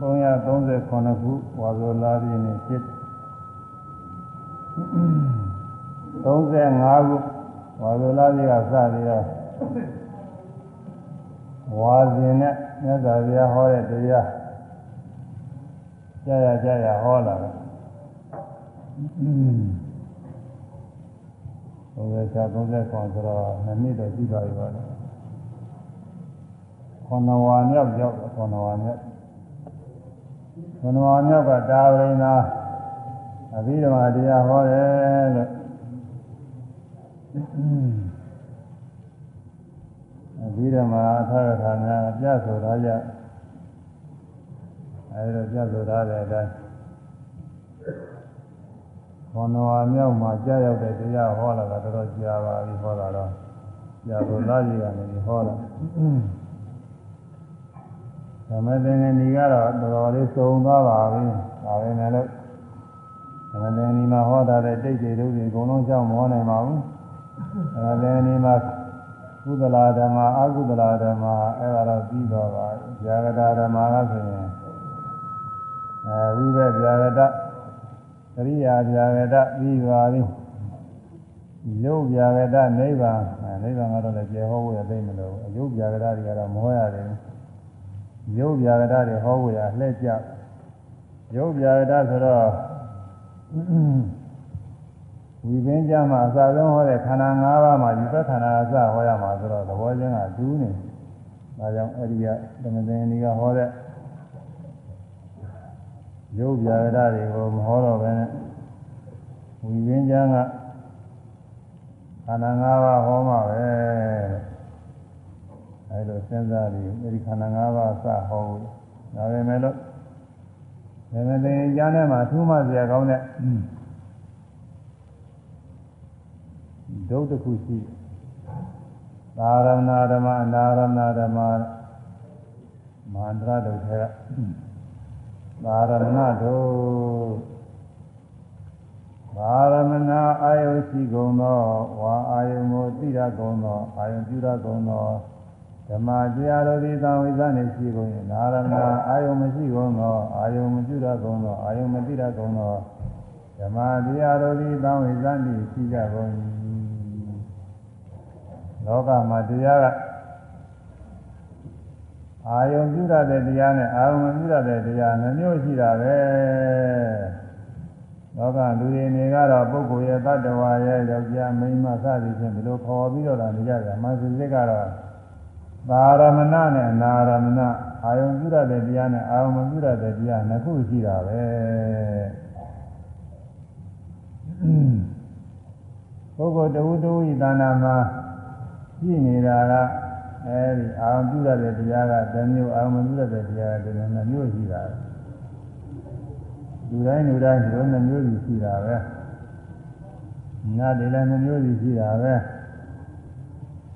1339ခုဝါဆိုလာပြည့်နေ့ဖြစ်35ခုဝါဆိုလာပြည့်ကစပြီးတော့ဝါစဉ်နဲ့မြတ်စွာဘုရားဟောတဲ့တရားကြာရကြာရဟောလာတယ်ဘုရားချ30ခွန်ဆိုတော့နှစ်နှစ်တော့ရှိပါပြီပါလေ ခွန်နဝါမြောက်ရောက်ခွန်နဝါမြောက်ခွန်နဝါမြောက်ကတာဝရိနာအဘိဓမ္မာတရားဟောတယ်လို့အဘိဓမ္မာအထာရထာများပြဆိုထားကြအဲဒီတော့ပြဆိုထားတဲ့အတိုင်းခွန်နဝါမြောက်မှာကြားရောက်တဲ့တရားဟောလာတာတော်တော်ကြာပါပြီဟောတာတော့ကြာဆိုသားကြီးကနေဟောတာ သမထင်နေကတော့တော်တော်လေးစုံသွားပါပြီဒါပဲနဲ့လို့သမထင်နေမှာဟောတာတဲ့တိတ်တွေတို့တွေအကုန်လုံးကြောက်မောနိုင်ပါဘူးသမထင်နေမှာကုသလာဓမ္မအကုသလာဓမ္မအဲ့ဒါတော့ပြီးတော့ပါဇာဂတာဓမ္မကဆိုရင်အဲဝိဘက်ဇာဂတသရိယာဇာဂတပြီးပါပြီယုတ်ဇာဂတနိဗ္ဗာန်နိဗ္ဗာန်ကတော့လည်းကျေဟောဖို့ရသိမလို့အယုတ်ဇာဂတတွေကတော့မဟောရတယ် ရုပ်ပြာကတာတွေဟောဖို့ရလှည့်ကြရုပ်ပြာကတာဆိုတော့ဝိပင်းကြမှာအစဆုံးဟောတဲ့ခန္ဓာ၅ပါးမှာဒီသက်ခန္ဓာအစဟောရမှာဆိုတော့သဘောချင်းကတူးနေဒါကြောင့်အဲ့ဒီကသမသင်္ဒီကဟောတဲ့ရုပ်ပြာကတာတွေကိုမဟောတော့ဘဲနဲ့ဝိပင်းကြကခန္ဓာ၅ပါးဟောမှာပဲ အဲလိုစဉ်းစားပြီးအဲဒီခန္ဓာ၅ပါးစဟောဘူးဒါပေမဲ့လို့ဒါပေမဲ့သင်္ကြန်ထဲမှာအထူးမှစရာကောင်းတဲ့ဒုတ်တစ်ခုရှိသာရဏဓမ္မအနာရဏဓမ္မမန္တရဒုတ်ထဲကသာရဏဒုတ်ဘာရမဏအာယုရှိကုန်သောဝါအာယုကိုသိရကုန်သောအာယုပြုရကုန်သော ဓမ္မတရားတို့သည်သံဝိဇ္ဇနေရှိကုန်၏နာရမဏအာယုမရှိကုန်သောအာယုမပြုရကုန်သောအာယုမသိရကုန်သောဓမ္မတရားတို့သည်သံဝိဇ္ဇနေရှိကြကုန်၏လောကမှာတရားကအာယုပြုရတဲ့တရားနဲ့အာယုမပြုရတဲ့တရားနှမျိုးရှိတာပဲလောကလူတွေနေကတော့ပုဂ္ဂိုလ်ရဲ့တ attva ရဲ့ယောက်ျားမိန်းမစသည်ဖြင့်ဒီလိုခေါ်ပြီးတော့လာနေကြတယ်အမှန်စစစ်ကတော့ သာရမဏနဲ့နာရမဏအာယုံပြုရတဲ့တရားနဲ့အာယုံမပြုရတဲ့တရားနှစ်ခုရှိတာပဲပုဂ္ဂိုလ်တဝုတဝိသာနာမှာရှိနေတာကအဲဒီအာယုံပြုရတဲ့တရားကတစ်မျိုးအာယုံမပြုရတဲ့တရားကတစ်မျိုးနှစ်မျိုးရှိတာလူတိုင်းလူတိုင်းဒီလိုနှစ်မျိုးစီရှိတာပဲငါဒီလည်းနှစ်မျိုးစီရှိတာပဲ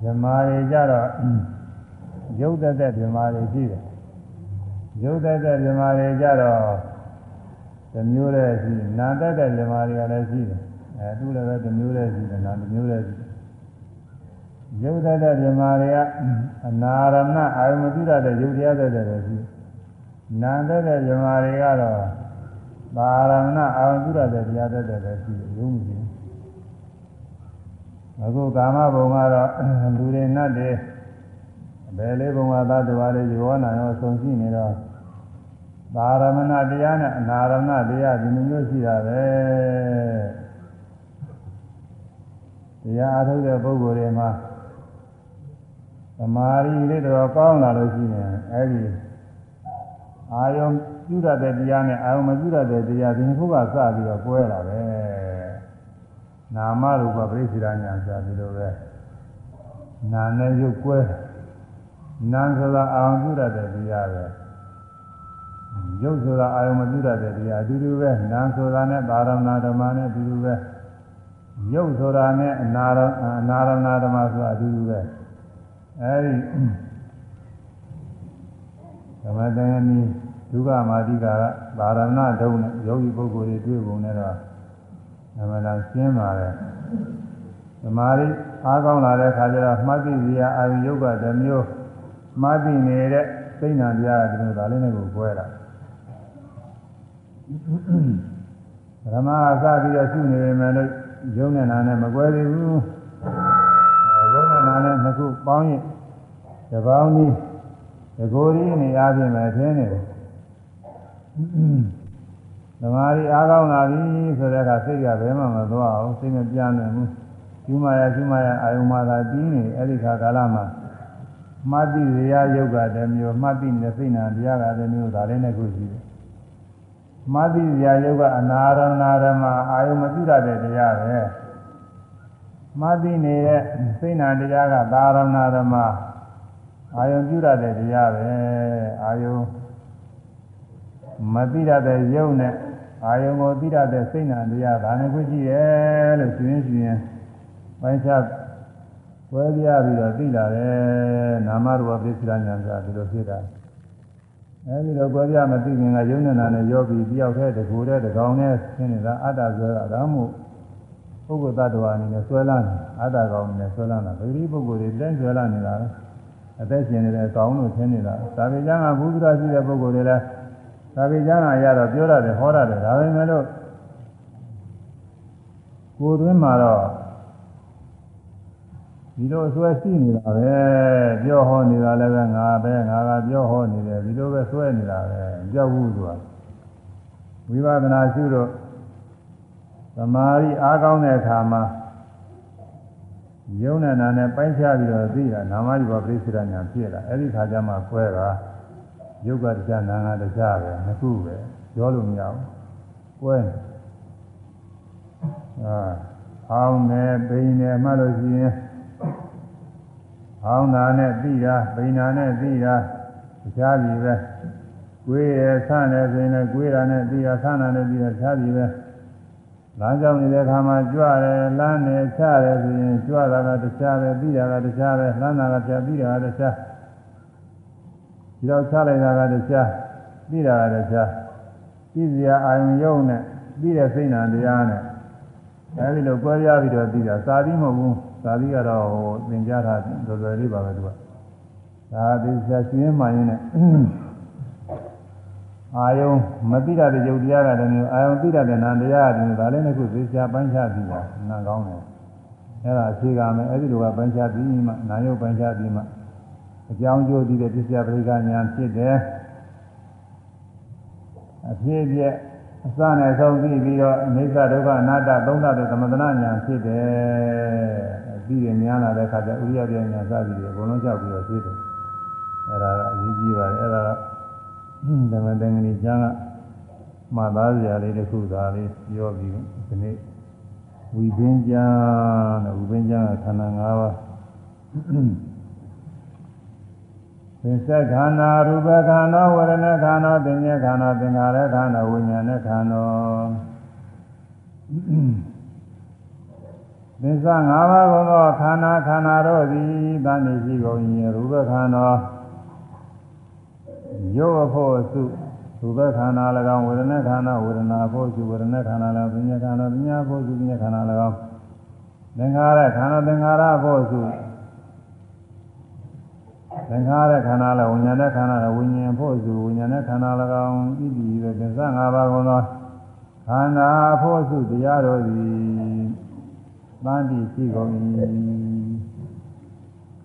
ဇမားတွေကြတော့ ရုပ်သက်သက်ဇမားတွေရှိတယ်ရုပ်သက်သက်ဇမားတွေကြတော့တစ်မျိုးတည်းရှိနာသက်သက်ဇမားတွေကလည်းရှိတယ်အဲသူလည်းပဲတစ်မျိုးတည်းရှိတယ်နာတစ်မျိုးတည်းရှိတယ်ရုပ်သက်သက်ဇမားတွေကအနာရမအာယုမတိရတဲ့ရုပ်တရားသက်သက်ပဲရှိနာသက်သက်ဇမားတွေကတော့ပါရမဏအာယုပြုရတဲ့တရားသက်သက်ပဲရှိတယ်ရုံးမရှိဘူးအခုကာမဘုံကတော့လူတွေနတ်တွေ ဘယ်လေးဘုံကသတ္တဝါတွေယောနာရောဆုံရှိနေတော့ပါရမဏတရားနဲ့အနာရမဏတရားဒီလိုမျိုးရှိတာပဲတရားအားထုတ်တဲ့ပုဂ္ဂိုလ်တွေမှာသမာဓိလေးတော့ကောင်းလာလို့ရှိရင်အဲဒီအာယုံပြုရတဲ့တရားနဲ့အာယုံမပြုရတဲ့တရားဒီနှစ်ခုကစပြီးတော့ကွဲလာပဲနာမရူပပရိစ္ဆေဒညာဆိုဒီလိုပဲနာနဲ့ရုပ်ကွဲ နာဆိုတာအာယုံပြုရတဲ့တရားပဲရုပ်ဆိုတာအာယုံမပြုရတဲ့တရားအတူတူပဲနာဆိုတာနဲ့သာရဏဓမ္မနဲ့အတူတူပဲရုပ်ဆိုတာနဲ့အနာရအနာရဏဓမ္မဆိုတာအတူတူပဲအဲဒီသမတန်နီဒုက္ခမာတိကာကသာရဏဒုံနဲ့ယောဂီပုဂ္ဂိုလ်တွေတွေ့ပုံနဲ့တော့အမှန်တရားရှင်းပါတယ်သမာဓိအားကောင်းလာတဲ့ခါကျတော့မှတ်သိစရာအာယုယုတ်ကတစ်မျိုး မှတ်သိနေတဲ့စိတ်နာတရားကဒီလိုဒါလေးနဲ့ကိုကွဲတာဓမ္မအစပြီးတော့ရှုနေပေမဲ့လို့ယုံနဲ့နာနဲ့မကွဲသေးဘူးယုံနဲ့နာနဲ့နှစ်ခုပေါင်းရင်တပေါင်းကြီးတကိုယ်ကြီးနေအားဖြင့်ပဲထင်းနေတယ်ဓမ္မရီအားကောင်းလာပြီဆိုတဲ့အခါစိတ်ကဘယ်မှမသွားအောင်စိတ်မပြန့်နိုင်ဘူးကျူးမာယာကျူးမာယာအာယုံမာသာပြီးနေအဲ့ဒီခါကာလမှာ မှတ်တိရယုတ်ကတည်းမျိုးမှတ်တိနေစိတ်နာတရားကတည်းမျိုးဒါလည်းနဲ့ခုရှိတယ်မှတ်တိရယုတ်ကအနာရဏဓမ္မအာယုံမပြုတတ်တဲ့တရားပဲမှတ်တိနေတဲ့စိတ်နာတရားကသာရဏဓမ္မအာယုံပြုတတ်တဲ့တရားပဲအာယုံမသိတတ်တဲ့ယုတ်နဲ့အာယုံကိုသိတတ်တဲ့စိတ်နာတရားဒါနဲ့ခုရှိရဲ့လို့ရှင်ရှင်ပိုင်းခြား ဝဲပြပြီးတော့သိလာတယ်နာမရူပပစ္စည်းဉာဏ်ကဒီလိုဖြစ်တာအဲဒီတော့ကိုယ်ပြမသိခင်ကယုံနေတာနဲ့ရောပြီးတယောက်တည်းတကူတည်းတကောင်နဲ့ဆင်းနေတာအတ္တဆွဲတာဒါမှမဟုတ်ပုဂ္ဂိုလ်တ attva အနေနဲ့ဆွဲလာနေအတ္တကောင်အနေနဲ့ဆွဲလာတာဗေဒီပုဂ္ဂိုလ်တွေတိုင်းဆွဲလာနေတာအသက်ရှင်နေတဲ့အကောင်လို့ဆင်းနေတာသာဝေကျမ်းကဘုရားရှိတဲ့ပုဂ္ဂိုလ်တွေလည်းသာဝေကျမ်းကရတော့ပြောရတယ်ဟောရတယ်ဒါပေမဲ့လို့ကိုယ်တွင်းမှာတော့ ဒီလိုဆွဲရှိနေတာပဲပြောဟောနေတာလည်းပဲငါပဲငါကပြောဟောနေတယ်ဒီလိုပဲဆွဲနေတာပဲကြောက်ဘူးဆိုတာဝိပဿနာရှုတော့သမာဓိအားကောင်းတဲ့အခါမှာယုံနဲ့နာနဲ့ပိုင်းခြားပြီးတော့သိတာနာမယူပါပြိစ္ဆရာညာဖြစ်လာအဲ့ဒီခါကျမှကွဲတာယုတ်ကတရားနာကတရားပဲနှစ်ခုပဲပြောလို့မရဘူးကွဲအာအောင်းနဲ့ပိန်နဲ့မှလို့ရှိရင် ဟောင်းတာနဲ့သိတာပိန်တာနဲ့သိတာတရားပြီပဲကိုယ်ရဆန်းနေဆိုရင်လည်းကိုယ်တာနဲ့သိတာဆန်းတာနဲ့သိတာတရားပြီပဲလမ်းကြောင်းနေတဲ့အခါမှာကြွတယ်လမ်းနေချတယ်ဆိုရင်ကြွတာကတရားပဲသိတာကတရားပဲလမ်းတာကတရားသိတာကတရားဒီတော့ချလိုက်တာကတရားသိတာကတရားသိစရာအာယုံယုံနဲ့သိတဲ့စိတ်နာတရားနဲ့အဲဒီလိုကြွဲရပြီးတော့သိတာစာပြီးမဟုတ်ဘူး သာသီကတော့ဟိုသင်ကြားတာလွယ်လွယ်လေးပါပဲသူကဒါဒီဆက်ရှင်မှရင်နဲ့အာယုံမသိတာတဲ့ယုတ်တရားကတည်းကအာယုံသိတာတဲ့နာတရားကတည်းကဒါလည်းတစ်ခုသေချာပိုင်းခြားပြီးတာနာကောင်းတယ်အဲ့ဒါအခြေခံမယ်အဲ့ဒီလိုကပိုင်းခြားပြီးမှနာယုတ်ပိုင်းခြားပြီးမှအကြောင်းကျိုးသိတဲ့ပစ္စယပရိက္ခဉာဏ်ဖြစ်တယ်အဖြစ်ပြည့်အစနဲ့ဆုံးပြီးပြီးတော့အိစ္ဆဒုက္ခအနတ္တသုံးသတဲ့သမထနာဉာဏ်ဖြစ်တယ် ပြီးရင်များလာတဲ့အခါကျဥရိယပြညာစသည်တွေအကုန်လုံးကြောက်ပြီးတော့သိတယ်အဲ့ဒါကအရေးကြီးပါတယ်အဲ့ဒါကဓမ္မတန်ကြီးကျမ်းကမှတ်သားစရာလေးတစ်ခုသာလေးပြောပြီးဒီနေ့ဝိပင်းကျမ်းတဲ့ဝိပင်းကျမ်းကခန္ဓာ၅ပါးသင်္ဆက်ခန္ဓာရူပခန္ဓာဝရဏခန္ဓာသင်္ညခန္ဓာသင်္ခါရခန္ဓာဝိညာဉ်ခန္ဓာ သစ္စာ၅ပါးကုန်သောခန္ဓာခန္ဓာတို့သည်တဏှိရှိကုန်၏ရူပခန္ဓာရုပ်အဖို့စုရူပခန္ဓာ၎င်းဝေဒနာခန္ဓာဝေဒနာဖို့စုဝေဒနာခန္ဓာ၎င်းပညာခန္ဓာပညာဖို့စုပညာခန္ဓာ၎င်းသင်္ခါရခန္ဓာသင်္ခါရဖို့စုသင်္ခါရခန္ဓာ၎င်းဝိညာဉ်ခန္ဓာဝိညာဉ်ဖို့စုဝိညာဉ်ခန္ဓာ၎င်းဤတည်သောသစ္စာ၅ပါးကုန်သောခန္ဓာဖို့စုတရားတို့သည် သံတိရှိကုန်၏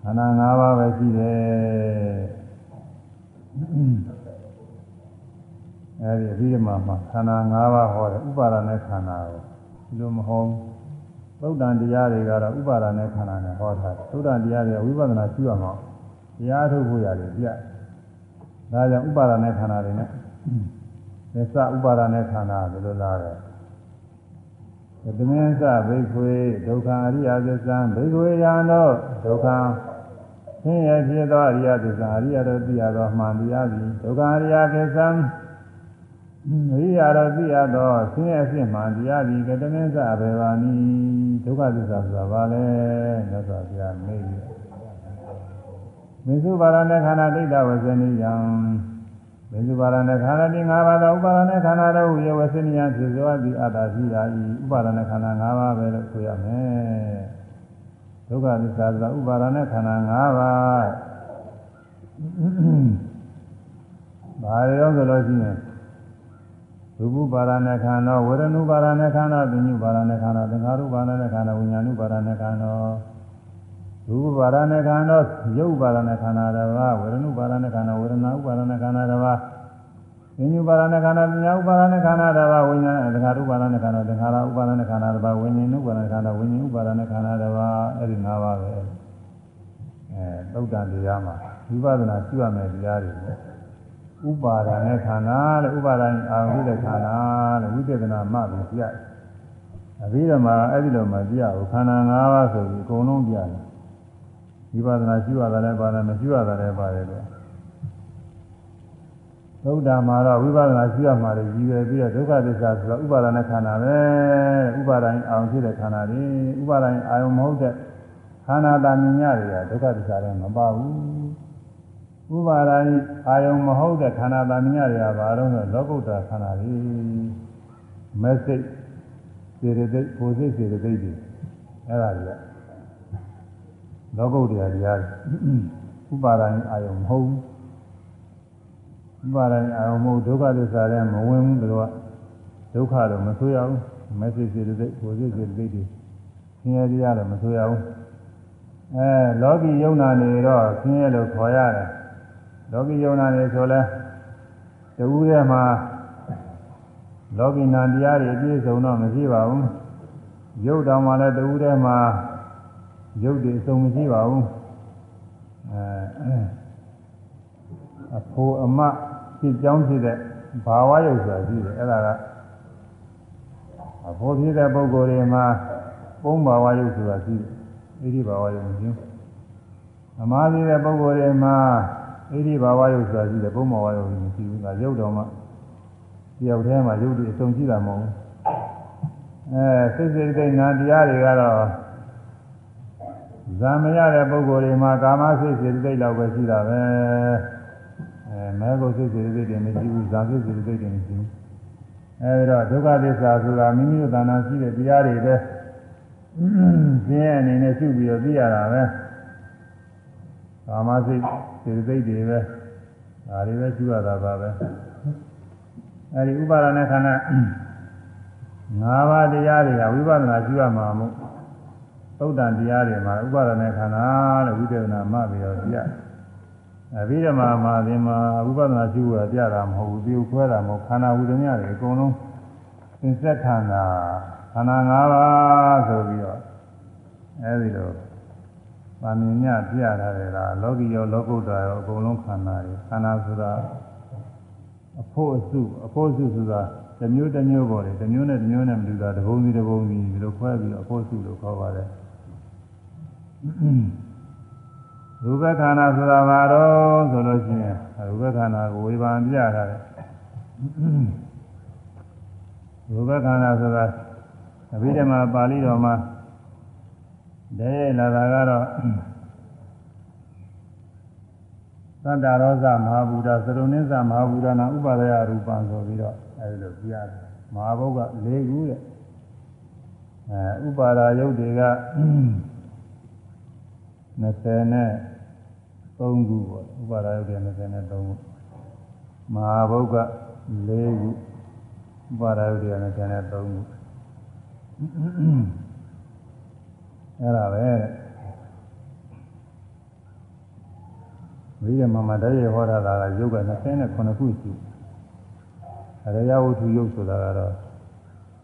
ခန္ဓာ၅ပါးပဲရှိတယ်အဲဒီအပြီးမှမှခန္ဓာ၅ပါးဟောတယ်ဥပါဒနဲ့ခန္ဓာကိုဒီလိုမဟုတ်သုတ်တန်တရားတွေကတော့ဥပါဒနဲ့ခန္ဓာနဲ့ဟောတာသုတ်တန်တရားတွေကဝိပဿနာရှိရမှာတရားထုတ်ဖို့ရတယ်ပြဒါကြောင့်ဥပါဒနဲ့ခန္ဓာတွေနဲ့သစ္စာဥပါဒနဲ့ခန္ဓာဒီလိုလာတယ် သမင်းစဘိခွေဒုက္ခအရိယသစ္စာဘိခွေယံသောဒုက္ခဆင်းရဲဖြစ်သောအရိယသစ္စာအရိယတို့သိရသောမှန်တရားသည်ဒုက္ခအရိယသစ္စာအရိယတို့သိရသောဆင်းရဲဖြစ်မှန်တရားသည်ကတမင်းစဘေဘာနိဒုက္ခသစ္စာဆိုတာဘာလဲမြတ်စွာဘုရားမေးပြီးမစ္စုပါရဏခန္ဓာဒိဋ္ဌဝဇ္ဇနိယံ မင်းစုပါရณခန္ဓာဒီ၅ပါးသောဥပါဒณခန္ဓာတို့ရေဝစိနိယဖြစ်စွာသည်အတ္တရှိတာဤဥပါဒณခန္ဓာ၅ပါးပဲလို့ဆိုရမယ်ဒုက္ခသစ္စာသာဥပါဒณခန္ဓာ၅ပါး ဘာရောဆိုလို့ရှိရင်ရူပပါရဏခန္ဓာဝေဒနုပါရဏခန္ဓာပညုပါရဏခန္ဓာသင်္ခါရုပါရဏခန္ဓာဝိညာဏုပါရဏခန္ဓာ ရူပပါရဏခန္ဓာရုပ်ပါရဏခန္ဓာတစ်ပါးဝေဒနုပါရဏခန္ဓာဝေဒနာဥပါရဏခန္ဓာတစ်ပါးပညုပါရဏခန္ဓာပညာဥပါရဏခန္ဓာတစ်ပါးဝိညာဏသင်္ခါရုပါရဏခန္ဓာသင်္ခါရဥပါရဏခန္ဓာတစ်ပါးဝိညာဉ်ဥပါရဏခန္ဓာဝိညာဉ်ဥပါရဏခန္ဓာတစ်ပါးအဲ့ဒီ၅ပါးပဲအဲသုတ်တန်တရားမှာဝိပဿနာရှိရမယ်တရားတွေဥပါဒာနဲ့ခန္ဓာတဲ့ဥပါဒာအာဟုတဲ့ခန္ဓာတဲ့ဝိပဿနာမှပြီးပြရတယ်။အပြီးတော့မှအဲ့ဒီလိုမှပြရဘူးခန္ဓာ၅ပါးဆိုပြီးအကုန်လုံးပြတယ်။ ဝိပဿနာရှိရတာလည်းပါတယ်မရှိရတာလည်းပါတယ်လို့သုဒ္ဓမှာတော့ဝိပဿနာရှိရမှာလေရည်ရွယ်ပြီးတော့ဒုက္ခသစ္စာဆိုတော့ဥပါဒာနဲ့ခန္ဓာပဲဥပါဒာအာရုံဖြစ်တဲ့ခန္ဓာတွေဥပါဒာအာရုံမဟုတ်တဲ့ခန္ဓာတာမြင်ရတွေကဒုက္ခသစ္စာလည်းမပါဘူးဥပါဒာအာယုံမဟုတ်တဲ့ခန္ဓာတာမြင်ရတွေကဘာလို့လဲလောကုတ္တရာခန္ဓာတွေမက်စိတ်စေတသိက်ကိုယ်စိတ်စေတသိက်တွေအဲ့ဒါတွေက လောကုတ္တရာတရားဥပါဒာအာယုံမဟုတ်ဥပါဒာအာယုံမဟုတ်ဒုက္ခသစ္စာလည်းမဝင်ဘူးတို့ကဒုက္ခတော့မဆိုးရဘူးမက်စိတ်စေတသိက်ကိုယ်စိတ်စေတသိက်တွေဆင်းရဲတရားတော့မဆိုးရဘူးအဲလောကီယုံနာနေတော့ဆင်းရဲလို့ခေါ်ရတယ်လောကီယုံနာနေဆိုလဲတဝူးထဲမှာလောကီနာတရားတွေအပြည့်စုံတော့မရှိပါဘူးရုပ်တော်မှာလည်းတဝူးထဲမှာ ရုပ်တွေအစုံမရှိပါဘူးအဲအဖိုးအမဖြစ်ကြောင်းဖြစ်တဲ့ဘာဝရုပ်ဆိုတာရှိတယ်အဲ့ဒါကအဖိုးဖြစ်တဲ့ပုဂ္ဂိုလ်တွေမှာပုံဘာဝရုပ်ဆိုတာရှိတယ်ဣတိဘာဝယုံခြင်းအမှားကြီးတဲ့ပုဂ္ဂိုလ်တွေမှာဣတိဘာဝယုံဆိုတာရှိတယ်ဘုံဘာဝယုံမရှိဘူးကရုပ်တော်မှာတယောက်တည်းမှာရုပ်တွေအစုံရှိတာမဟုတ်ဘူးအဲစိတ်စိတ်သိနာတရားတွေကတော့ ဇာမရတဲ့ပုဂ္ဂိုလ်တွေမှာကာမစိတ်စိတ်သိလောက်ပဲရှိတာပဲအဲမဲကိုစိတ်စိတ်သိတွေမရှိဘူးဇာစိတ်စိတ်သိတွေမရှိဘူးအဲဒီတော့ဒုက္ခသစ္စာဆိုတာမိမိတို့တဏ္ဍာရှိတဲ့တရားတွေပဲပြင်းအနေနဲ့ရှုပြီးတော့သိရတာပဲကာမစိတ်စေတသိက်တွေပဲဒါတွေပဲရှုရတာပါပဲအဲဒီဥပါဒณะခန္ဓာ၅ပါးတရားတွေကဝိပဿနာရှုရမှာမို့ သုတ်တန်တရားတွေမှာဥပါဒณะခန္ဓာလို့ဝိသေသနာမှပြီးတော့ပြအဘိဓမ္မာမှာဒီမှာဝိပဿနာရှုရပြတာမဟုတ်ဘူးပြုခွဲတာမဟုတ်ခန္ဓာဝိဒမြတွေအကုန်လုံးသင်္ဆက်ခန္ဓာခန္ဓာ၅ပါးဆိုပြီးတော့အဲဒီလိုဗာမြင်ညပြထားတယ်လားလောကီရောလောကုတ္တရာရောအကုန်လုံးခန္ဓာတွေခန္ဓာဆိုတာအဖို့အစုအဖို့အစုဆိုတာတစ်မျိုးတစ်မျိုးပေါ်တယ်တစ်မျိုးနဲ့တစ်မျိုးနဲ့မတူတာတစ်ပုံစီတစ်ပုံစီဒီလိုခွဲပြီးတော့အဖို့အစုလို့ခေါ်ပါတယ် ရူပခန္ဓာဆိုတာဘာတော့ဆိုလို့ရှိရင်ရူပခန္ဓာကိုဝေဘာပြထားတယ်ရူပခန္ဓာဆိုတာအဘိဓမ္မာပါဠိတော်မှာဒဲလာတာကတော့သတ္တရောဇမဟာဘူဒသရုံနိသမဟာဘူဒနာဥပါဒယရူပံဆိုပြီးတော့အဲဒီလိုပြရတယ်မဟာဘုတ်က၄ခုတဲ့အဲဥပါဒာယုတ်တွေက 20နဲ့3ခုပေါ့ဥပါဒာယုတ်တွေ23ခုမဟာဘုတ်က၄ခုဥပါဒာယုတ်တွေ23ခုအဲ့ဒါပဲဝိရမမတည်းရဟောတာကရုပ်က29ခုရှိအရယဝတ္ထုရုပ်ဆိုတာကတော့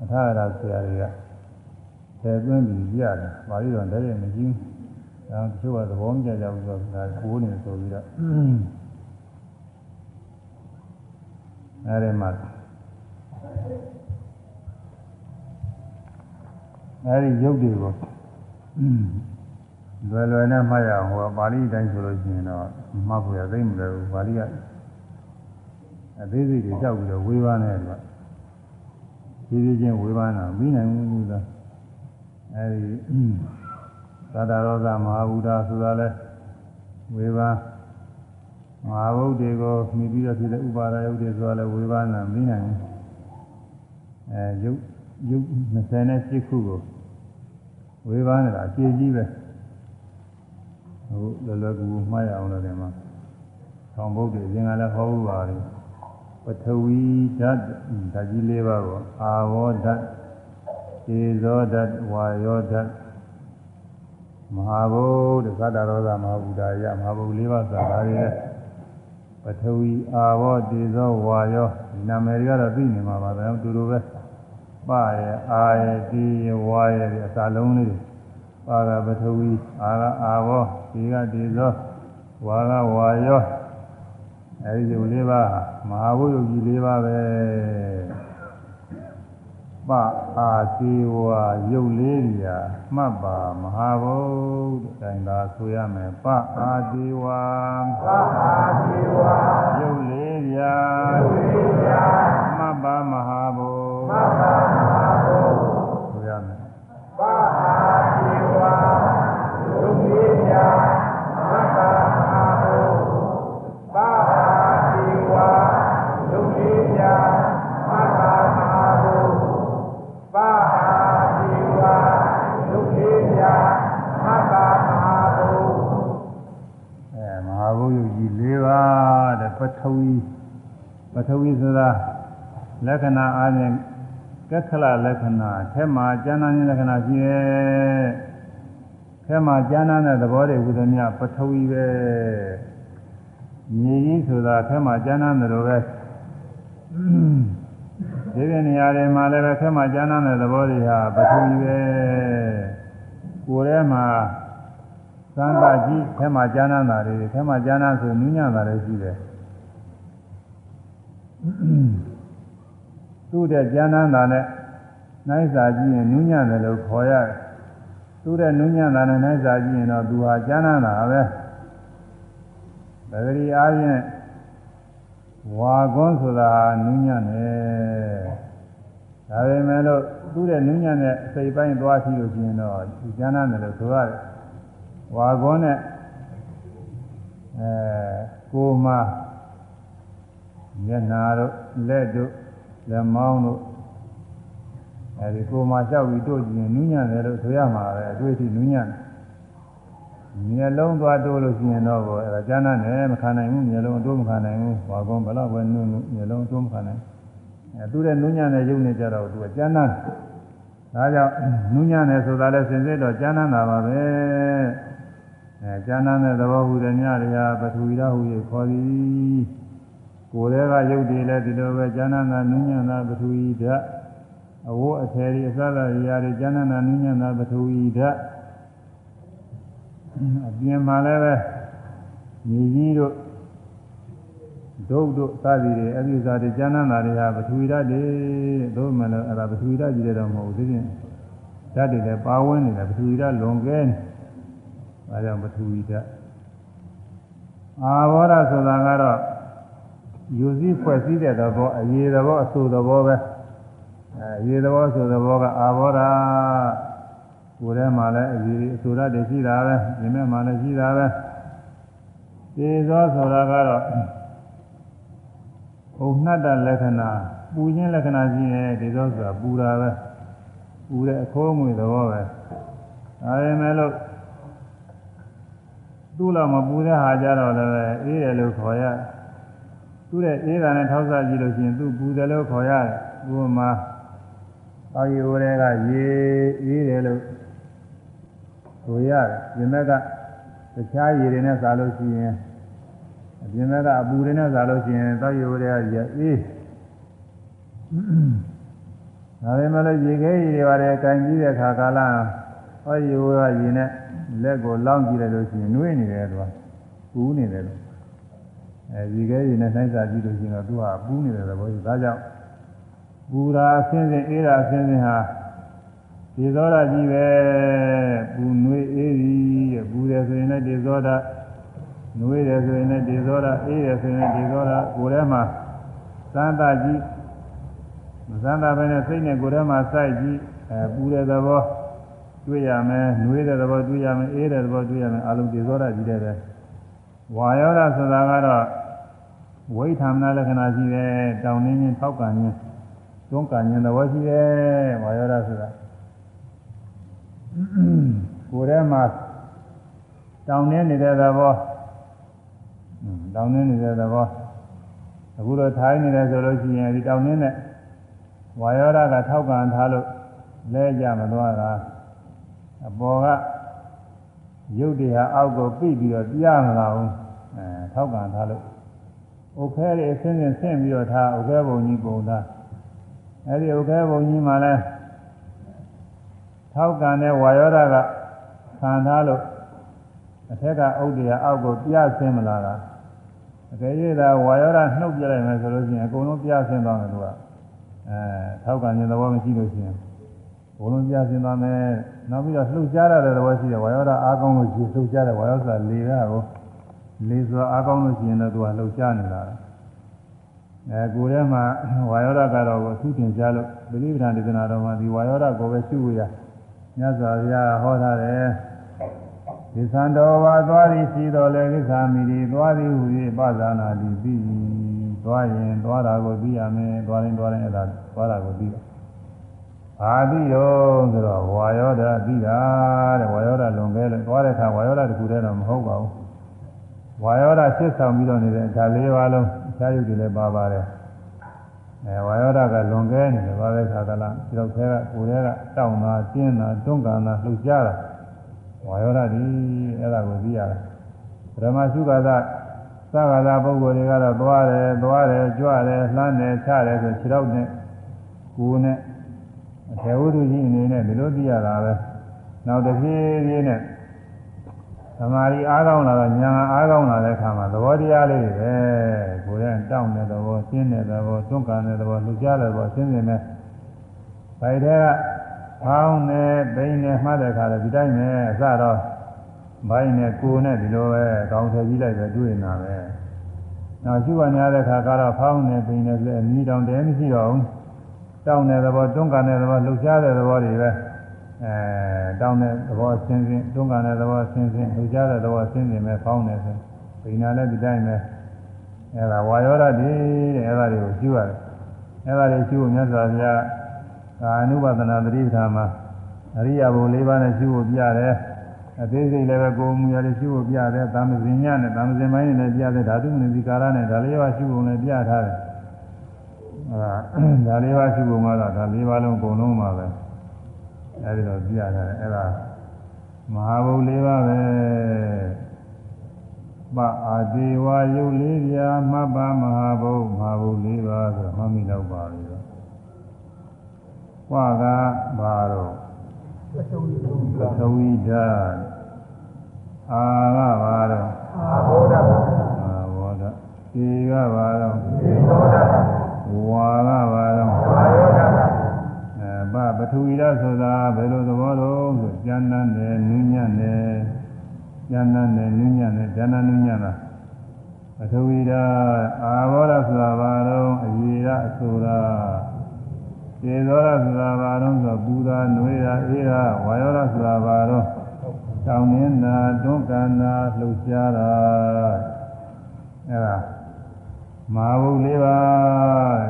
အထာရဆရာတွေကဆယ်သွင်းပြီးပြတယ်ပါဠိတော်တည်းရမရှိဘူး ဒါတချို့ကသဘောမကျကြဘူးဆိုတော့ဒါကိုးနေဆိုပြီးတော့အဲ့ဒီမှာအဲ့ဒီရုပ်တွေကိုလွယ်လွယ်နဲ့မှတ်ရအောင်ဟောပါဠိတိုင်းဆိုလို့ရှိရင်တော့မှတ်ဖို့ရသိမလို့ပါဠိကအသေးစိတ်တွေကြောက်ပြီးတော့ဝေဘာနဲ့တော့ဖြည်းဖြည်းချင်းဝေဘာနာပြီးနိုင်ဘူးလားအဲဒီ သာတာရောသမဟာဗုဒ္ဓဆိုတာလဲဝေဘာမဟာဗုဒ္ဓကိုမြည်ပြီးတော့ဖြစ်တဲ့ဥပါဒယုတ်တွေဆိုတာလဲဝေဘာနာပြီးနိုင်ဘူးအဲယုတ်ယုတ်28ခုကိုဝေဘာနေတာအကျေကြီးပဲဟိုလောလောကူကူမှားရအောင်လို့ဒီမှာဆောင်ဘုတ်တွေအရင်ကလည်းဟောဘူးပါလေပထဝီဓာတ်ဓာတ်ကြီး၄ပါးကိုအာဝေါဓာတ်ေဇောဓာတ်ဝါယောဓာတ် မဟာဘုဒ္ဓသတ္တရောဂမဟာဗုဒ္ဓယမဟာဘု၄ပါးဆိုတာဒါတွေလေပထဝီအာဝေါတေဇောဝါယောဒီနာမည်တွေကတော့သိနေမှာပါပဲတူတူပဲပရဲ့အာရဲ့ဒီရဲ့ဝါရဲ့အစာလုံးလေးပါကပထဝီအာကအာဝေါဒီကတေဇောဝါကဝါယောအဲဒီလိုလေးပါမဟာဘုယုတ်ကြီးလေးပါပဲပ အာတိဝါရုပ်လေးရာမှတ်ပါမဟာဘုဒ္ဓတိုင်သာဆိုရမယ်ပအာတိဝါပအာတိဝါရုပ်လေးရာရုပ်လေးရာမှတ်ပါမဟာဘုမှတ် ဝီပထဝီဆိုတာလက္ခဏာအားဖြင့်ကက္ခလလက္ခဏာထဲမှာကျမ်းနာခြင်းလက္ခဏာရှိရဲ့ထဲမှာကျမ်းနာတဲ့သဘောတွေဝိသမြပထဝီပဲမြေကြီးဆိုတာထဲမှာကျမ်းနာတယ်လို့ပဲဒီပြနေရာတွေမှာလည်းပဲခဲမှကျမ်းမ်းတဲ့သဘောတွေဟာပထူကြီးပဲကိုယ်ထဲမှာသံဃာကြီးခဲမှကျမ်းမ်းတာတွေခဲမှကျမ်းမ်းဆိုနူးညံ့တာတွေရှိတယ် သူ့တဲ့ကျမ်းမ်းတာနဲ့နိုင်စာကြည့်ရင်နူးညံ့တယ်လို့ခေါ်ရတယ်သူ့တဲ့နူးညံ့တာနဲ့နိုင်စာကြည့်ရင်တော့သူဟာကျမ်းမ်းတာပဲဒါကြိအားဖြင့်ဝါကွန်းဆိုတာနူးညံ့တယ်ဒါပေမဲ့လို့သူ့ရဲ့နူးညံ့တဲ့အစိပ်ပိုင်းသွားကြည့်လို့ရှိရင်တော့ဒီကျမ်းနာတယ်လို့ဆိုရတယ်ဝါကွန်းနဲ့အဲကိုမ မျက်နာတို့လက်တို့လက်မောင်းတို့အဲဒီကိုမလျှောက်ပြီးတို့ကြည့်ရင်နူးညံ့တယ်လို့ဆိုရမှာပဲအတွေ့အထိနူးညံ့တယ်မျက်လုံးသွားတိုးလို့ရှိရင်တော့အဲဒါကျမ်းနာတယ်မခံနိုင်ဘူးမျက်လုံးတိုးမခံနိုင်ဘူးဘာကောဘလောက်ပဲနုနုမျက်လုံးတိုးမခံနိုင်အဲသူတဲ့နုညံ့တဲ့ရုပ်နဲ့ကြတော့သူကကျမ်းနာဒါကြောင့်နုညံ့တယ်ဆိုတာလဲစင်စစ်တော့ကျမ်းနာတာပါပဲအဲကျမ်းနာတဲ့သဘောဟူတဲ့ညတွေဟာပထဝီရဟူ၍ခေါ်သည် ကိုယ်တည်းကရုပ်တွေလည်းဒီလိုပဲကျမ်းနာတာနုညံ့တာပထဝီဓာတ်အဝတ်အထည်တွေအစသာတွေရာတွေကျမ်းနာတာနုညံ့တာပထဝီဓာတ်အပြင်မှာလည်းပဲညီကြီးတို့ဒုတ်တို့စသည်တွေအပြည့်စားတွေကျမ်းမ်းတာတွေဟာပထဝီဓာတ်တွေတို့မှလည်းအဲ့ဒါပထဝီဓာတ်ကြီးတဲ့တော့မဟုတ်ဘူးသိချင်းဓာတ်တွေလည်းပါဝင်နေတယ်ပထဝီဓာတ်လွန်ကဲနေဒါကြောင့်ပထဝီဓာတ်အာဘောဓဆိုတာကတော့ ယူစည်းဖွဲ့စည်းတဲ့သဘောအရေးသဘောအဆူသဘောပဲအဲအရေးသဘောဆိုသဘောကအာဘောဓကိုယ်ထဲမှာလည်းအရေးအဆူရတည်းရှိတာပဲဒီမဲ့မှာလည်းရှိတာပဲသေသောဆိုတာကတော့ဘုံနှတ်တဲ့လက္ခဏာပူခြင်းလက္ခဏာရှိရင်သေသောဆိုတာပူတာပဲပူတဲ့အခိုးအငွေသဘောပဲဒါပေမဲ့လို့သူ့လောက်မပူတဲ့ဟာကြတော့လည်းအေးတယ်လို့ခေါ်ရ သူ့ရဲ့အေးတာနဲ့ထောက်စားကြည့်လို့ရှိရင်သူ့ပူတယ်လို့ခေါ်ရတယ်ဥပမာအော်ရီအိုတွေကရေအေးတယ်လို့ဆိုရတယ်ဒီမဲ့ကတခြားရေတွေနဲ့စားလို့ရှိရင်အပြင်ဘက်ကအပူတွေနဲ့စားလို့ရှိရင်သောက်ရိုးတွေကရအေးဒါပေမဲ့လည်းရေခဲရေတွေပါတယ်ကင်ကြည့်တဲ့အခါကာလဟောရိုးကရေနဲ့လက်ကိုလောင်းကြည့်လိုက်လို့ရှိရင်နှွေးနေတယ်သူကပူနေတယ်လို့ အဲရေခဲရေနဲ့နှိုင်းစားကြည့်လို့ရှိရင်တော့သူကပူနေတယ်သဘောကြီးဒါကြောင့်ပူတာအဆင်းဆင်းအေးတာအဆင်းဆင်းဟာဒီသောတာကြီးပဲပူနွေးအေးသည်တဲ့ပူတယ်ဆိုရင်လည်းဒီသောတာနွေးတယ်ဆိုရင်လည်းဒီသောတာအေးတယ်ဆိုရင်ဒီသောတာကိုယ်ထဲမှာသံသာကြီးမသံသာပဲနဲ့စိတ်နဲ့ကိုယ်ထဲမှာစိုက်ကြည့်အဲပူတဲ့သဘောတွေ့ရမယ်နွေးတဲ့သဘောတွေ့ရမယ်အေးတဲ့သဘောတွေ့ရမယ်အလုံးဒီသောတာကြီးတဲ့ပဲဝါယောဓဆိုတာကတော့ ဝိထာမနာလက္ခဏာရှိတယ်တောင်းနှင်းချင်းထောက်ကန်ချင်းတွန်းကန်ချင်းသဘောရှိတယ်ဝါယောဓဆိုတာကိုယ်ထဲမှာတောင်းနေနေတဲ့သဘောတောင်းနေနေတဲ့သဘောအခုတော့ထိုင်းနေတယ်ဆိုလို့ရှိရင်ဒီတောင်းနေတဲ့ဝါယောဓာကထောက်ကန်ထားလို့လဲကြမသွားတာအပေါ်ကရုပ်တရားအောက်ကိုပြိပြီးတော့ပြမလာဘူးအဲထောက်ကန်ထားလို့ ဥခဲတွေအစင်းစင်းဆင့်ပြီးတော့ထားဥခဲဘုံကြီးပုံသားအဲဒီဥခဲဘုံကြီးမှာလဲထောက်ကန်တဲ့ဝါယောဓာကခံထားလို့အထက်ကဥဒ္ဒေယအောက်ကိုပြဆင်းမလာတာအကယ်၍သာဝါယောဓာနှုတ်ပြလိုက်မယ်ဆိုလို့ရှိရင်အကုန်လုံးပြဆင်းသွားမယ်သူကအဲထောက်ကန်တဲ့သဘောမရှိလို့ရှိရင်ဘုံလုံးပြဆင်းသွားမယ်နောက်ပြီးတော့လှုပ်ရှားရတဲ့သဘောရှိတယ်ဝါယောဓာအားကောင်းလို့ရှိရင်လှုပ်ရှားတယ်ဝါယောဆိုတာလေတာကို လေဆိုတာအားကောင်းလို့ရှိရင်တော့သူကလှုပ်ရှားနေတာအဲကိုယ်ထဲမှာဝါယောဓာကတော့ကိုအထူးသင်ရှားလို့ပရိပဒံဒေသနာတော်မှာဒီဝါယောဓာကိုပဲရှုဝရမြတ်စွာဘုရားဟောထားတယ်ဒီသံတော်ဝါသွားသည်ရှိတော်လဲကိစ္ဆာမိဒီသွားသည်ဟူ၍ပဇာနာတိပြီးသွားရင်သွားတာကိုသိရမယ်သွားရင်သွားရင်အဲ့ဒါသွားတာကိုသိတယ်အာသိတော့ဆိုတော့ဝါယောဓာသိတာတဲ့ဝါယောဓာလွန်ခဲ့လို့သွားတဲ့အခါဝါယောဓာတခုတည်းတော့မဟုတ်ပါဘူး ဝါယောဓာရှင်းဆောင်ပြီးတော့နေတဲ့ဒါလေးပါလုံးအခြားရုပ်တွေလည်းပါပါတယ်အဲဝါယောဓာကလွန်ခဲ့နေတယ်ဘာလဲခါကလားဒီတော့ခဲကကိုယ်ထဲကတောင်းတာကျင်းတာတွန်းကန်တာလှုပ်ရှားတာဝါယောဓာဒီအဲ့ဒါကိုသိရတယ်ပရမရှုခါသသက္ကသာပုဂ္ဂိုလ်တွေကတော့သွားတယ်သွားတယ်ကြွတယ်လှမ်းတယ်ချတယ်ဆိုခြေတော့နဲ့ကိုယ်နဲ့အထေဝုဒ္ဓကြီးအနေနဲ့ဒီလိုသိရတာပဲနောက်တစ်ပြေးပြေးနဲ့ သမာဓိအားကောင်းလာတော့ဉာဏ်အားကောင်းလာတဲ့အခါမှာသဘောတရားလေးတွေပဲကိုယ်ရဲ့တောင့်တဲ့သဘောရှင်းတဲ့သဘောတွန်းကန်တဲ့သဘောလှူရှားတဲ့သဘောရှင်းနေတယ်။ဒါတဲ့ကဖောင်းနေဘိန်းနေမှတ်တဲ့အခါတော့ဒီတိုင်းပဲအစတော့ဘိုင်းနဲ့ကိုယ်နဲ့ဒီလိုပဲကောင်းထည့်ကြည့်လိုက်ပဲတွေ့နေတာပဲ။နောက်ရှုပါများတဲ့အခါကတော့ဖောင်းနေဘိန်းနေဆိုအမြည်တောင်တဲမရှိတော့ဘူး။တောင့်တဲ့သဘောတွန်းကန်တဲ့သဘောလှူရှားတဲ့သဘောတွေပဲ။ အဲတောင်းတဲ့သဘောဆင်းဆင်းတွန်းကန်တဲ့သဘောဆင်းဆင်းလူကြတဲ့သဘောဆင်းနေမဲ့ဖောင်းနေဆိုဗိညာလည်းဒီတိုင်းပဲအဲဒါဝါယောဓာတိတဲ့အဲဒါတွေကိုရှင်းရတယ်အဲဒါတွေရှင်းဖို့မြတ်စွာဘုရားကာအနုပါဒနာသတိပ္ပာမှာအရိယာဘုံ၄ပါးနဲ့ရှင်းဖို့ပြတယ်အသေးစိတ်လည်းပဲကိုယ်မူရည်ရှင်းဖို့ပြတယ်သာမဇင်ညနဲ့သာမဇင်ပိုင်းနဲ့လည်းပြတယ်ဓာတုမနတိကာရနဲ့ဒါလေးပါးရှင်းဖို့လည်းပြထားတယ်အဲဒါလေးပါးရှင်းဖို့မှာတော့ဒါလေးပါးလုံးအကုန်လုံးပါပဲ အဲဒီတော့ပြရတယ်အဲ့ဒါမဟာဘုတ်လေးပါပဲပအာဒေဝယုတ်လေးပြာမပ္ပမဟာဘုတ်မဟာဘုတ်လေးပါဆိုမှတ်မိတော့ပါပြီတော့ဝါကဘာတော့သဝိဒအာကဘာတော့အာဘောဓအာဘောဓေကဘာတော့ေသောဓဝါကဘာတော့ဝါယောဓ ပပထဝီရဆိုတာဘယ်လိုသဘောတော့ဆိုဉာဏ်နဲ့နုညံ့နဲ့ဉာဏ်နဲ့နုညံ့နဲ့ဉာဏ်နုညံ့တာပထဝီရအာဘောရဆိုတာဘာတော့အရေရအဆိုတာေသောရဆိုတာဘာတော့ဆိုပူတာနွေးတာအေးတာဝါယောရဆိုတာဘာတော့တောင်းနေတာတွန်းကန်တာလှုပ်ရှားတာအဲဒါမဟာဘုလေးပါ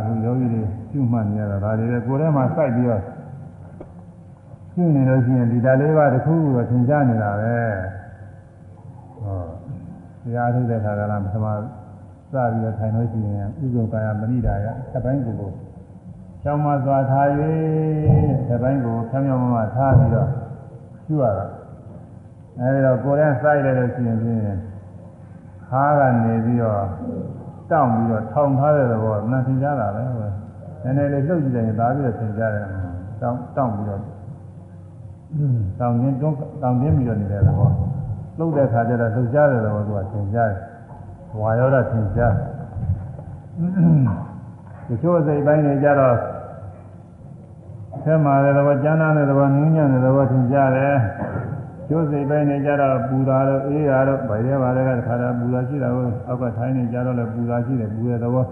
ခုယောဂီတွေကျွမှတ်နေရတာဒါတွေပဲကိုယ်ထဲမှာစိုက်ပြီးတော့ ကျွနေလို့ရှိရင်ဒီဓာတ်လေးပါတစ်ခုကိုသင်ကြားနေတာပဲဟောတရားထုတ်တဲ့ခါကလည်းပထမစပြီးတော့ထိုင်လို့ရှိရင်ဥဇုကာယမဏိဒါယတစ်ပိုင်းကိုကျောင်းမှာသွားထား၍တစ်ပိုင်းကိုဖြောင်းဖြောင်းမမထားပြီးတော့ကျွရတာအဲဒီတော့ကိုယ်ထဲစိုက်လိုက်လို့ရှိရင်ဖြင့်ခါးကနေပြီးတော့တောင့်ပြီးတော့ထောင်ထားတဲ့သဘောမှန်သင်ကြတာပဲနည်းနည်းလေးလှုပ်ကြည့်လိုက်ရင်ဒါပြီးတော့သင်ကြတယ်တောင့်တောင့်ပြီးတော့ တောင်ချင်းတွန်းတောင်ချင်းပြီးတော့နေတဲ့သဘောလှုပ်တဲ့ခါကျတော့လှုပ်ရှားတဲ့သဘောကသင်ကြားတယ်ဝါယောဓသင်ကြားဒီချို့စိတ်ပိုင်းတွေကြတော့ဆဲမှာတဲ့သဘောကျမ်းသာတဲ့သဘောနင်းညံ့တဲ့သဘောသင်ကြားတယ်ကျိုးစိတ်ပိုင်းနေကြတော့ပူတာတော့အေးတာတော့ဗရဲပါတဲ့ကတခါတော့ပူတာရှိတာကိုအောက်ကထိုင်းနေကြတော့လည်းပူတာရှိတယ်ပူတဲ့သဘော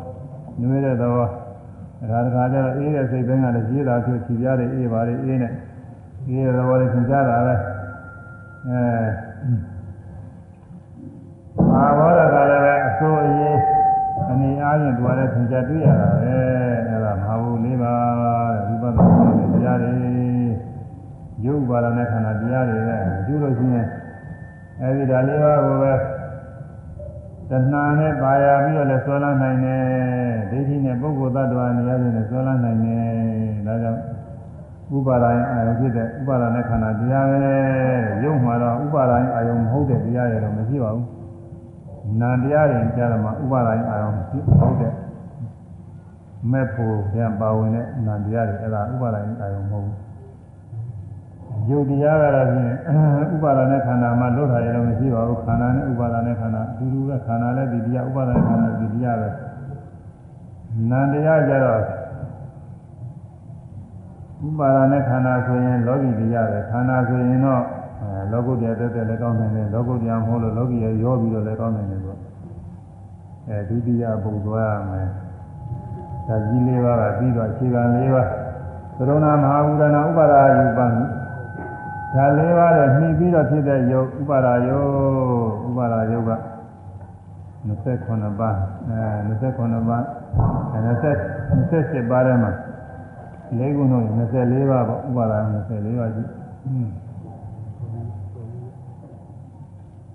နွေးတဲ့သဘောဒါတခါကျတော့အေးတဲ့စိတ်ပိုင်းကလည်းရေးတာဆိုခြေပြားတွေအေးပါလေအေးနဲ့ အေးတဲ့သဘောလေးသင်ကြားတာပဲအဲအာဘောဓကလည်းပဲအစိုးအရေးအနေအားဖြင့်သူကလည်းသင်ကြားတွေ့ရတာပဲအဲဒါမဟာဘုလေးပါတဲ့ဝိပဿနာတရားတွေရုပ်ပါဒနဲ့ခန္ဓာတရားတွေနဲ့ကျူးလို့ရှိရင်အဲဒီဒါလေးပါးကိုပဲသတဏှာနဲ့ပါရပြီးတော့လည်းဆွဲလန်းနိုင်တယ်ဒိဋ္ဌိနဲ့ပုဂ္ဂိုလ်သတ္တဝါနေရာချင်းနဲ့ဆွဲလန်းနိုင်တယ်ဒါကြောင့် ဥပါဒာယအာယုဖြစ်တဲ့ဥပါဒာနဲ့ခန္ဓာတရားပဲရုပ်မှာတော့ဥပါဒာယအာယုမဟုတ်တဲ့တရားရတော့မရှိပါဘူးနာတရားတွေကြားတော့မှဥပါဒာယအာယုဖြစ်ဟုတ်တဲ့မဲ့ဖို့ပြန်ပါဝင်တဲ့နာတရားတွေအဲ့ဒါဥပါဒာယအာယုမဟုတ်ဘူးယုတ်တရားကတော့ဖြင့်ဥပါဒာနဲ့ခန္ဓာမှာလွတ်ထားရတော့မရှိပါဘူးခန္ဓာနဲ့ဥပါဒာနဲ့ခန္ဓာအတူတူပဲခန္ဓာလည်းဒီတရားဥပါဒာနဲ့ခန္ဓာဒီတရားပဲနန္တရားကြတော့ ဥပါဒာနဲ့ခန္ဓာဆိုရင်လောကီတရားပဲခန္ဓာဆိုရင်တော့အဲလောကုတ္တရာတက်တက်လည်းကောင်းနိုင်တယ်လောကုတ္တရာမဟုတ်လို့လောကီရရောပြီးတော့လည်းကောင်းနိုင်တယ်ဆိုအဲဒုတိယပုံသွားရမယ်ဒါကြီးလေးပါးကပြီးတော့အခြေခံလေးပါးသရုဏမဟာဝုဒနာဥပါဒာယူပံဒါလေးပါးနဲ့နှီးပြီးတော့ဖြစ်တဲ့ယုတ်ဥပါဒာယုတ်ဥပါဒာယုတ်က29ပါးအဲ29ပါးအဲ20 27ပါးထဲမှာ လေးခုတော့24ပါးပေါ့ဥပါဒာ24ပါးရှိ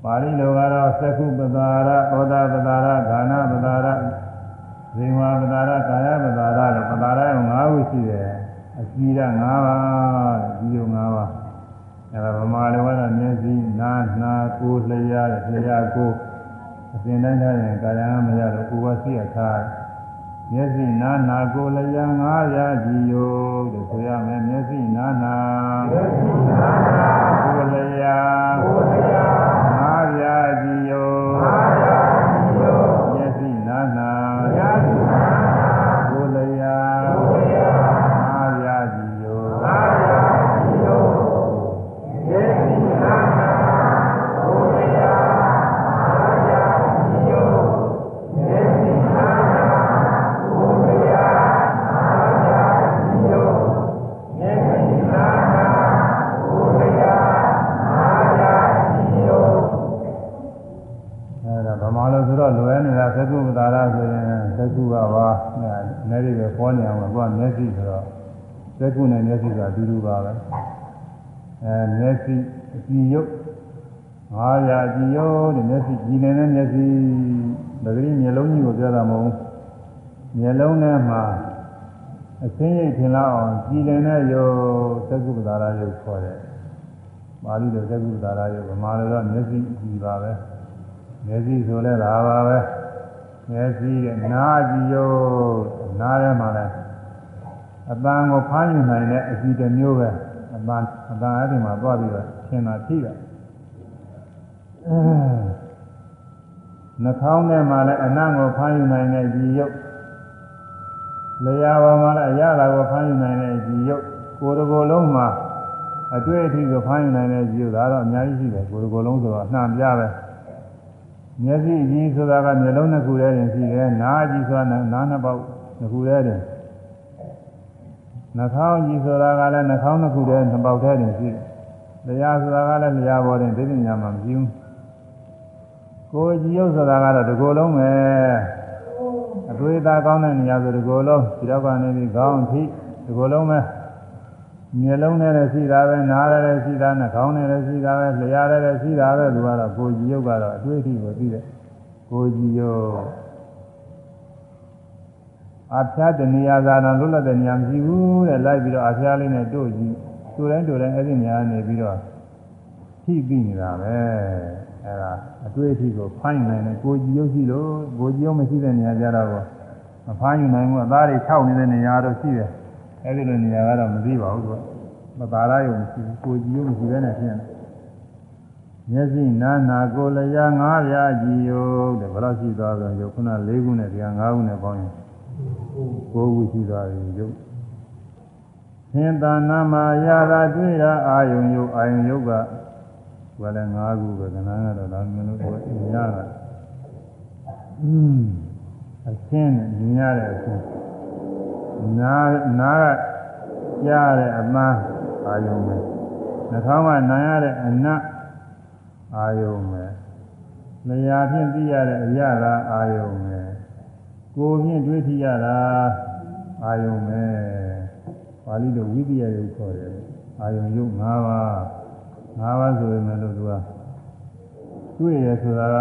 ပါဠိလိုကတော့သက္ခုပတာရဩဒါပတာရဂာနာပတာရဇေဝပတာရကာယပတာရလို့ပတာရ၅ခုရှိတယ်အကြီးရ၅ပါးအကြီးရော၅ပါးအဲဒါဗမာလိုကတော့မျက်စိနားနှာကိုယ်လျှာလျှာကိုယ်အစဉ်တိုင်းတိုင်းရင်ကာယံမရတော့ကိုယ်ဝစီအခါ မျက်စိနားနာကိုယ်လျှာ၅ရာကြည်ယုလို့ဆိုရမယ်မျက်စိနားနာမျက်စိနားနာကိုယ်လျှာကိုယ်လျှာ ငါးရာအကြည့်ရုပ်တဲ့မျက်စိကြည်နေတဲ့မျက်စိဒါကလေးမျက်လုံးကြီးကိုပြောတာမဟုတ်ဘူးမျက်လုံးထဲမှာအစင်းရိပ်ထင်လောက်အောင်ကြည်နေတဲ့ရုပ်သက္ကုပ္ပတာရရုပ်ခေါ်တယ်ပါဠိလိုသက္ကုပ္ပတာရရုပ်ဗမာလိုတော့မျက်စိကြည်ပါပဲမျက်စိဆိုလဲဒါပါပဲမျက်စိတဲ့နားကြည့်ရုပ်နားထဲမှာလဲအတန်ကိုဖမ်းယူနိုင်တဲ့အကြည့်တစ်မျိုးပဲအ တန်အတန်အဲ့ဒီမှာသွားပြီးတော့ရှင်းတာထိတာအဲနှာခေါင်းထဲမှာလည်းအနံ့ကိုဖမ်းယူနိုင်တဲ့ကြည်ရုပ်လျှာပေါ်မှာလည်းအရသာကိုဖမ်းယူနိုင်တဲ့ကြည်ရုပ်ကိုယ်တစ်ကိုယ်လုံးမှာအတွေ့အထိကိုဖမ်းယူနိုင်တဲ့ကြည်ရုပ်ဒါတော့အများကြီးရှိတယ်ကိုယ်တစ်ကိုယ်လုံးဆိုတော့အနှံ့ပြပဲမျက်စိအကြည့်ဆိုတာကမျက်လုံးနှစ်ခုတည်းတင်ရှိတယ်နားအကြည့်ဆိုတာနားနှစ်ပေါက်နှစ်ခုတည်းတင် နှာခေါင်းကြည့်ဆိုတာကလည်းနှာခေါင်းနှစ်ခုတည်းနှစ်ပေါက်တည်းတင်ရှိတယ်။တရားဆိုတာကလည်းတရားပေါ်တင်သိပညာမှမရှိဘူး။ကိုယ်ကြည့်ရုပ်ဆိုတာကတော့ဒီကိုယ်လုံးပဲ။အတွေ့အသာကောင်းတဲ့နေရာဆိုဒီကိုယ်လုံးဒီတော့ကနေပြီးခေါင်းထိဒီကိုယ်လုံးပဲ။မျက်လုံးနဲ့လည်းရှိတာပဲနားလည်းရှိတာနှာခေါင်းနဲ့လည်းရှိတာပဲလျှာလည်းရှိတာပဲသူကတော့ကိုယ်ကြည့်ရုပ်ကတော့အတွေ့အထိကိုသိတယ်။ကိုယ်ကြည့်ရုပ် အဖျားတနေရာသာတော့လွတ်လပ်တဲ့နေရာမရှိဘူးတဲ့လိုက်ပြီးတော့အဖျားလေးနဲ့တို့ကြည့်တို့တိုင်းတို့တိုင်းအဲ့ဒီနေရာနေပြီးတော့ထိပြီးနေတာပဲအဲ့ဒါအတွေ့အထိကိုဖိုင်းနိုင်တယ်ကိုကြည်ရုပ်ရှိလို့ကိုကြည်ရုပ်မရှိတဲ့နေရာကြတော့မဖိုင်းနိုင်ဘူးအသားတွေခြောက်နေတဲ့နေရာတော့ရှိတယ်အဲ့ဒီလိုနေရာကတော့မသိပါဘူးသူကမသာရယုံမရှိဘူးကိုကြည်ရုပ်မရှိဘဲနဲ့ဖြစ်နေမျက်စိနာနာကိုလျာငါးပြားကြည်ရုပ်တဲ့ဘယ်တော့ရှိသွားဆိုရုပ်ခုန၄ခုနဲ့တရား၅ခုနဲ့ပေါင်းရင် ကိုယ်ဝိရှိသွားပြီရုပ်သင်္သာနာမှာရတာတွေ့တာအာယုံယုတ်အာယုံယုတ်ကဘယ်လဲ၅ခုပဲကဏ္ဍကတော့ဒါမျိုးလို့ပြောရတာอืมအရှင်းနဲ့မြင်ရတဲ့အရှင်းနာနာကကြားတဲ့အမှန်အာယုံပဲနှာခေါင်းကနာရတဲ့အနတ်အာယုံပဲလျာဖြင့်သိရတဲ့အရာကအာယုံပဲ ကိုယ်ဖြင့်တွေးထရတာအာယုံပဲပါဠိလိုဝိပယရုပ်ခေါ်တယ်အာယုံရုပ်၅ပါး၅ပါးဆိုရင်လည်းလို့သူကတွေ့ရဆိုတာက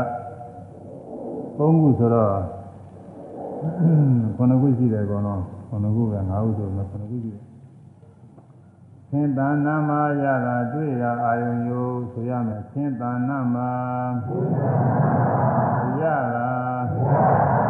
သုံးခုဆိုတော့ခုနှစ်ခုရှိတယ်ကောနော်ခုနှစ်ခုကငါးခုဆိုတော့ခုနှစ်ခုရှိတယ်သင်္တနာမရတာတွေ့တာအာယုံယုဆိုရမယ်သင်္တနာမရတာတွေ့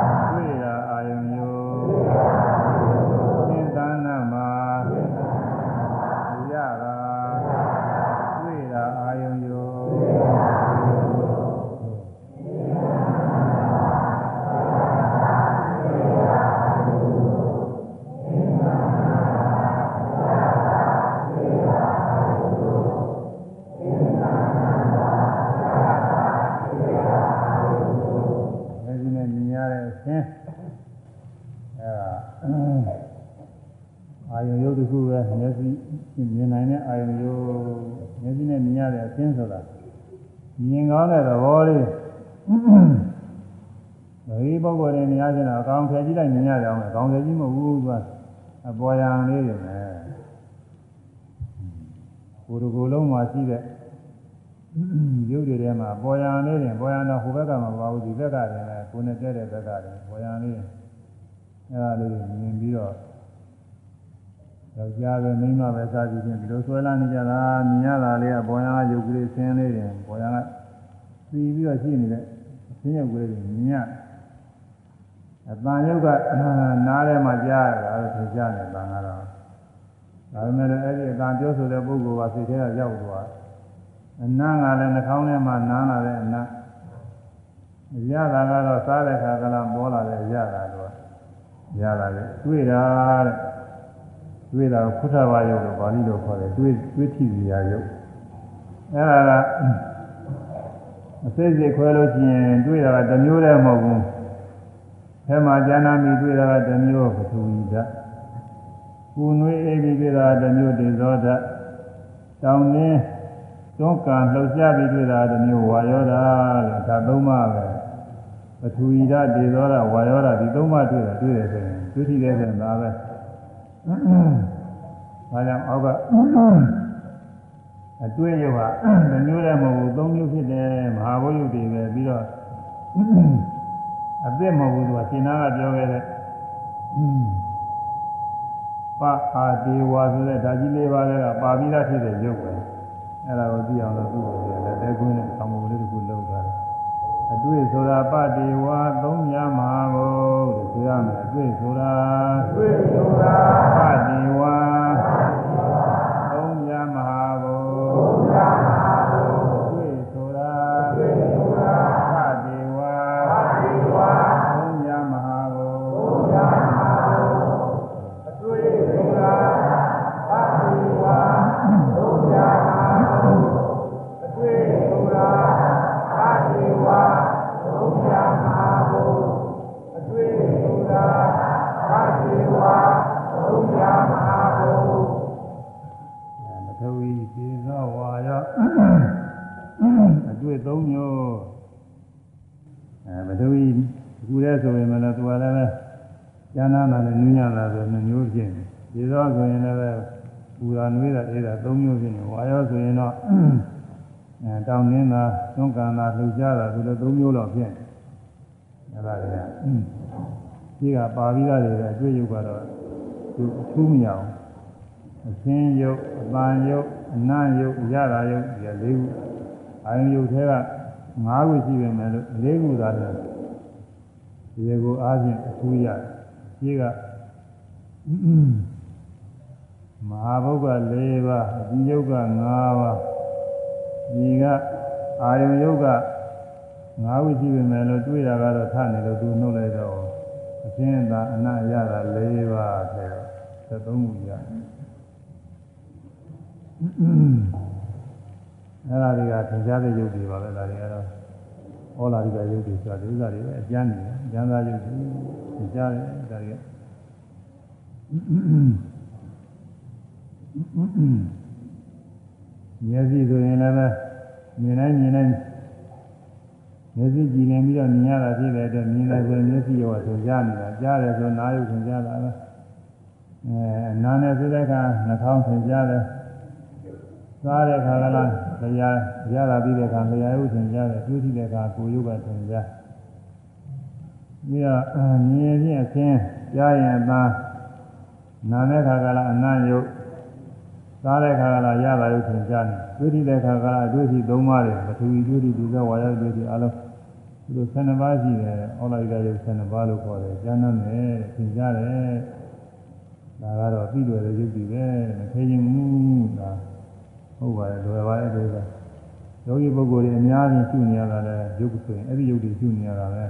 မြင်နိုင်တဲ့အာယုံယုတ်မျက်စိနဲ့မြင်ရတဲ့အချင်းဆိုတာမြင်ကောင်းတဲ့သဘောလေးဒီပုဂ္ဂိုလ်တွေနေရာချင်းတော့အကောင်ဖယ်ကြည့်လိုက်မြင်ရကြအောင်အကောင်ဖယ်ကြည့်မဟုတ်ဘူးသူကအပေါ်ရန်လေးတွေနဲ့ကိုယ်တကူလုံးမှာရှိတဲ့ရုပ်တွေထဲမှာပေါ်ရန်လေးတွေပေါ်ရန်တော့ဟိုဘက်ကမပါဘူးဒီဘက်ကတည်းကကိုယ်နဲ့တဲတဲ့ဘက်ကတည်းပေါ်ရန်လေးအဲဒါလေးမြင်ပြီးတော့ ယောက်ျားပဲမိန်းမပဲစားကြည့်ချင်းဒီလိုဆွဲလာနေကြတာမြင်ရတာလေးကပေါ်ရန်ကရုပ်ကလေးဆင်းလေးတွေပေါ်ရန်ကစီပြီးတော့ရှိနေတဲ့ဆင်းရုပ်ကလေးတွေမြင်ရအတန်ရုပ်ကနားထဲမှာကြားရတာလို့ထင်ကြတယ်တန်ကတော့ဒါပေမဲ့လည်းအဲ့ဒီအတန်ပြောဆိုတဲ့ပုဂ္ဂိုလ်ကစိတ်ထဲကရောက်သွားအနံ့ကလည်းနှာခေါင်းထဲမှာနားလာတဲ့အနံ့ရတာကတော့စားတဲ့ခါကလည်းပေါ်လာတဲ့ရတာတော့ရလာတယ်တွေ့တာတဲ့ တွေ့တာဖုထဘာယုတ်လို့ပါဠိလိုခေါ်တယ်တွေ့တွေ့ထိစီရာယုတ်အဲ့ဒါကအစိတ်စိတ်ခွဲလို့ရှိရင်တွေ့တာကတစ်မျိုးတည်းမဟုတ်ဘူးအဲမှာဉာဏ်မီတွေ့တာကတစ်မျိုးပထဝီဓာတ်ကိုယ်နွေးအေးပြီးတွေ့တာကတစ်မျိုးဒေဇောဓာတ်တောင်းင်းတွန်းကန်လှုပ်ရှားပြီးတွေ့တာတစ်မျိုးဝါယောဓာလို့ဒါသုံးပါပဲပထဝီဓာတ်ဒေဇောဓာတ်ဝါယောဓာတ်ဒီသုံးပါတွေ့တာတွေ့တယ်ဆိုရင်တွေ့ထိတယ်ဆိုရင်ဒါပဲ ဒါကြောင့်အောက်ကအတွေ့ရုပ်ဟာတစ်မျိုးတည်းမဟုတ်ဘူးသုံးမျိုးဖြစ်တယ်မဟာဘုယုတ်တွေပဲပြီးတော့အသစ်မဟုတ်ဘူးသူကရှင်နာကပြောခဲ့တဲ့ပါအာဒေဝါဆိုတဲ့ဓာကြီးလေးပါးကပါပြီးသားဖြစ်တဲ့ရုပ်ပဲအဲ့ဒါကိုကြည့်အောင်လို့သူ့ကိုလည်းတဲကွင်းနဲ့ဆောင်းမလေးတစ်ခုလုပ်ထားတယ် အတွေ့ဆိုတာပတိဝါသုံးညမှာဘုလို့ဆိုရမယ်အတွေ့ဆိုတာအတွေ့ဆိုတာပတိဝါ နာနာနဲ့နူးညံ့လာဆိုနှမျိုးဖြစ်နေသေဇောဆိုရင်လည်းပဲပူတာနွေးတာအေးတာသုံးမျိုးဖြစ်နေဝါယောဆိုရင်တော့အဲတောင်းနေတာသွန်ကန်တာလှုပ်ရှားတာဒီလိုသုံးမျိုးတော့ဖြစ်နေအဲ့ဒါတွေကဒီကပါပြီးသားတွေကအတွေ့ရုပ်ကတော့သူအထူးမရအောင်အသင်းယုတ်အပန်ယုတ်အနံ့ယုတ်အရတာယုတ်ဒီလေးခုအာယုံယုတ်ထဲက၅ခုရှိပေမဲ့လို့၄ခုသာတယ်ဒီကိုအားဖြင့်အထူးရတယ် ရှိကမဟာဘုတ်က၄ပါးအဒီယုတ်က၅ပါးဒီကအာယုံယုတ်က၅ခုရှိပေမဲ့လို့တွေ့တာကတော့ထနေလို့သူနှုတ်လိုက်တော့အသင်းသာအနံ့ရတာ၄ပါးဆိုတော့သုံးခုရတယ်အဲ့ဒါတွေကသင်ကြားတဲ့ယုတ်တွေပါပဲဒါတွေကတော့ ဩလာရိကယုတ်တွေဆိုတာဒီဥစ္စာတွေပဲအကျမ်းနေတယ်အကျမ်းသာယုတ်တွေသင်ကြားတယ်ဒါတွေကမျက်စိဆိုရင်လည်းပဲမြင်တိုင်းမြင်တိုင်းမျက်စိကြည့်နေပြီးတော့မြင်ရတာဖြစ်တဲ့အတွက်မြင်လိုက်ဆိုမျက်စိရောသင်ကြားနေတာကြားတယ်ဆိုနားယုတ်သင်ကြားတာပဲအဲနားနဲ့ဆိုတဲ့အခါနှာခေါင်းသင်ကြားတယ် စားတဲ့ခါကလားတရားရတာပြီးတဲ့အခါလျှာယုတ်သင်ကြားတယ်တွေးကြည့်တဲ့အခါကိုယ်ယုတ်ကသင်ကြားဒီကမြင်ရင်အချင်းကြားရင်အသားနာတဲ့ခါကလာအနံ့ယုတ်စားတဲ့ခါကလာရတာယုတ်သင်ကြားနေတွေ့ထိတဲ့ခါကလာအတွေ့အထိသုံးပါးတယ်ပထဝီတွေ့ထိဒုက္ခဝါယတွေ့ထိအလုံးဒီလို12ပါးရှိတယ်အောလိုက်ကယုတ်12ပါးလို့ခေါ်တယ်ကျမ်းမ်းတယ်သင်ကြားတယ်ဒါကတော့ပြီးတယ်ရုပ်တည်ပဲမခေရင်ဘူးဒါ ဟုတ်ပါတယ်လွယ်ပါတယ်ဒီကယောဂီပုဂ္ဂိုလ်တွေအများကြီးရှုနေရတာလဲရုပ်ဆိုရင်အဲ့ဒီရုပ်တွေရှုနေရတာပဲ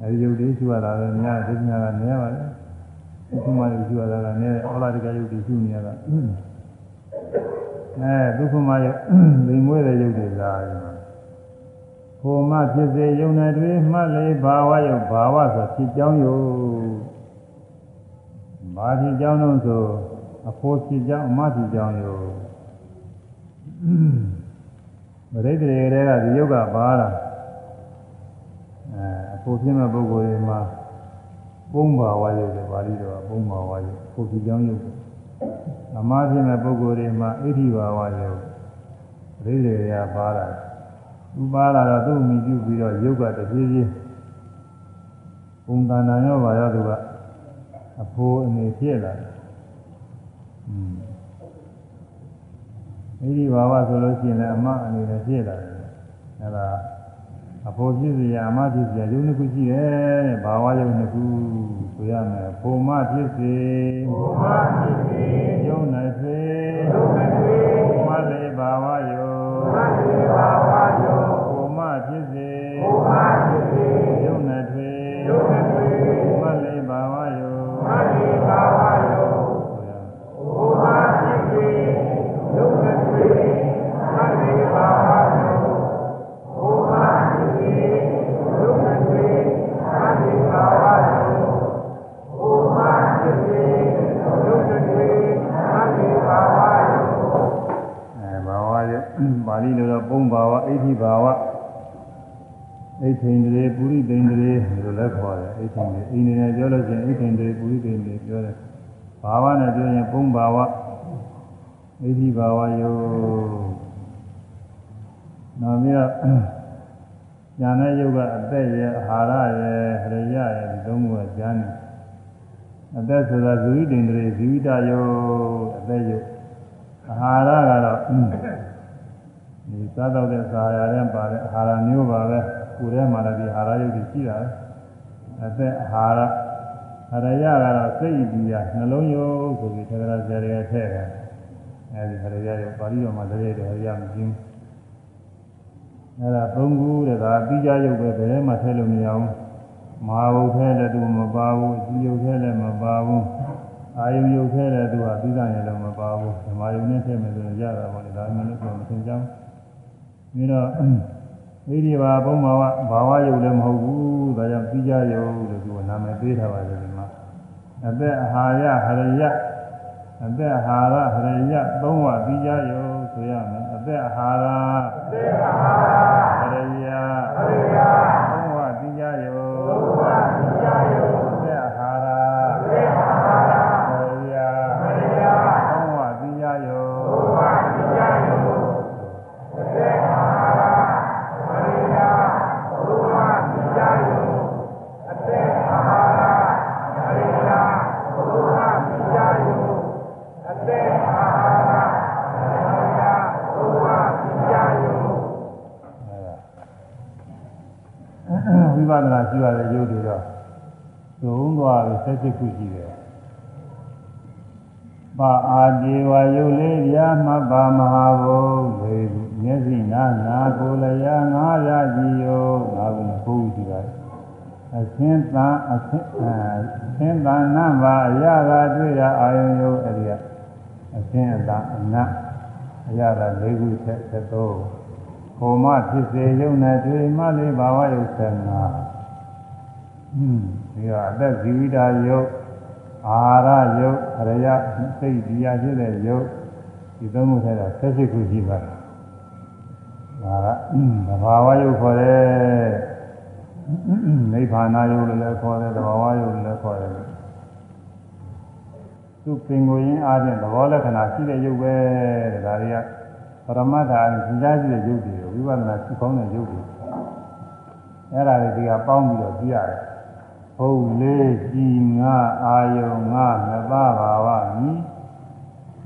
အဲဒီယုတ်လေးရှိရတာပဲများဒုက္ခကနေရပါလေဒုက္ခမယုတ်ရှိရတာကလည်းဩလာတကယုတ်တွေရှိနေရတာအဲဒုက္ခမယုတ်လိမ်မွေးတဲ့ယုတ်တွေလားဟိုမှဖြစ်စေယုံနဲ့တွေမှတ်လေဘာဝယုတ်ဘာဝဆိုဖြစ်ကြောင်းယုတ်ဘာဖြစ်ကြောင်းလို့ဆိုအဖို့ဖြစ်ကြောင်းအမဖြစ်ကြောင်းယုတ် မရိတ္တရေကဒီယုတ်ကပါလားအဲကိုဖြစ်မဲ့ပုဂ္ဂိုလ်တွေမှာပုံပါဝါရုပ်တယ်ပါဠိတော်ကပုံပါဝါရုပ်ကိုဖြစ်ကြောင်းရုပ်အမှားဖြစ်မဲ့ပုဂ္ဂိုလ်တွေမှာဣတိဘာဝရုပ်ရိရေရပါလာသူပါလာတော့သူ့မိပြုပြီးတော့ရုပ်ကတပြေးပြေးပုံတန်တန်ရောပါရောသူကအဖိုးအနေဖြစ်လာတယ် ဣတိဘာဝဆိုလို့ရှိရင်လည်းအမအနေနဲ့ဖြစ်လာတယ်အဲဒါအဖို့ဖြစ်စီရအမဖြစ်စီရယုံနှစ်ခုရှိတယ်တဲ့ဘာဝယုံနှစ်ခုဆိုရမယ်ပုံမဖြစ်စီပုံမဖြစ်စီယုံနှစ်စေယုံနှစ်စေမလေးဘာဝယုံမလေးဘာဝ အိဋ္ဌိန္ဒြေပုရိသိန္ဒြေလို့လည်းခေါ်တယ်အိဋ္ဌိန္ဒြေအင်းနေပြောလို့ရှိရင်အိဋ္ဌိန္ဒြေပုရိသိန္ဒြေပြောတယ်ဘာဝနဲ့ပြောရင်ပုံဘာဝအိဋ္ဌိဘာဝယောနောက်ပြီးတော့ညာနဲ့ယုတ်ကအသက်ရဲ့အာဟာရရဲ့ဟရယရဲ့ဒီသုံးခုကကျမ်းတယ်အသက်ဆိုတာဇီဝိတ္တန္တရေဇီဝိတယောအသက်ယုတ်အာဟာရကတော့ဒီစားတော့တဲ့စာရတဲ့ပါတဲ့အာဟာရမျိုးပါပဲ ကိုယ်ထဲမှာလည်းဒီအာဟာရယုတ်ကြီးရှိတာအသက်အာဟာရဟရယကတော့စိတ်ဤဒီယာနှလုံးယုတ်ဆိုပြီးသက္ကရာဆရာတွေထည့်တယ်အဲဒီဟရယယုတ်ပါဠိတော်မှာတည်းတည်းဟရယမကျင်းအဲဒါသုံးခုတဲ့ဒါပြီးကြယုတ်ပဲဘယ်မှထည့်လို့မရဘူးမဟာဘုထဲလည်းသူမပါဘူးအစီယုတ်ထဲလည်းမပါဘူးအာယုယုတ်ထဲလည်းသူကပြီးသားရင်လည်းမပါဘူးဓမ္မယုတ်နဲ့ထည့်မယ်ဆိုရင်ရတာပေါ့လေဒါမှမဟုတ်မသင်ကြောင်းပြီးတော့ ဣတိဘာဘုံဘာဝဘာဝယုတ်လည်းမဟုတ်ဘူးဒါကြောင့်ပြီးကြယုတ်လို့သူကနာမည်ပေးထားပါတယ်ဒီမှာအသက်အာဟာရဟရယအသက်အာဟာရဟရယသုံးဝပြီးကြယုတ်ဆိုရမယ်အသက်အာဟာရအသက်အာဟာရ 17ခုရှိတယ်ပါအာဒေဝယုလေးပြာမဘာမဟာဘုရေမျက်စိနာနာကိုလျာငါးရာကြီးယောငါးခုဘုရားရှိပါတယ်အသင်္သာအသင်အသင်္သာနဘာအရသာတွေ့ရအာယုံယောအဲ့ဒီကအသင်္သာအနအရသာ၄ခုဆက်သတ်တော့ဟောမဖြစ်စေယုံနဲ့တွေ့မှလေးဘာဝယုတ်ဆံနာ ဒီကအသက်ဇီဝိတာယုတ်အာရယုတ်အရယစိတ်ဒီယာဖြစ်တဲ့ယုတ်ဒီသုံးခုထဲကဆက်စစ်ခုရှိပါတယ်ဒါကသဘာဝယုတ်ခေါ်တယ်နိဗ္ဗာန်ယုတ်လည်းခေါ်တယ်သဘာဝယုတ်လည်းခေါ်တယ်သူပင်ကိုရင်းအားဖြင့်သဘောလက္ခဏာရှိတဲ့ယုတ်ပဲတဲ့ဒါတွေကပရမတ္ထာသင်ကြားကြည့်တဲ့ယုတ်တွေဝိပဿနာရှိကောင်းတဲ့ယုတ်တွေအဲ့ဒါတွေဒီကပေါင်းပြီးတော့ကြည့်ရတယ် ဟုတ်လေးကြည်ငါအာယုံငါနှစ်ပါးပါဝမိ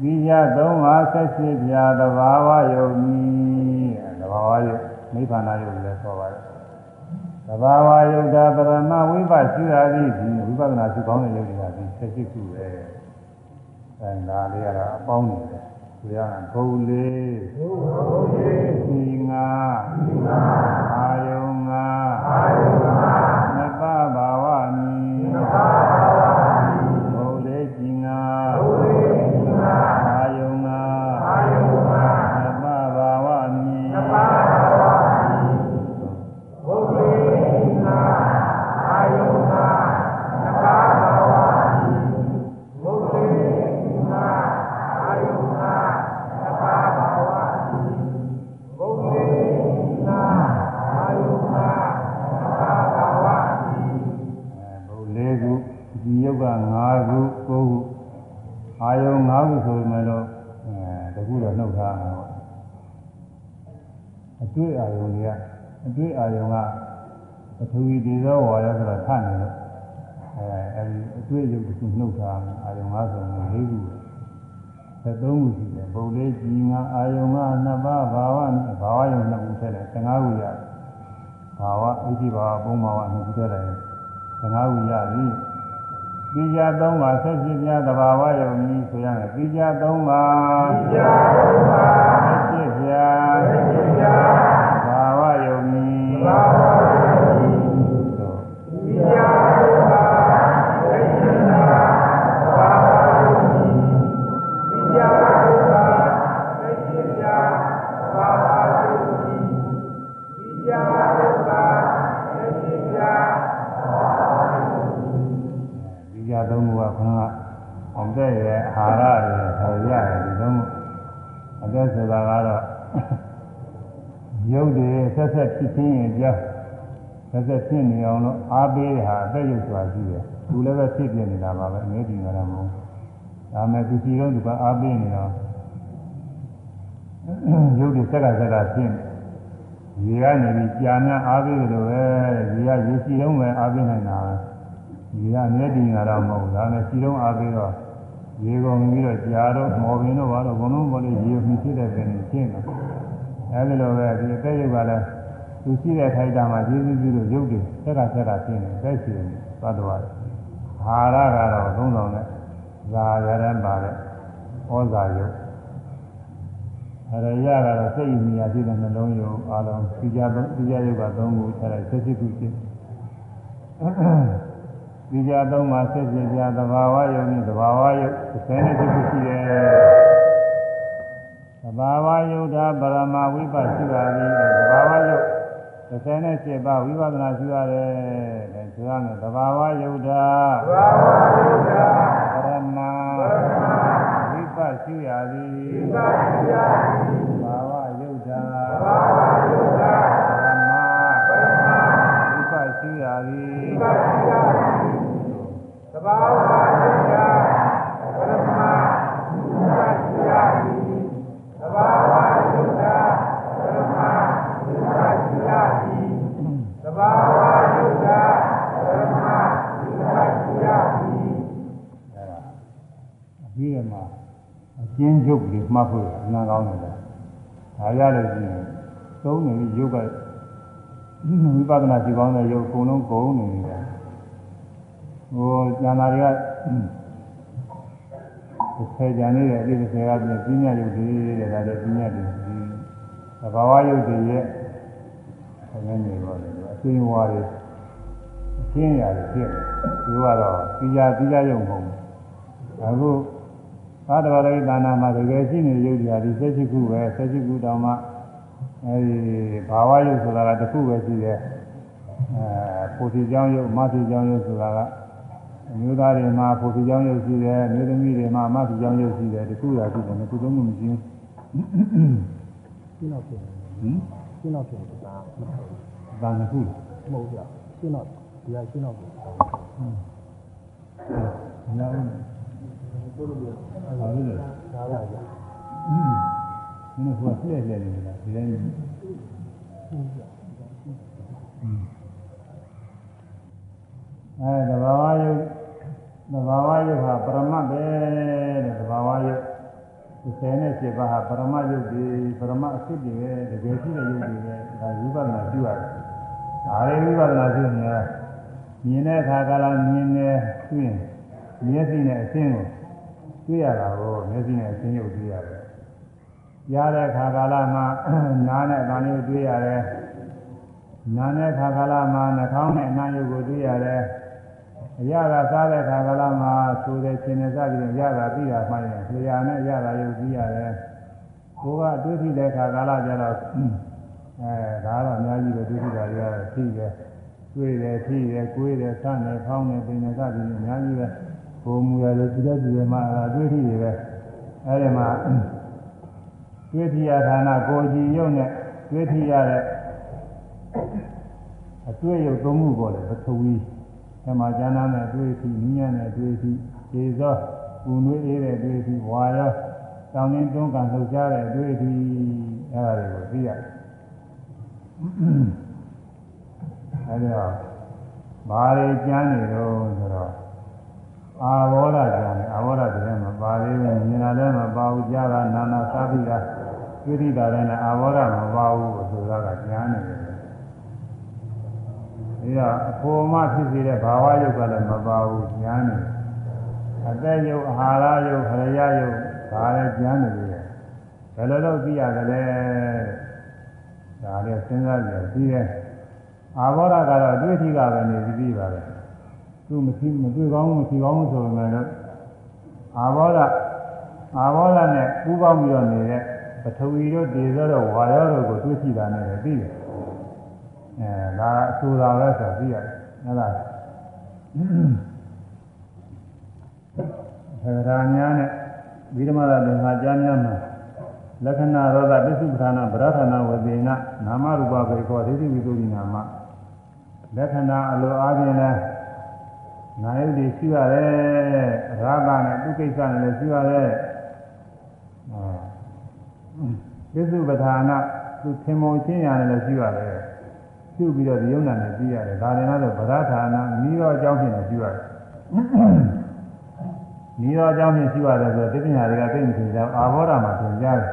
ဒီရသုံးပါးဆက်ရှိပြသဘာဝယုံမိသဘာဝယုံနိဗ္ဗာန်ယုံလည်းဆိုပါတယ်သဘာဝယုတ်တာပရမဝိပဿနာရသည်ဒီဝိပဿနာရှိကောင်းတဲ့ယုတ်တရားဒီဆက်ရှိခုပဲအဲဒါလေးကတော့အပေါင်းနေတယ်ဒီကဘုံလေးဘုံလေးဒီငါအာယုံငါအာယုံငါ အတွေ့အာယုံကပထဝီဒေဇောဝါရဆိုတာထနေလို့အဲအဲဒီအတွေ့အယုတ်တစ်ခုနှုတ်ထားမှာအာယုံ5ဆိုရင်၄ခုပဲ73ခုရှိတယ်ဘုံလေးကြီးငါအာယုံကနှစ်ပါးဘာဝနဲ့ဘာဝယုံနှစ်ခုထည့်တယ်15ခုရတယ်ဘာဝဣတိဘာဝဘုံဘာဝနှစ်ခုထည့်တယ်15ခုရပြီပိကြသုံးပါဆက်ဖြစ်ပြသဘာဝယုံကြီးဆိုရတယ်ပိကြသုံးပါပိကြသုံးပါဆက်ဖြစ်ပြ ဖြစ်ပြနေတာပါပဲအငဲဒီမှာတော့မဟုတ်ဒါမဲ့သူစီတော့သူကအားပေးနေတော့ရုပ်တွေဆက်ကဆက်ကဖြစ်နေရေကနေပြီးကြာများအားပေးတယ်လို့ပဲရေကရေစီတော့ပဲအားပေးနိုင်တာပဲဒီကအမြဲတည်နေတာတော့မဟုတ်ဘူးဒါနဲ့စီလုံးအားပြီးတော့ရေကုန်ပြီးတော့ကြာတော့မော်ပင်တော့ဘာတော့ဘုံလုံးပေါ်လေးရေမြင့်ဖြစ်တဲ့ပင်ရှင်းတယ်အဲဒီလိုပဲဒီအသက်ရုပ်ကလည်းသူရှိတဲ့ထိုက်တာမှာကျေးဇူးပြုလို့ရုပ်တွေဆက်ကဆက်ကရှင်းတယ်သက်ရှင်သတ္တဝါ ဟာရကတော့သုံးဆောင်တဲ့ဇာရရန်ပါတဲ့ဩဇာယုတ်အရရကတော့စိတ်အမြာဖြစ်တဲ့နှလုံးယုတ်အလုံးပြကြသုံးပြကြယုတ်က၃ခုဆက်လိုက်ဆက်ရှိခုရှင်းဒီကြသုံးပါဆက်ပြပြသဘာဝယုံနဲ့သဘာဝယုတ်ဆယ်နဲ့ဖြစ်ဖြစ်ရှိတယ်သဘာဝယုတ်တာပရမဝိပဿနာပြီးသဘာဝယုတ် 37ပါးဝိပဿနာရှိရတယ်တဲ့ဆိုရမယ်သဘာဝယုတ်တာသဘာဝယုတ်တာပရမဝိပဿရှိရသည်ဝိပဿရှိရသည်သဘာဝယုတ်တာသဘာဝယုတ်တာပရမပရမဝိပဿရှိရသည်ဝိပ ကျဉ်းချုပ်လေးမှတ်ဖို့အနာကောင်းတယ်ဒါရလို့ရှိရင်သုံးနေရုပ်ကဝိပဿနာကြည့်ကောင်းတဲ့ရုပ်အကုန်လုံးကုန်နေတယ်ဟိုဉာဏ်သာတွေကဆယ်ကြံနေတဲ့အပြည့်ဆယ်ကပြင်ပြညာရုပ်တွေတဲ့ဒါလည်းပြညာတွေဒီသဘာဝရုပ်တွေရဲ့ဆယ်နေပါလေအသိဝါတွေအရှင်းရတယ်ဖြစ်တယ်သူကတော့ပြညာပြညာရုပ်မဟုတ်ဘူးအခု သာတဝရိဒါနာမှာတကယ်ရှိနေရုပ်တွေဒီဆက်ရှိခုပဲဆက်ရှိခုတောင်မှအဲဒီဘာဝရုပ်ဆိုတာကတစ်ခုပဲရှိတယ်အဲပိုတိကြောင်းရုပ်မတိကြောင်းရုပ်ဆိုတာကအမျိုးသားတွေမှာပိုတိကြောင်းရုပ်ရှိတယ်အမျိုးသမီးတွေမှာမတိကြောင်းရုပ်ရှိတယ်တစ်ခုရာရှိတယ်တစ်ခုလုံးမရှိဘူးရှင်းတော့ဖြစ်တယ်ဟင်ရှင်းတော့ဖြစ်တယ်ဒါမဟုတ်ဘူးဒါနှစ်ခုမဟုတ်ပြရှင်းတော့ဒီကရှင်းတော့ဖြစ်တ ပို့လို့မရဘူးဘာလို့လဲဒါရပါအင်းမင်းကဘာလှည့်လှည့်နေတာဒီတိုင်းဟုတ်အဲတဘာဝယုတ်တဘာဝယုတ်ဟာပရမတ်ပဲတဲ့တဘာဝယုတ်ဒီနဲ့7ပါးဟာပရမယုတ်ဒီပရမအစစ်တွေပဲတကယ်ရှိတဲ့ယုတ်တွေပဲဒါဝိပဿနာပြုရတယ်။ဒါလည်းဝိပဿနာပြုနေတာမြင်တဲ့အခါကလာမြင်နေသူရင်မျက်စိနဲ့အရှင်းကို တွေ့ရတာကိုမျက်စိနဲ့အရှင်းရုပ်တွေ့ရတယ်။ရတဲ့အခါကလည်းမှနားနဲ့အသံလေးကိုတွေ့ရတယ်။နားနဲ့အခါကလည်းမှနှာခေါင်းနဲ့အနံ့ရုပ်ကိုတွေ့ရတယ်။အရသာစားတဲ့ခါကလာမှာဆိုတဲ့ရှင်နေစားပြီးရတာပြီးတာမှရင်လျာနဲ့ရတာယုတ်ပြီးရတယ်။ကိုကအတွေ့အထိတဲ့ခါကလာကြတော့အဲဒါတော့အများကြီးပဲတွေ့ထိတာတွေကတော့ဖြည့်တယ်။တွေ့တယ်ဖြည့်တယ်ကိုယ်တယ်စတယ်ဖောင်းတယ်ပင်နေစားပြီးအများကြီးပဲ ကိုမူရတယ်ကြည့်တဲ့ကြည့်ရမှာအဲတွေ့ထိတွေပဲ။အဲဒီမှာတွေ့ထိရဌာနကိုကြည်ယုံနဲ့တွေ့ထိရတဲ့အတွေ့ယုတ်သုံးခုပေါ်တယ်ပထဝီဓမ္မကျမ်းနာနဲ့အတွေ့အထိနည်းနဲ့အတွေ့အထိခြေသောပူနွေးအေးတဲ့အတွေ့အထိဝါရောတောင်းတင်းတွန်းကန်လှုပ်ရှားတဲ့အတွေ့အထိအဲဒါတွေကိုသိရတယ်အဲဒီတော့ဘာတွေကျမ်းနေတော့ဆိုတော့ အာဘောဓကျမ်းနေအာဘောဓကျမ်းမှာပါလေးပဲမြင်တာလည်းမပါဘူးကြားတာနာနာစားပြီးတာတွေ့ထိတာလည်းအာဘောဓမပါဘူးဆိုတာကကျမ်းနေတယ်ဒီတော့အဖို့မဖြစ်စေတဲ့ဘာဝယုတ်ကလည်းမပါဘူးဉာဏ်နဲ့အသက်ယုတ်အာဟာရယုတ်ခရယယုတ်ဒါလည်းဉာဏ်နဲ့လေဘယ်လိုလုပ်သိရတယ်လဲဒါလည်းစဉ်းစားကြည့်ပြီးတယ်အာဘောဓကတော့အတွေ့အထိကပဲနေပြီးပါပဲ သူမရှိမတွေ့ကောင်းမရှိကောင်းဆိုပေမဲ့တော့အာဘောဓအာဘောဓနဲ့ပူးပေါင်းပြီးတော့နေတဲ့ပထဝီတို့ဒေဇောတို့ဝါရောတို့ကိုတွေ့ရှိတာနဲ့လည်းပြီးတယ်အဲဒါအဆူတာပဲဆိုသိရတယ်ဟုတ်လားထေရညာနဲ့ဝိဓမရသင်္ခါကြားများမှာလက္ခဏာရောဂပစ္စုပ္ပန္နဗရဌာနဝေဒေနနာမရူပဘေခောဒိဋ္ဌိဝိသုဒ္ဓိနာမလက္ခဏာအလိုအားဖြင့်လဲ နာယုတ်တွေရှိရတယ်ရာဂနဲ့သူကိစ္စနဲ့လည်းရှိရတယ်အဲပစ္စုပ္ပန္နသူသင်္မောချင်းရနဲ့လည်းရှိရတယ်ပြုပြီးတော့ဒီယုံနာနဲ့ပြီးရတယ်ဒါလည်းတော့ဗရဌာနမိရောအကြောင်းဖြင့်လည်းပြုရတယ်မိရောအကြောင်းဖြင့်ရှိရတယ်ဆိုတော့တိပညာတွေကသိမသိကြအာဘောဓမှာသင်ကြားတယ်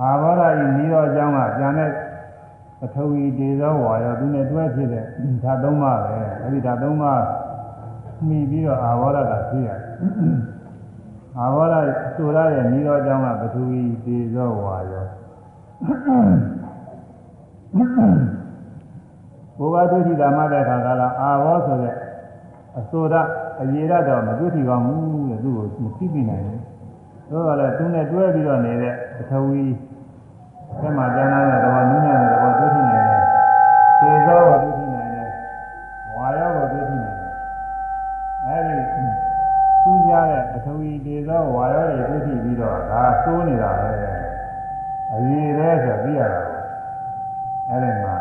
အာဘောဓဤမိရောအကြောင်းကပြန်တဲ့ပထဝီဒေဇောဝါရောသူနဲ့တွဲဖြစ်တဲ့ဓာတ်သုံးပါးပဲအဲဒီဓာတ်သုံးပါး မှီပြီးတော့အာဘောဓကဖြစ်ရတယ်အာဘောဓဆိုရတဲ့မိရောအကြောင်းကပထဝီဒေဇောဝါရောဘုရားဒုတိယမှတဲ့ခါကလာအာဘောဆိုတဲ့အဆိုရအရေရတော့မတွေ့ထီကောင်းဘူးတဲ့သူ့ကိုမသိပြနိုင်ဘူး။သို့တော်လည်းသူနဲ့တွဲပြီးတော့နေတဲ့ပထဝီဆက်မှကျမ်းလာတဲ့တော်နည်းနဲ့တော့ သူကြတဲ့ပထဝီသေသောဝါရောတွေတွေ့ထီပြီးတော့ဒါစိုးနေတာပဲ။အရေရဲဆိုသိရတာကိုအဲဒီမှာ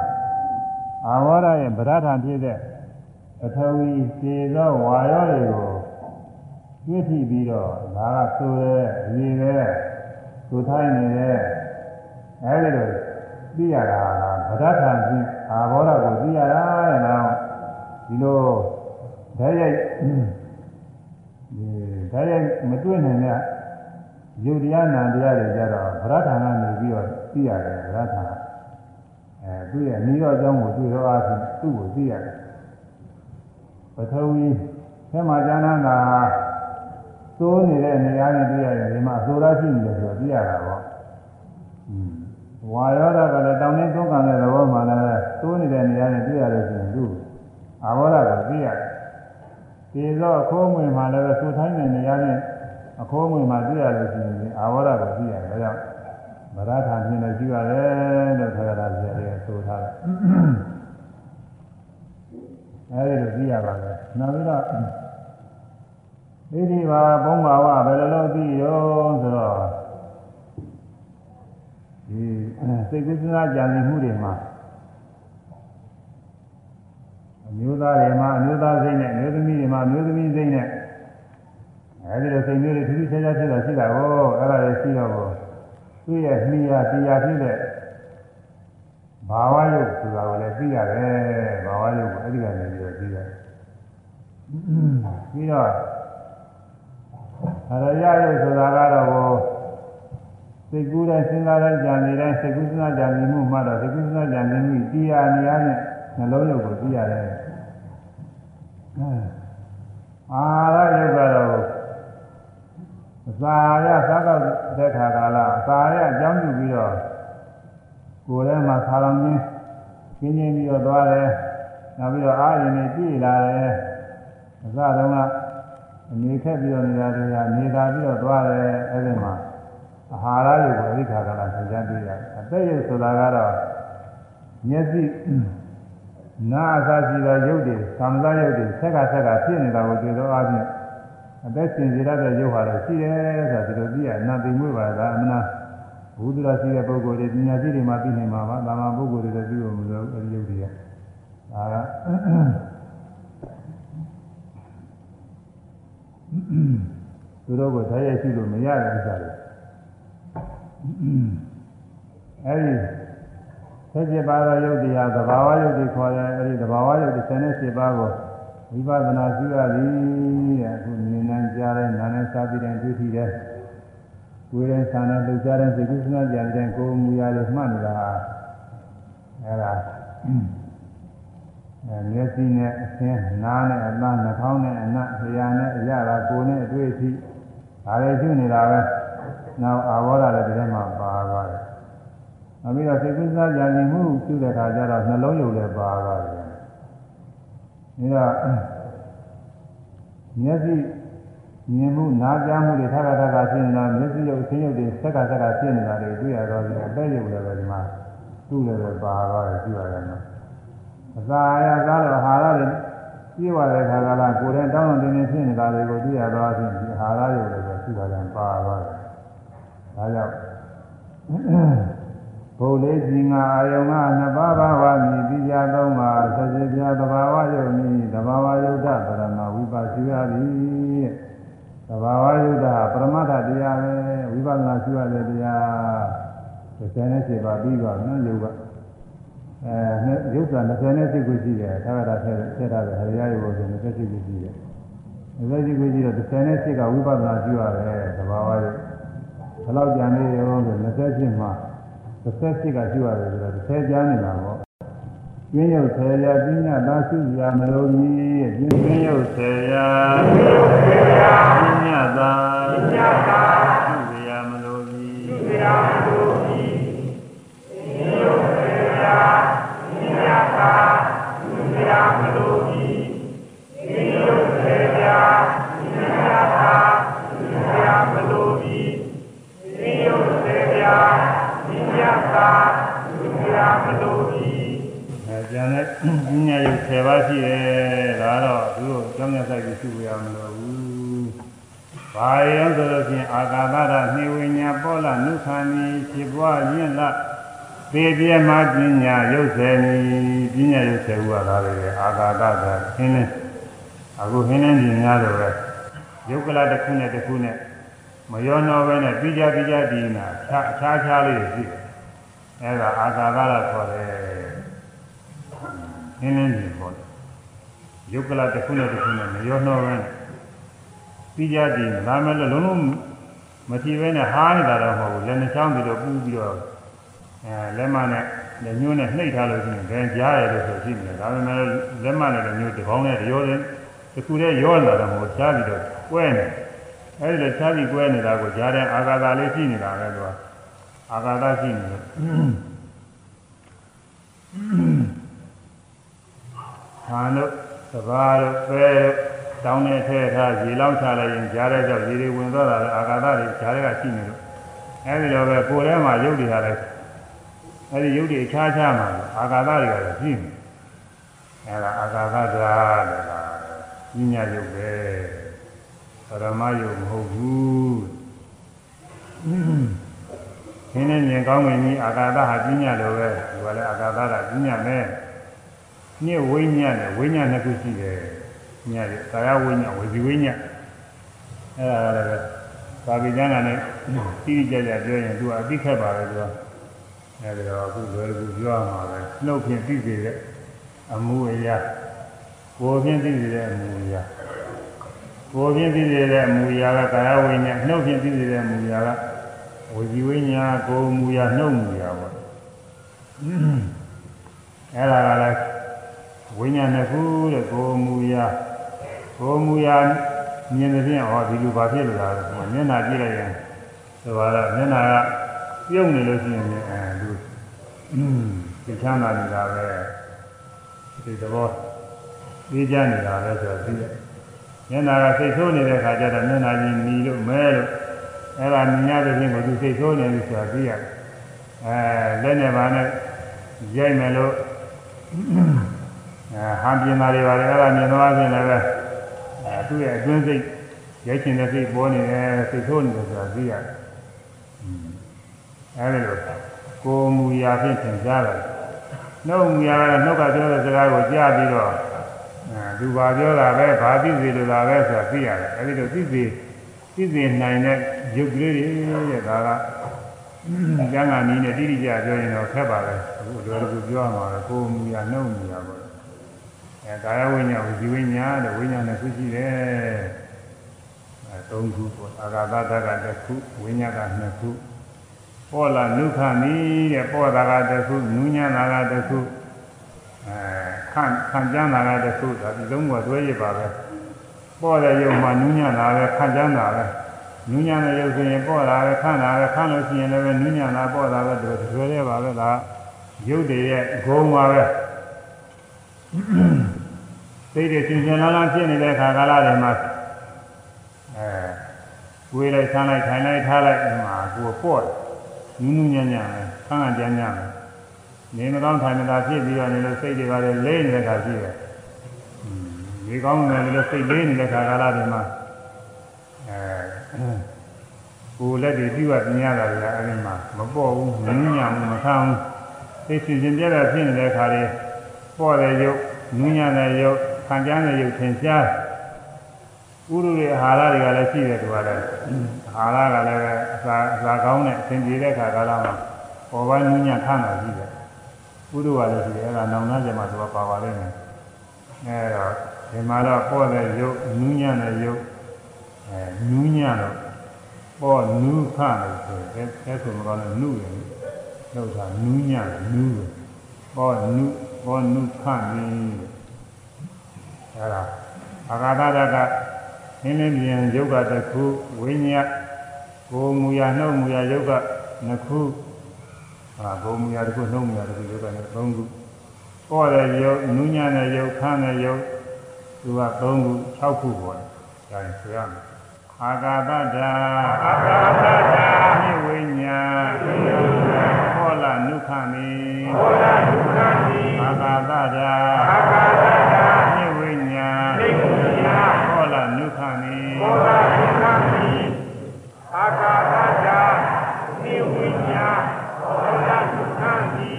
အာဝရရဲ့ဗရဒ္ဓဖြစ်တဲ့ပထဝီသေသောဝါရောတွေကိုတွေ့ထိပြီးတော့ဒါကဆိုရဲရေပဲဆိုထိုင်းနေတယ်အဲဒီလိုသိရတာကဗရဒ္ဓဖြင့်အာဘောရကိုသိရတာတဲ့နော်ဒီလိုဓာတ်ရိုက် ဒီဓာတ်ရိုက်မတွေ့နိုင်တဲ့ယုတ်တရားနာတရားတွေကြတော့ဗရဒ္ဓကနေပြီးတော့သိရတယ်ဗရဒ္ဓအဲသူ့ရဲ့ဤတော်အကြောင်းကိုတွေ့တော့အားဖြင့်သူ့ကိုသိရတယ်ပထဝီဆဲမှာကျမ်းနာတာသိုးနေတဲ့နေရာနဲ့တွေ့ရတယ်ဒီမှာအဆိုရရှိနေတယ်ဆိုတော့သိရတာပေါ့ဝါရောဓကလည်းတောင်းနေသုံးကန်တဲ့သဘောမှလည်းသိုးနေတဲ့နေရာနဲ့တွေ့ရတယ်ဆိုရင်သူ့အာဘောဓကိုသိရတယ် ဒီတော့အခိုးငွေမှလည်းသိုးထိုင်းတဲ့နေရာနဲ့အခိုးငွေမှတွေ့ရတယ်ဆိုရင်အာဘောဓကိုသိရတယ်ဒါကြောင့်ဗရထာမြင်လို့ရှိရတယ်လို့ထာဂရဆရာတွေကဆိုထားတယ်အဲဒီလိုသိရပါပဲနောက်ပြီးတော့ဒီဒီပါဘုံဘာဝဘယ်လိုလုပ်သိရောဆိုတော့ဒီစိတ်ကူးစဉ်းစားကြံနေမှုတွေမှာ အမျိုးသားတွေမှာအမျိုးသားစိတ်နဲ့အမျိုးသမီးတွေမှာအမျိုးသမီးစိတ်နဲ့အဲဒီလိုစိတ်မျိုးတွေထူးထူးခြားခြားဖြစ်တာရှိတာကိုအဲ့ဒါတွေရှိတော့ကိုသူ့ရဲ့နှီးရတရားဖြစ်တဲ့ဘာဝယုတ်ဆိုတာကိုလည်းသိရတယ်ဘာဝယုတ်ကိုအဲ့ဒီကနေပြီးတော့သိရတယ်ပြီးတော့အရယရုပ်ဆိုတာကတော့ဟိုစိတ်ကူးတဲ့စဉ်းစားတဲ့ကြံနေတိုင်းစိတ်ကူးစဉ်းစားကြံနေမှုမှတော့စိတ်ကူးစဉ်းစားကြံနေမှုတရားနေရတဲ့နှလုံးရုပ်ကိုသိရတယ် အာရယုတ်ကတော့အစာရစားတော့တဲ့ခါကာလအစာရအကြောင်းပြုပြီးတော့ကိုယ်ထဲမှာခါလောင်ရင်းကျင်းချင်းပြီးတော့သွားတယ်နောက်ပြီးတော့အာရုံနဲ့ကြည့်လာတယ်အစတုန်းကအနေခက်ပြီးတော့နေတာတွေကနေသာပြီးတော့သွားတယ်အဲ့ဒီမှာအာဟာရယုတ်ကိုအရိခါကာလသင်ကြားတွေ့ရတယ်အသက်ယုတ်ဆိုတာကတော့မျက်စိ နာအစရှိသောရုပ်တွေသံသယုတ်တွေဆက်ကဆက်ကဖြစ်နေတာကိုတွေ့တော့အချင်းအသက်ရှင်စေရတဲ့ရုပ်ဟာလည်းရှိတယ်ဆိုတာဒီလိုသိရနာသိမှုပါကအမနာဘုဒ္ဓရာရှိတဲ့ပုဂ္ဂိုလ်တွေပညာရှိတွေမှသိနေမှာပါတာမန်ပုဂ္ဂိုလ်တွေလည်းသိလို့မလို့အဲဒီရုပ်တွေကဒါကသူတို့ကိုဓာတ်ရိုက်ရှိလို့မရတဲ့ဥစ္စာတွေအဲဒီ ဆက်ပြပါသောယုတ်တရားသဘာဝယုတ်တွေခေါ်တယ်အဲဒီသဘာဝယုတ်37ပါးကိုဝိပဿနာရှိရသည်တဲ့အခုမြင်နိုင်ကြားတဲ့နာနဲ့စားပြီးတဲ့တွေ့ထိတဲ့ကိုယ်ရဲ့ဆန္ဒလှုပ်ရှားတဲ့စိတ်ကူးစဉ်းစားကြတဲ့ကိုယ်မူရာတွေမှတ်နေတာအဲဒါအဲမျက်စိနဲ့အသင်းနားနဲ့အသံနှာခေါင်းနဲ့အနံ့လျှာနဲ့အရသာကိုယ်နဲ့အတွေ့အထိဒါတွေရှိနေတာပဲနောက်အာဘောဓလည်းဒီထဲမှာပါသွားတယ် နောက်ပြီးတော့စိတ်ကူးစားကြံမှုပြုတဲ့အခါကျတော့နှလုံးယုတ်လည်းပါသွားတယ်ဒါကမျက်စိမြင်မှုနားကြားမှုတွေထပ်ထပ်ထပ်ဖြစ်နေတာမျက်စိရုပ်ဆင်းရုပ်တွေဆက်ကဆက်ကဖြစ်နေတာတွေတွေ့ရတော့ဒီအသက်ရုပ်လည်းပဲဒီမှာသူ့လည်းပဲပါသွားတယ်ကြည့်ရတယ်နော်အစာအရစားတော့အာဟာရတွေပြည့်ဝတဲ့ခါကလာကိုယ်နဲ့တောင်းတတင်းတင်းဖြစ်နေတာတွေကိုတွေ့ရတော့အချင်းဒီအာဟာရရုပ်လည်းပဲသူ့လည်းပါသွားတယ်ဒါကြောင့် ဘုလေးကြီးငါအာယုံကနှစ်ပါးပါးဝါမြည်ပြီးကြသုံးပါသတိပြသဘာဝယုံမြည်သဘာဝယုဒ္ဓပရမဝိပါရှိရသည်သဘာဝယုဒ္ဓပရမတ္ထတရားပဲဝိပဿနာရှိရတဲ့တရား37ပါးပြီးတော့နော်ယုတ်ကအဲယုတ်က28ခုရှိတယ်သာဝတဆက်ဆက်ထားတယ်ဟရိယယုတ်ဆို28ခုရှိတယ်28ခုရှိတော့38ကဝိပဿနာရှိရတယ်သဘာဝယုတ်ဘယ်လောက်ကြံနေရောဆို28မှာ တစ်ဆက်ရှိကရှိရတယ်ဆိုတော့တစ်ဆက်ကြားနေတာပေါ့ကျင်းရုပ်ဆယ်ရာပညာသာရှိရာမလို့ကြီးရဲ့ကျင်းရုပ်ဆယ်ရာပညာသာရှိရာမလို့ကြီးရှိရာမလို့ကြီး န်တဲ့ပညာရုပ်10ပါးရှိတယ်ဒါတော့သူတို့ကျောင်းရဆိုင်ကိုရှုရမလို့ဘူးဘာရောဆိုလို့ချင်းအာကာသရနှိဝိညာပောလနုခန္ဒီဖြစ်ပွားရင့်လသေပြမပညာရုပ်ဆယ်နီပညာရုပ်ဆယ်ခုကဒါတွေအာကာသကခင်းနေအခုခင်းနေပြင်များတော့ပဲယုတ်ကလတစ်ခုနဲ့တစ်ခုနဲ့မရောနှောပဲနဲ့ပြီးကြပြီးကြဒီနာခြားခြားခြားလေးတွေရှိတယ်အဲဒါအာကာသရခေါ်တယ် နင်းလင်းကြီးပေါ့ယုတ်ကလတစ်ခုနဲ့တစ်ခုနဲ့မရောနှောပဲနဲ့ပြီးကြဒီဒါမဲ့လို့လုံးလုံးမကြည့်ပဲနဲ့ဟားနေတာတော့မဟုတ်ဘူးလက်နှချောင်းပြီးတော့ပူးပြီးတော့အဲလက်မနဲ့လက်ညှိုးနဲ့နှိပ်ထားလို့ရှိရင်ဘယ်ကြားရလို့ဆိုရှိနေတယ်ဒါပေမဲ့လက်မနဲ့လက်ညှိုးတစ်ပေါင်းနဲ့ရောတယ်တစ်ခုတည်းရောလာတော့မဟုတ်ကြားပြီးတော့ကွဲနေအဲဒီလိုကြားပြီးကွဲနေတာကိုကြားတဲ့အာဃာတလေးရှိနေတာပဲသူကအာဃာတရှိနေလို့ ဟာတို့သဘာတို့ပဲတို့တောင်းနေထဲထားရေလောင်းချလိုက်ရင်ကြားတဲ့ကြောင့်ရေတွေဝင်သွားတာလေအာဃာတတွေကြားတဲ့ကရှိနေလို့အဲဒီလိုပဲကိုယ်ထဲမှာရုပ်တွေဟာလည်းအဲဒီရုပ်တွေခြားခြားမှာအာဃာတတွေကလည်းရှိနေအဲဒါအာဃာတသာတဲ့ကပညာရုပ်ပဲပရမယုတ်မဟုတ်ဘူးခင်းနေမြင်ကောင်းဝင်ကြီးအာဃာတဟာပညာလိုပဲဒီကလည်းအာဃာတကပညာမဲ့ ညစ်ဝိညာဉ်နဲ့ဝိညာဉ်နှစ်ခုရှိတယ်ညရကာယဝိညာဉ်ဝစီဝိညာဉ်အဲ့ဒါလည်းပဲပါဠိကျမ်းကလည်းတိတိကျကျပြောရင်သူကအသိခက်ပါပဲသူကအဲ့ဒါတော့အခုလွယ်ကူပြောရမှာပဲနှုတ်ဖြင့်သိစေတဲ့အမှုအရာကိုယ်ဖြင့်သိစေတဲ့အမူအရာကိုယ်ဖြင့်သိစေတဲ့အမူအရာကကာယဝိညာဉ်နှုတ်ဖြင့်သိစေတဲ့အမူအရာကဝစီဝိညာဉ်ကိုယ်မူအရာနှုတ်မူအရာပေါ့အဲ့ဒါကလည်း ဝိညာဉ်နှစ်ခုတဲ့ကိုယ်မူအရာကိုယ်မူအရာမြင်တဲ့ဖြင့်ဟောဒီလိုဘာဖြစ်လို့လားဆိုတော့မျက်နှာကြည့်လိုက်ရင်ဆိုတော့မျက်နှာကပြုံးနေလို့ရှိရင်အဲလူอืมသိချမ်းသာနေတာပဲဒီသဘောသိကြနေတာပဲဆိုတော့သိရမျက်နှာကစိတ်ဆိုးနေတဲ့ခါကျတော့မျက်နှာကြီးမီလို့မဲလို့အဲ့ဒါမြင်ရတဲ့ဖြင့်ကိုသူစိတ်ဆိုးနေပြီဆိုတာသိရတယ်အဲလက်နဲ့ပါနဲ့ရိုက်မယ်လို့အဲ ဟန်ပြင်းတာတွေပါတယ်အဲ့ဒါမြင်သွားခြင်းလည်းပဲအဲသူ့ရဲ့အတွင်းစိတ်ရိုက်ချင်တဲ့စိတ်ပေါ်နေတယ်စိတ်ဆိုးနေတယ်ဆိုတာသိရတယ်အဲဒီလိုကိုယ်မူရာဖြင့်သင်ကြားတယ်နှုတ်မူရာကတော့နှုတ်ကပြောတဲ့စကားကိုကြားပြီးတော့အဲသူဘာပြောတာပဲဘာသိစေလိုတာပဲဆိုတာသိရတယ်အဲဒီလိုသိစေသိစေနိုင်တဲ့ရုပ်ကလေးတွေတဲ့ဒါကကျမ်းဂန်နည်းနဲ့တိတိကျကျပြောရင်တော့ခက်ပါပဲအခုအတော်တကူပြောရမှာတော့ကိုယ်မူရာနှုတ်မူရာပေါ့ အဲကာယဝိညာဉ်ဝစီဝိညာဉ်တဲ့ဝိညာဉ်နဲ့ခုရှိတယ်အဲသုံးခုပေါ့အာဂါသတ္တကတစ်ခုဝိညာဉ်ကနှစ်ခုပေါ်လာနုခနီးတဲ့ပေါ်တာကတစ်ခုနူးညံ့တာကတစ်ခုအဲခံခံကြမ်းတာကတစ်ခုဒါဒီလုံးကသွဲရပါပဲပေါ်တဲ့ရုပ်မှာနူးညံ့တာပဲခံကြမ်းတာပဲနူးညံ့တဲ့ရုပ်ဆိုရင်ပေါ်တာပဲခံတာပဲခံလို့ရှိရင်လည်းနူးညံ့တာပေါ်တာပဲဒီလိုသွဲရပါပဲဒါရုပ်တွေရဲ့ဂုံပါပဲ စိတ်တွေရှင်ရှင်လန်းလန်းဖြစ်နေတဲ့ခါကာလတွေမှာအဲကိုယ်လိုက်ဆန်းလိုက်ထိုင်လိုက်ထားလိုက်ဒီမှာကိုယ်ပေါ့တယ်နူးနူးညံ့ညံ့ပဲဆန်းဆန်းကြမ်းကြမ်းပဲနေမကောင်းထိုင်မသာဖြစ်ပြီးတော့နေလို့စိတ်တွေကလည်းလေးနေတဲ့ခါရှိတယ်ဒီကောင်းတယ်လို့စိတ်လေးနေတဲ့ခါကာလတွေမှာအဲကိုယ်လက်တွေပြုတ်ပြင်းရတာတွေကအဲဒီမှာမပေါ့ဘူးနူးညံ့ဘူးမခံဘူးသိရှင်ရှင်ပြတဲ့ဖြစ်နေတဲ့ခါတွေပေါ့တဲ့ရုပ်နူးညံ့တဲ့ရုပ် ခံကြမ်းတဲ့ရုပ်သင်ရှားဥရုရဲ့အာဟာရတွေကလည်းရှိတယ်သူကလည်းအာဟာရကလည်းပဲအစာအစာကောင်းတဲ့အစဉ်ပြေတဲ့ခါကာလမှာပေါ်ပိုင်းနူးညံ့ခန့်တာရှိတယ်ဥရုကလည်းရှိတယ်အဲဒါနောင်နှမ်းကျမှသူကပါပါလိမ့်မယ်အဲတော့ဒီမှာတော့ပေါ်တဲ့ရုပ်နူးညံ့တဲ့ရုပ်အဲနူးညံ့တော့ပေါ်နူးခန့်လို့ဆိုတယ်အဲဆိုမကောင်းလို့နုရယ်လောက်တာနူးညံ့နူးတယ်ပေါ်နုပေါ်နုခန့်နေ အဲဒါအာဂါဒကနင်းလင်းပြန်ယုတ်ကတစ်ခုဝိညာဉ်ကိုမူရနှုတ်မူရယုတ်ကနှစ်ခုဟာဘုံမူရတစ်ခုနှုတ်မူရတစ်ခုယုတ်ကနဲ့သုံးခုပေါ်တဲ့ယုတ်နူးညံ့တဲ့ယုတ်ခန့်တဲ့ယုတ်သူကသုံးခု၆ခုပေါ်တယ်ဒါရင်ဆိုရမယ်အာဂါဒတာအာဂါဒတာနိဝိညာဟောလာနုခမိဟောလာနုခမိအာဂါဒတာအာဂါဒတာနိဝိညာနိဝိညာဟောလာနုခမိဟောလာနုခမိအာဂါဒတာနိဝိညာဟောလာနုခမိ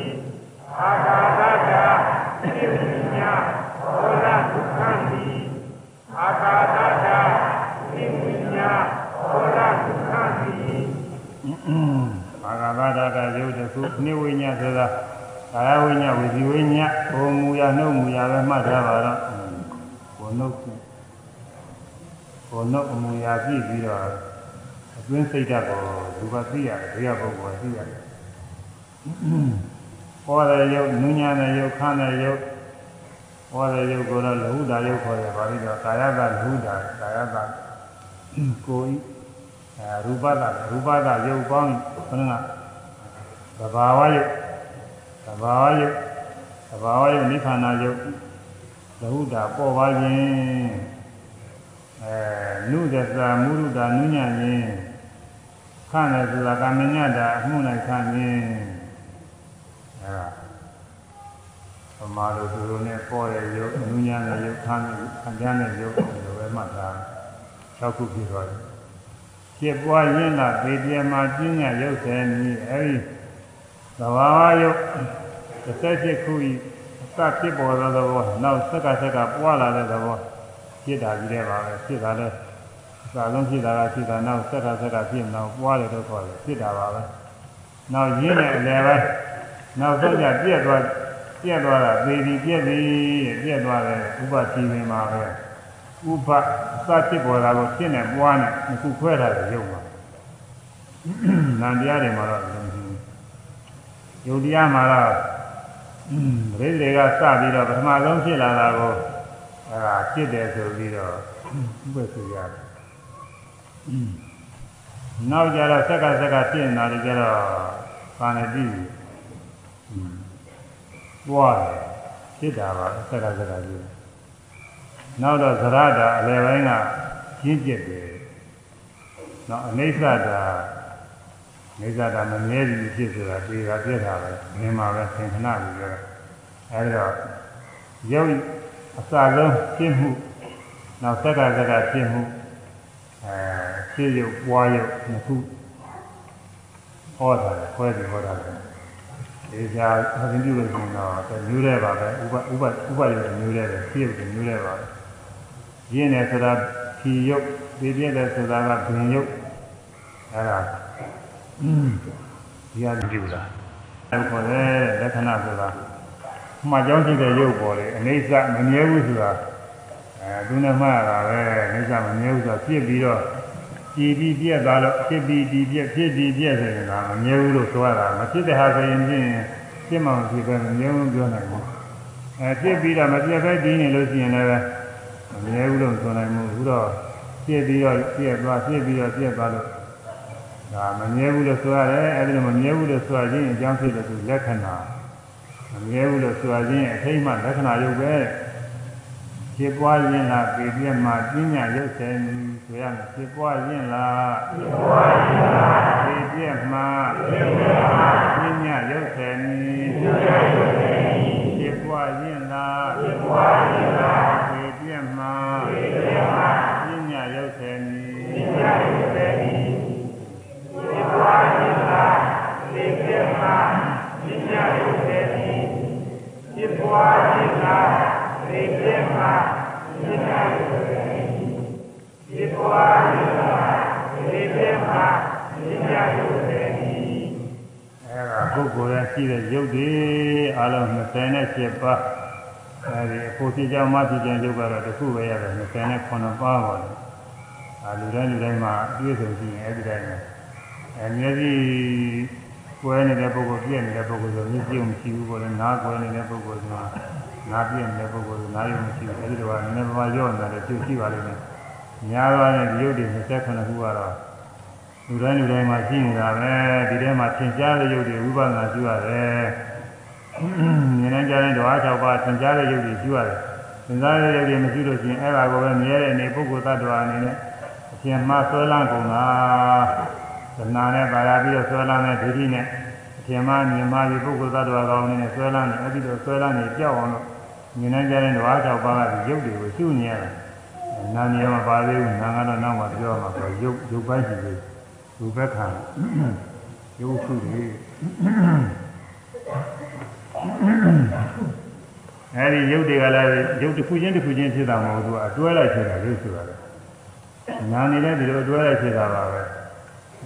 အာဂါဒတာနိဝိညာဟောလာနုခမိအာဂါဒတာနိဝိညာဟောလာနုခမိအာဂါဒတာကယုတ်တ ခုနိဝိညာဆိုတာကာယဝိညာဝစီဝိညာဘုံမူရနှုတ်မူရပဲမှတ်ထားပါတော့ဘုံနှုတ်ဘုံနှုတ်အမူအရာပြည့်ပြီးတော့အတွင်းစိတ်ဓာတ်ကိုလူကသိရတယ်ဘေးကပုဂ္ဂိုလ်ကသိရတယ်ဟောတဲ့ယုတ်နုညာတဲ့ယုတ်ခန်းတဲ့ယုတ်ဟောတဲ့ယုတ်ကိုတော့လဟုတာယုတ်ခေါ်တယ်ပါဠိတော်ကာယတလဟုတာကာယတကိုယ်အဲရူပတရူပတယုတ်ပေါင်းဘယ်နှက သဘာဝယုတ်သဘာဝယုတ်သဘာဝယုတ်နိဗ္ဗာန်ယုတ်လဟုတာပေါ်ပါခြင်းအဲနုဒသမုရုတာနုညံ့ခြင်းခန့်တယ်ဆိုတာကာမညတာအမှု၌ခန့်ခြင်းအဲဒါပမာလိုသူတို့နဲ့ပေါ်တဲ့ယုတ်နုညံ့တဲ့ယုတ်ခန့်ခံကြတဲ့ယုတ်လိုပဲမှတ်တာ၆ခုပြည့်သွားတယ်ဖြစ်ပွားရင်းလာပေပြမှာပြင်းညရုပ်ဆယ်နည်းအဲဒီ သဘာဝယုတ်18ခုဤအစဖြစ်ပေါ်သောသဘောနောက်ဆက်ကဆက်ကပွားလာတဲ့သဘောဖြစ်တာကြီးတဲ့ပါပဲဖြစ်တာလည်းအစလုံးဖြစ်တာကဖြစ်တာနောက်ဆက်ကဆက်ကဖြစ်နောက်ပွားတယ်တော့ခေါ်တယ်ဖြစ်တာပါပဲနောက်ရင်းတဲ့အလယ်ပဲနောက်ဆုံးကျပြည့်သွားပြက်သွားတာသေပြီပြက်ပြီပြက်သွားတယ်ဥပတိဝင်မှာပဲဥပအစဖြစ်ပေါ်တာကိုဖြစ်နေပွားနေအခုခွဲထားတယ်ရုပ်မှာနန္တရားတွေမှာတော့လုံးကြီး ယုတ်တရားမှာတော့ပရိသေတွေကစပြီးတော့ပထမဆုံးဖြစ်လာတာကိုအဲဒါဖြစ်တယ်ဆိုပြီးတော့ဥပ္ပဆိုရတယ်နောက်ကြတော့စက်ကစက်ကဖြစ်နေတာတွေကြတော့ပါဏတိပွားတယ်ဖြစ်တာပါစက်ကစက်ကကြီးနောက်တော့သရတာအလယ်ပိုင်းကကျင်းကျက်တယ်နောက်အနိစ္စတာ နေဇာတာမမြဲဘူးဖြစ်ဆိုတာပြေတာပြက်တာပဲမြင်မှာပဲသင်္ခဏလို့ပြောတယ်အဲဒီတော့ရုပ်အစဆုံးဖြစ်မှုနောက်စက်ကစက်ကဖြစ်မှုအဲဖြစ်ရုပ်ပွားရုပ်နှစ်ခုဟောတာလေခွဲပြီးဟောတာလေဒီကြာအရင်ပြုလို့ရှိရင်တော့မျိုးတဲ့ပါပဲဥပဥပဥပရုပ်မျိုးတဲ့ပဲဖြစ်ရုပ်မျိုးတဲ့ပါပဲရင်းနေဆိုတာဖြီရုပ်ပြည့်ပြည့်တဲ့ဆိုတာကဘင်ရုပ်အဲဒါ ဒီအရင်ပြုလားအဲခေါ်တဲ့လက္ခဏာဆိုတာမှကြောင်းရှိတဲ့ရုပ်ပေါ်လေအနေစမမြဲဘူးဆိုတာအဲသူနဲ့မှတ်ရတာပဲအနေစမမြဲဘူးဆိုတာပြစ်ပြီးတော့ကြည်ပြီးပြက်သွားလို့ဖြစ်ပြီးဒီပြက်ဖြစ်ပြီးပြက်ဆိုရင်ဒါမမြဲဘူးလို့ဆိုရတာမဖြစ်တဲ့ဟာဆိုရင်ဖြင့်ပြစ်မှမဖြစ်ပဲမမြဲဘူးပြောနိုင်ဘူးအဲပြစ်ပြီးတော့မပြက်ပဲဒီနေလို့ရှိရင်လည်းမမြဲဘူးလို့ဆိုနိုင်မှုဘူးတော့ပြစ်ပြီးတော့ပြက်သွားပြစ်ပြီးတော့ပြက်သွားလို့ ဒါမမြဲဘူးလို့ဆိုရတယ်အဲဒီလိုမမြဲဘူးလို့ဆိုရခြင်းအကြောင်းဖြစ်တဲ့သူလက္ခဏာမမြဲဘူးလို့ဆိုရခြင်းအထိတ်မှလက္ခဏာရုပ်ပဲဖြစ်ပွားခြင်းလားပြည့်ပြည့်မှပြညာရုပ်ဆယ်ဆိုရမယ်ဖြစ်ပွားခြင်းလားဖြစ်ပွားခြင်းလားပြည့်ပြည့်မှပြည့်ပြည့်မှပြညာရုပ်ဆယ်ပြညာရုပ်ဆယ်ဖြစ်ပွားခြင်းလားဖြစ်ပွားခြင်းလား ဖြစ်ပွားခြင်းလားပြည့်ပြည့်မှပြညာရုပ်ဆယ်ဒီပွားရတာဒီပြမှာဒီညရုပ်တယ်အဲဒါပုဂ္ဂိုလ်ရဲ့ရှိတဲ့ရုပ်တွေအလုံး28ပါးအဲဒီအဖို့ဖြစ်ကြောင်းမဖြစ်ကြောင်းရုပ်ကတော့တစ်ခုပဲရတယ်28ပါးပါလေအာလူတိုင်းလူတိုင်းမှာအပြည့်စုံရှိရင်အဲဒီတိုင်းပဲအဲမျက်စိ ကွဲနေတဲ့ပုဂ္ဂိုလ်ပြည့်နေတဲ့ပုဂ္ဂိုလ်ဆိုမျက်စိမရှိဘူးပေါ့လေနားကွဲနေတဲ့ပုဂ္ဂိုလ်ဆိုနားပြည့်နေတဲ့ပုဂ္ဂိုလ်ဆိုနားရုံမရှိဘူးအဲဒီတော့နည်းနည်းပါးပါးရော့နေတာလည်းသူရှိပါလိမ့်မယ်များသွားတဲ့ဒီရုပ်တွေ28ခုကတော့လူတိုင်းလူတိုင်းမှာရှိနေတာပဲဒီထဲမှာသင်ကြားတဲ့ရုပ်တွေဝိပဿနာကျူရတယ်မြင်နိုင်ကြတဲ့ဓဝါ၆ပါးသင်ကြားတဲ့ရုပ်တွေကျူရတယ်သင်ကြားတဲ့ရုပ်တွေမရှိလို့ရှိရင်အဲ့ဒါကိုပဲမြဲတဲ့အနေပုဂ္ဂိုလ်သတ္တဝါအနေနဲ့အရှင်မဆွဲလန်းကုန်တာ သနာနဲ့ပါရပြီးတော့ဆွဲလန်းတဲ့ဒိဋ္ဌိနဲ့အရှင်မမြင်မှဒီပုဂ္ဂိုလ်သတ္တဝါကောင်းနေတဲ့ဆွဲလန်းနေအဲ့ဒီတော့ဆွဲလန်းနေကြောက်အောင်လို့မြင်နိုင်ကြတဲ့ဓဝါ၆ပါးကဒီရုပ်တွေကိုရှုနေရတယ်နာမည်မပါသေးဘူးနာကတော့နောက်မှပြောမှာဆိုရုပ်ရုပ်ပိုင်းရှိသေးရူပခါရုပ်စုတွေအဲဒီရုပ်တွေကလည်းရုပ်တစ်ခုချင်းတစ်ခုချင်းဖြစ်တာမဟုတ်ဘူးအတွဲလိုက်ဖြစ်တာရုပ်ဆိုတာလေနာနေလည်းဒီလိုအတွဲလိုက်ဖြစ်တာပါပဲ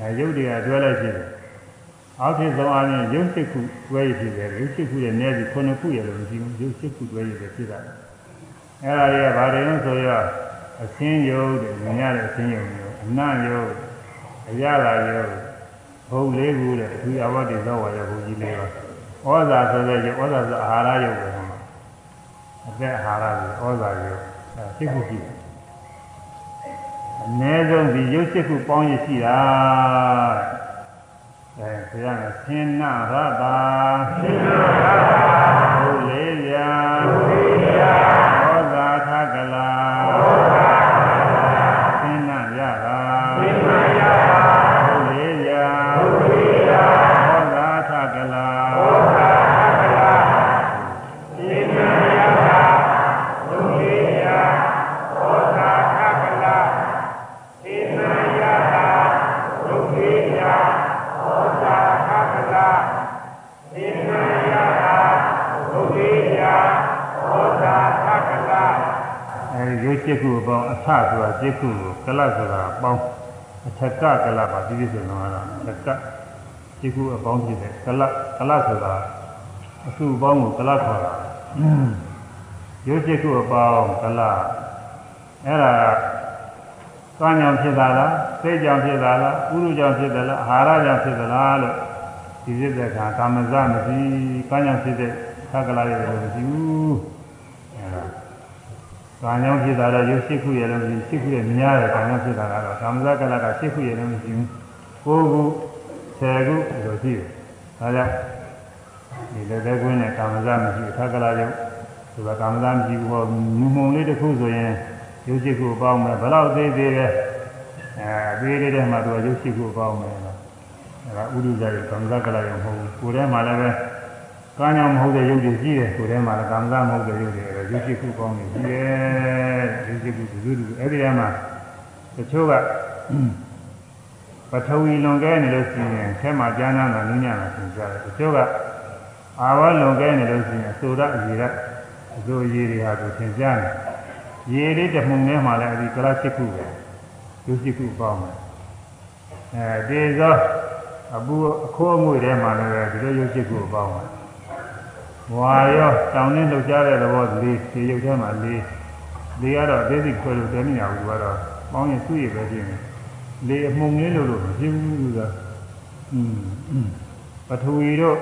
အဲရုပ်တွေကအတွဲလိုက်ဖြစ်တယ်အောက်ဖြစ်ဆုံးအားဖြင့်ရုပ်တစ်ခုတွဲရဖြစ်တယ်ရုပ်တစ်ခုရဲ့နည်းပြီးခုနှစ်ခုရလို့မရှိဘူးရုပ်တစ်ခုတွဲရဖြစ်တာအဲဒါတွေကဘာတွေလဲဆိုတော့အစင်းယုတ်တဲ့မြင်ရတဲ့အစင်းယုတ်မျိုးအနံ့ယုတ်အရသာယုတ်ဘုံလေးခုတဲ့သူအဝတ်တွေသောဝါရဘုံကြီးလေးပါဩဇာဆိုတဲ့ယုတ်ဩဇာဆိုအာဟာရယုတ်ပဲအသက်အာဟာရကိုဩဇာယုတ်အဲစိတ်ခုရှိတယ် အနည်းဆုံးဒီယုတ်စိတ်ခုပေါင်းရရှိတာအဲဆိုရမယ်သင်္နရတာသင်္နရတာဘုံလေးရာဘုံလေးရာ ပြစ်ခုကိုကလဆိုတာပေါင်းအထက်ကကလပါပြည့်ပြည့်စုံတော့အဲ့ဒါအထက်ကပြစ်ခုအပေါင်းဖြစ်တဲ့ကလကလဆိုတာအစုပေါင်းကိုကလခေါ်တာရုပ်ပြစ်ခုအပေါင်းကလအဲ့ဒါကံကြောင့်ဖြစ်တာလားစိတ်ကြောင့်ဖြစ်တာလားဥရုကြောင့်ဖြစ်တာလားအာဟာရကြောင့်ဖြစ်တာလားလို့ဒီစစ်တဲ့အခါကာမဇမရှိကံကြောင့်ဖြစ်တဲ့သက္ကလာရဲ့လို့မရှိဘူး ကာညောင်ဖြစ်တာတော့ရုပ်စိတ်ခုရဲ့လည်းမရှိစိတ်ခုရဲ့မြင်ရတယ်ကာညောင်ဖြစ်တာကတော့ကာမဇကလကစိတ်ခုရဲ့လည်းမရှိဘူးကိုယ်ခုဆယ်ခုလို့ရှိတယ်ဒါကြောင့်ဒီလက်သေးကွင်းနဲ့ကာမဇမရှိဘူးသက္ကလာရုပ်ဆိုတာကာမဇမရှိဘူးဟောမုံမုံလေးတစ်ခုဆိုရင်ရုပ်စိတ်ခုပေါင်းမယ်ဘယ်တော့သေးသေးလဲအဲသေးလေးတဲ့မှာသူကရုပ်စိတ်ခုပေါင်းမယ်အဲဒါဥဒုဇရဲ့ကာမဇကလာရုံမဟုတ်ဘူးကိုယ်ထဲမှာလည်းပဲ ကာညောင်မဟုတ်တဲ့ရုပ်တွေရှိတယ်ကိုယ်ထဲမှာလည်းကာမဇမဟုတ်တဲ့ရုပ်တွေအဲရုပ်စိတ်ခုပေါင်းနေရှိတယ်ရုပ်စိတ်ခုဒုဒုအဲ့ဒီထဲမှာတချို့ကပထဝီလွန်ကဲနေလို့ရှိရင်ဆဲမှာကျမ်းနာတာနုညံ့တာသင်ကြတယ်တချို့ကအာဝလွန်ကဲနေလို့ရှိရင်အဆိုရအရေရအဆိုရည်တွေဟာသူသင်ကြတယ်ရေလေးတစ်မှုနဲ့မှလည်းအဲဒီကလချစ်ခုပဲရုပ်စိတ်ခုပေါင်းတယ်အဲဒီသောအပူအခိုးအငွေထဲမှာလည်းဒီလိုရုပ်စိတ်ခုပေါင်းတယ် ဝါရောတောင်းနဲ့လှုပ်ရှားတဲ့သဘောလေးဒီရုပ်ထဲမှာလေးလေးကတော့အသေးစိတ်ခွဲလို့တည်းမရဘူးသူကတော့ပေါင်းရင်သူ့ရပဲပြင်းတယ်လေအမှုန်လေးလို့လို့မဖြစ်ဘူးသူကอืมပထဝီတို့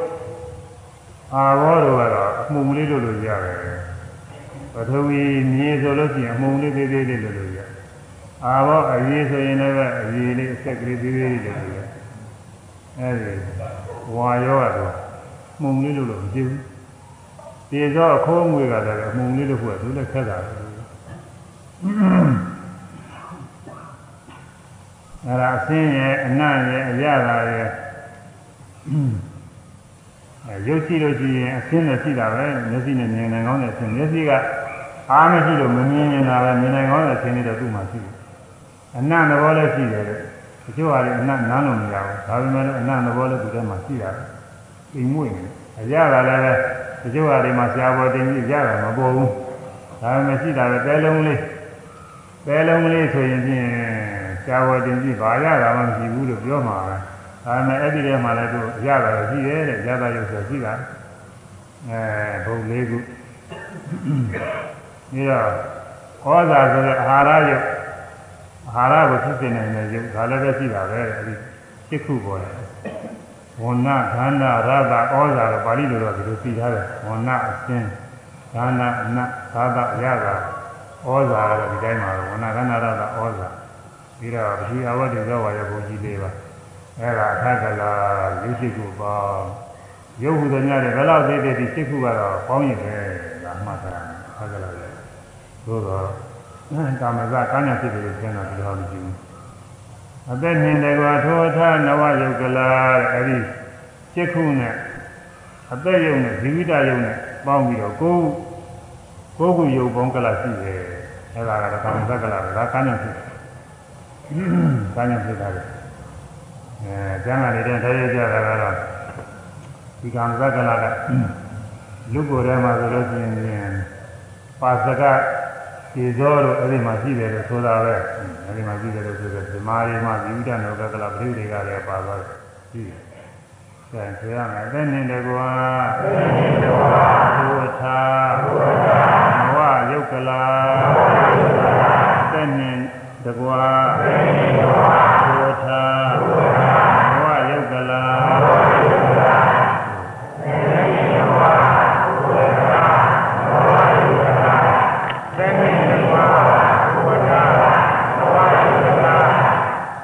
အာဘောတို့ကတော့အမှုန်လေးလို့လို့ရတယ်ပထဝီမြေဆိုလို့ရှိရင်အမှုန်လေးသေးသေးလေးလို့လို့ရအာဘောအရေးဆိုရင်လည်းအရေးလေးအဆက်ကလေးသေးသေးလေးလို့လို့ရအဲဒီဝါရောကတော့မှုန်လေးလို့လို့မဖြစ်ဘူး ဒီတော့အခိုးငွေကလည်းအမှုန်လေးလို့ခေါ်တယ်သူလည်းခက်တာပဲအဲ့ဒါအစင်းရဲ့အနံ့ရဲ့အရသာရဲ့အဲရုပ်ရှိလို့ရှိရင်အစင်းနဲ့ရှိတာပဲမျက်စိနဲ့မြင်နိုင်ကောင်းတဲ့အစင်းမျက်စိကအားမရှိလို့မမြင်နေတာပဲမြင်နိုင်ကောင်းတဲ့အစင်းလေးတော့သူ့မှာရှိတယ်အနံ့သဘောလည်းရှိတယ်တဲ့တချို့ဟာလည်းအနံ့နားလို့မရဘူးဒါပေမဲ့လည်းအနံ့သဘောလည်းသူ့ထဲမှာရှိတာပဲအိမ်မွေ့နေအရသာလည်းပဲ တချို့ဟာတွေမှာဆရာပေါ်တင်ပြီးရတာမပေါ်ဘူးဒါပေမဲ့ရှိတာပဲတဲလုံးလေးတဲလုံးလေးဆိုရင်ဖြင့်ရှားဝတင်ကြည့်ဘာရတာမှမရှိဘူးလို့ပြောမှာပဲဒါပေမဲ့အဲ့ဒီထဲမှာလည်းသူရတာရှိတယ်တဲ့ရတာရုပ်ဆိုရှိတာအဲဘုံလေးခုပြီးတော့ဩဇာဆိုတဲ့အာဟာရရုပ်အာဟာရကိုဖြစ်နေနိုင်တဲ့ရုပ်ဒါလည်းပဲရှိတာပဲအဲ့ဒီစိတ်ခုပေါ်တယ် ဝဏခန္ဓာရတာဩဇာလို့ပါဠိလိုတော့ဒီလိုသိထားတယ်ဝဏအစင်းခန္ဓာအနတ်သာသရတာဩဇာကတော့ဒီတိုင်းမှာဝဏခန္ဓာရတာဩဇာပြီးတော့ပတိအဝတ္တိသောဝါရဘုံကြီးလေးပါအဲ့ဒါအခက်ကလာရုပ်ရှိခုပေါင်းရုပ်ဟူသည်များတဲ့ဘယ်လောက်သေးသေးဒီစိတ်ခုကတော့ပေါင်းရင်ပဲဒါမှတ်တာအခက်ကလာလေသို့တော့ကာမဇကာညာဖြစ်တယ်လို့ကျမ်းတာဒီလိုမရှိဘူး အသက်မြင်တယ်ကွာထောထနဝယုတ်ကလာအဲ့ဒီစိတ်ခုနဲ့အသက်ယုံနဲ့ဇီဝိတယုံနဲ့ပေါင်းပြီးတော့ကိုယ်ကိုယ်ခုယုတ်ပေါင်းကလာရှိတယ်အဲ့ဒါကတော့ကာမဇကလာဒါကာညာဖြစ်ကာညာဖြစ်တာလေအဲကျမ်းဂန်လေးတဲ့ထားရကြတာကတော့ဒီကာမဇကလာကလူကိုယ်ထဲမှာဆိုလို့ရှိရင်ပါစက ဒီဇောတို့အဲ့ဒီမှာရှိတယ်လို့ဆိုတာပဲအဲ့ဒီမှာရှိတယ်လို့ဆိုတော့ဓမ္မရီမှာဝိဒနောကကလပရိတွေကလည်းပါသွားရှိတယ်။အဲဆိုရမယ်အသက်နဲ့တကွာအသက်နဲ့တကွာဘုထာဘုထာဘဝယုတ်ကလာဘဝယုတ်ကလာအသက်နဲ့တကွာအသက်နဲ့တကွာဘုထာဘုထာဘဝယုတ်ကလာဘဝယုတ်ကလာအသက်နဲ့တကွာဘုထာဘဝယုတ်ကလာအသက်နဲ့တကွာဘုထာဘဝယုတ်ကလာ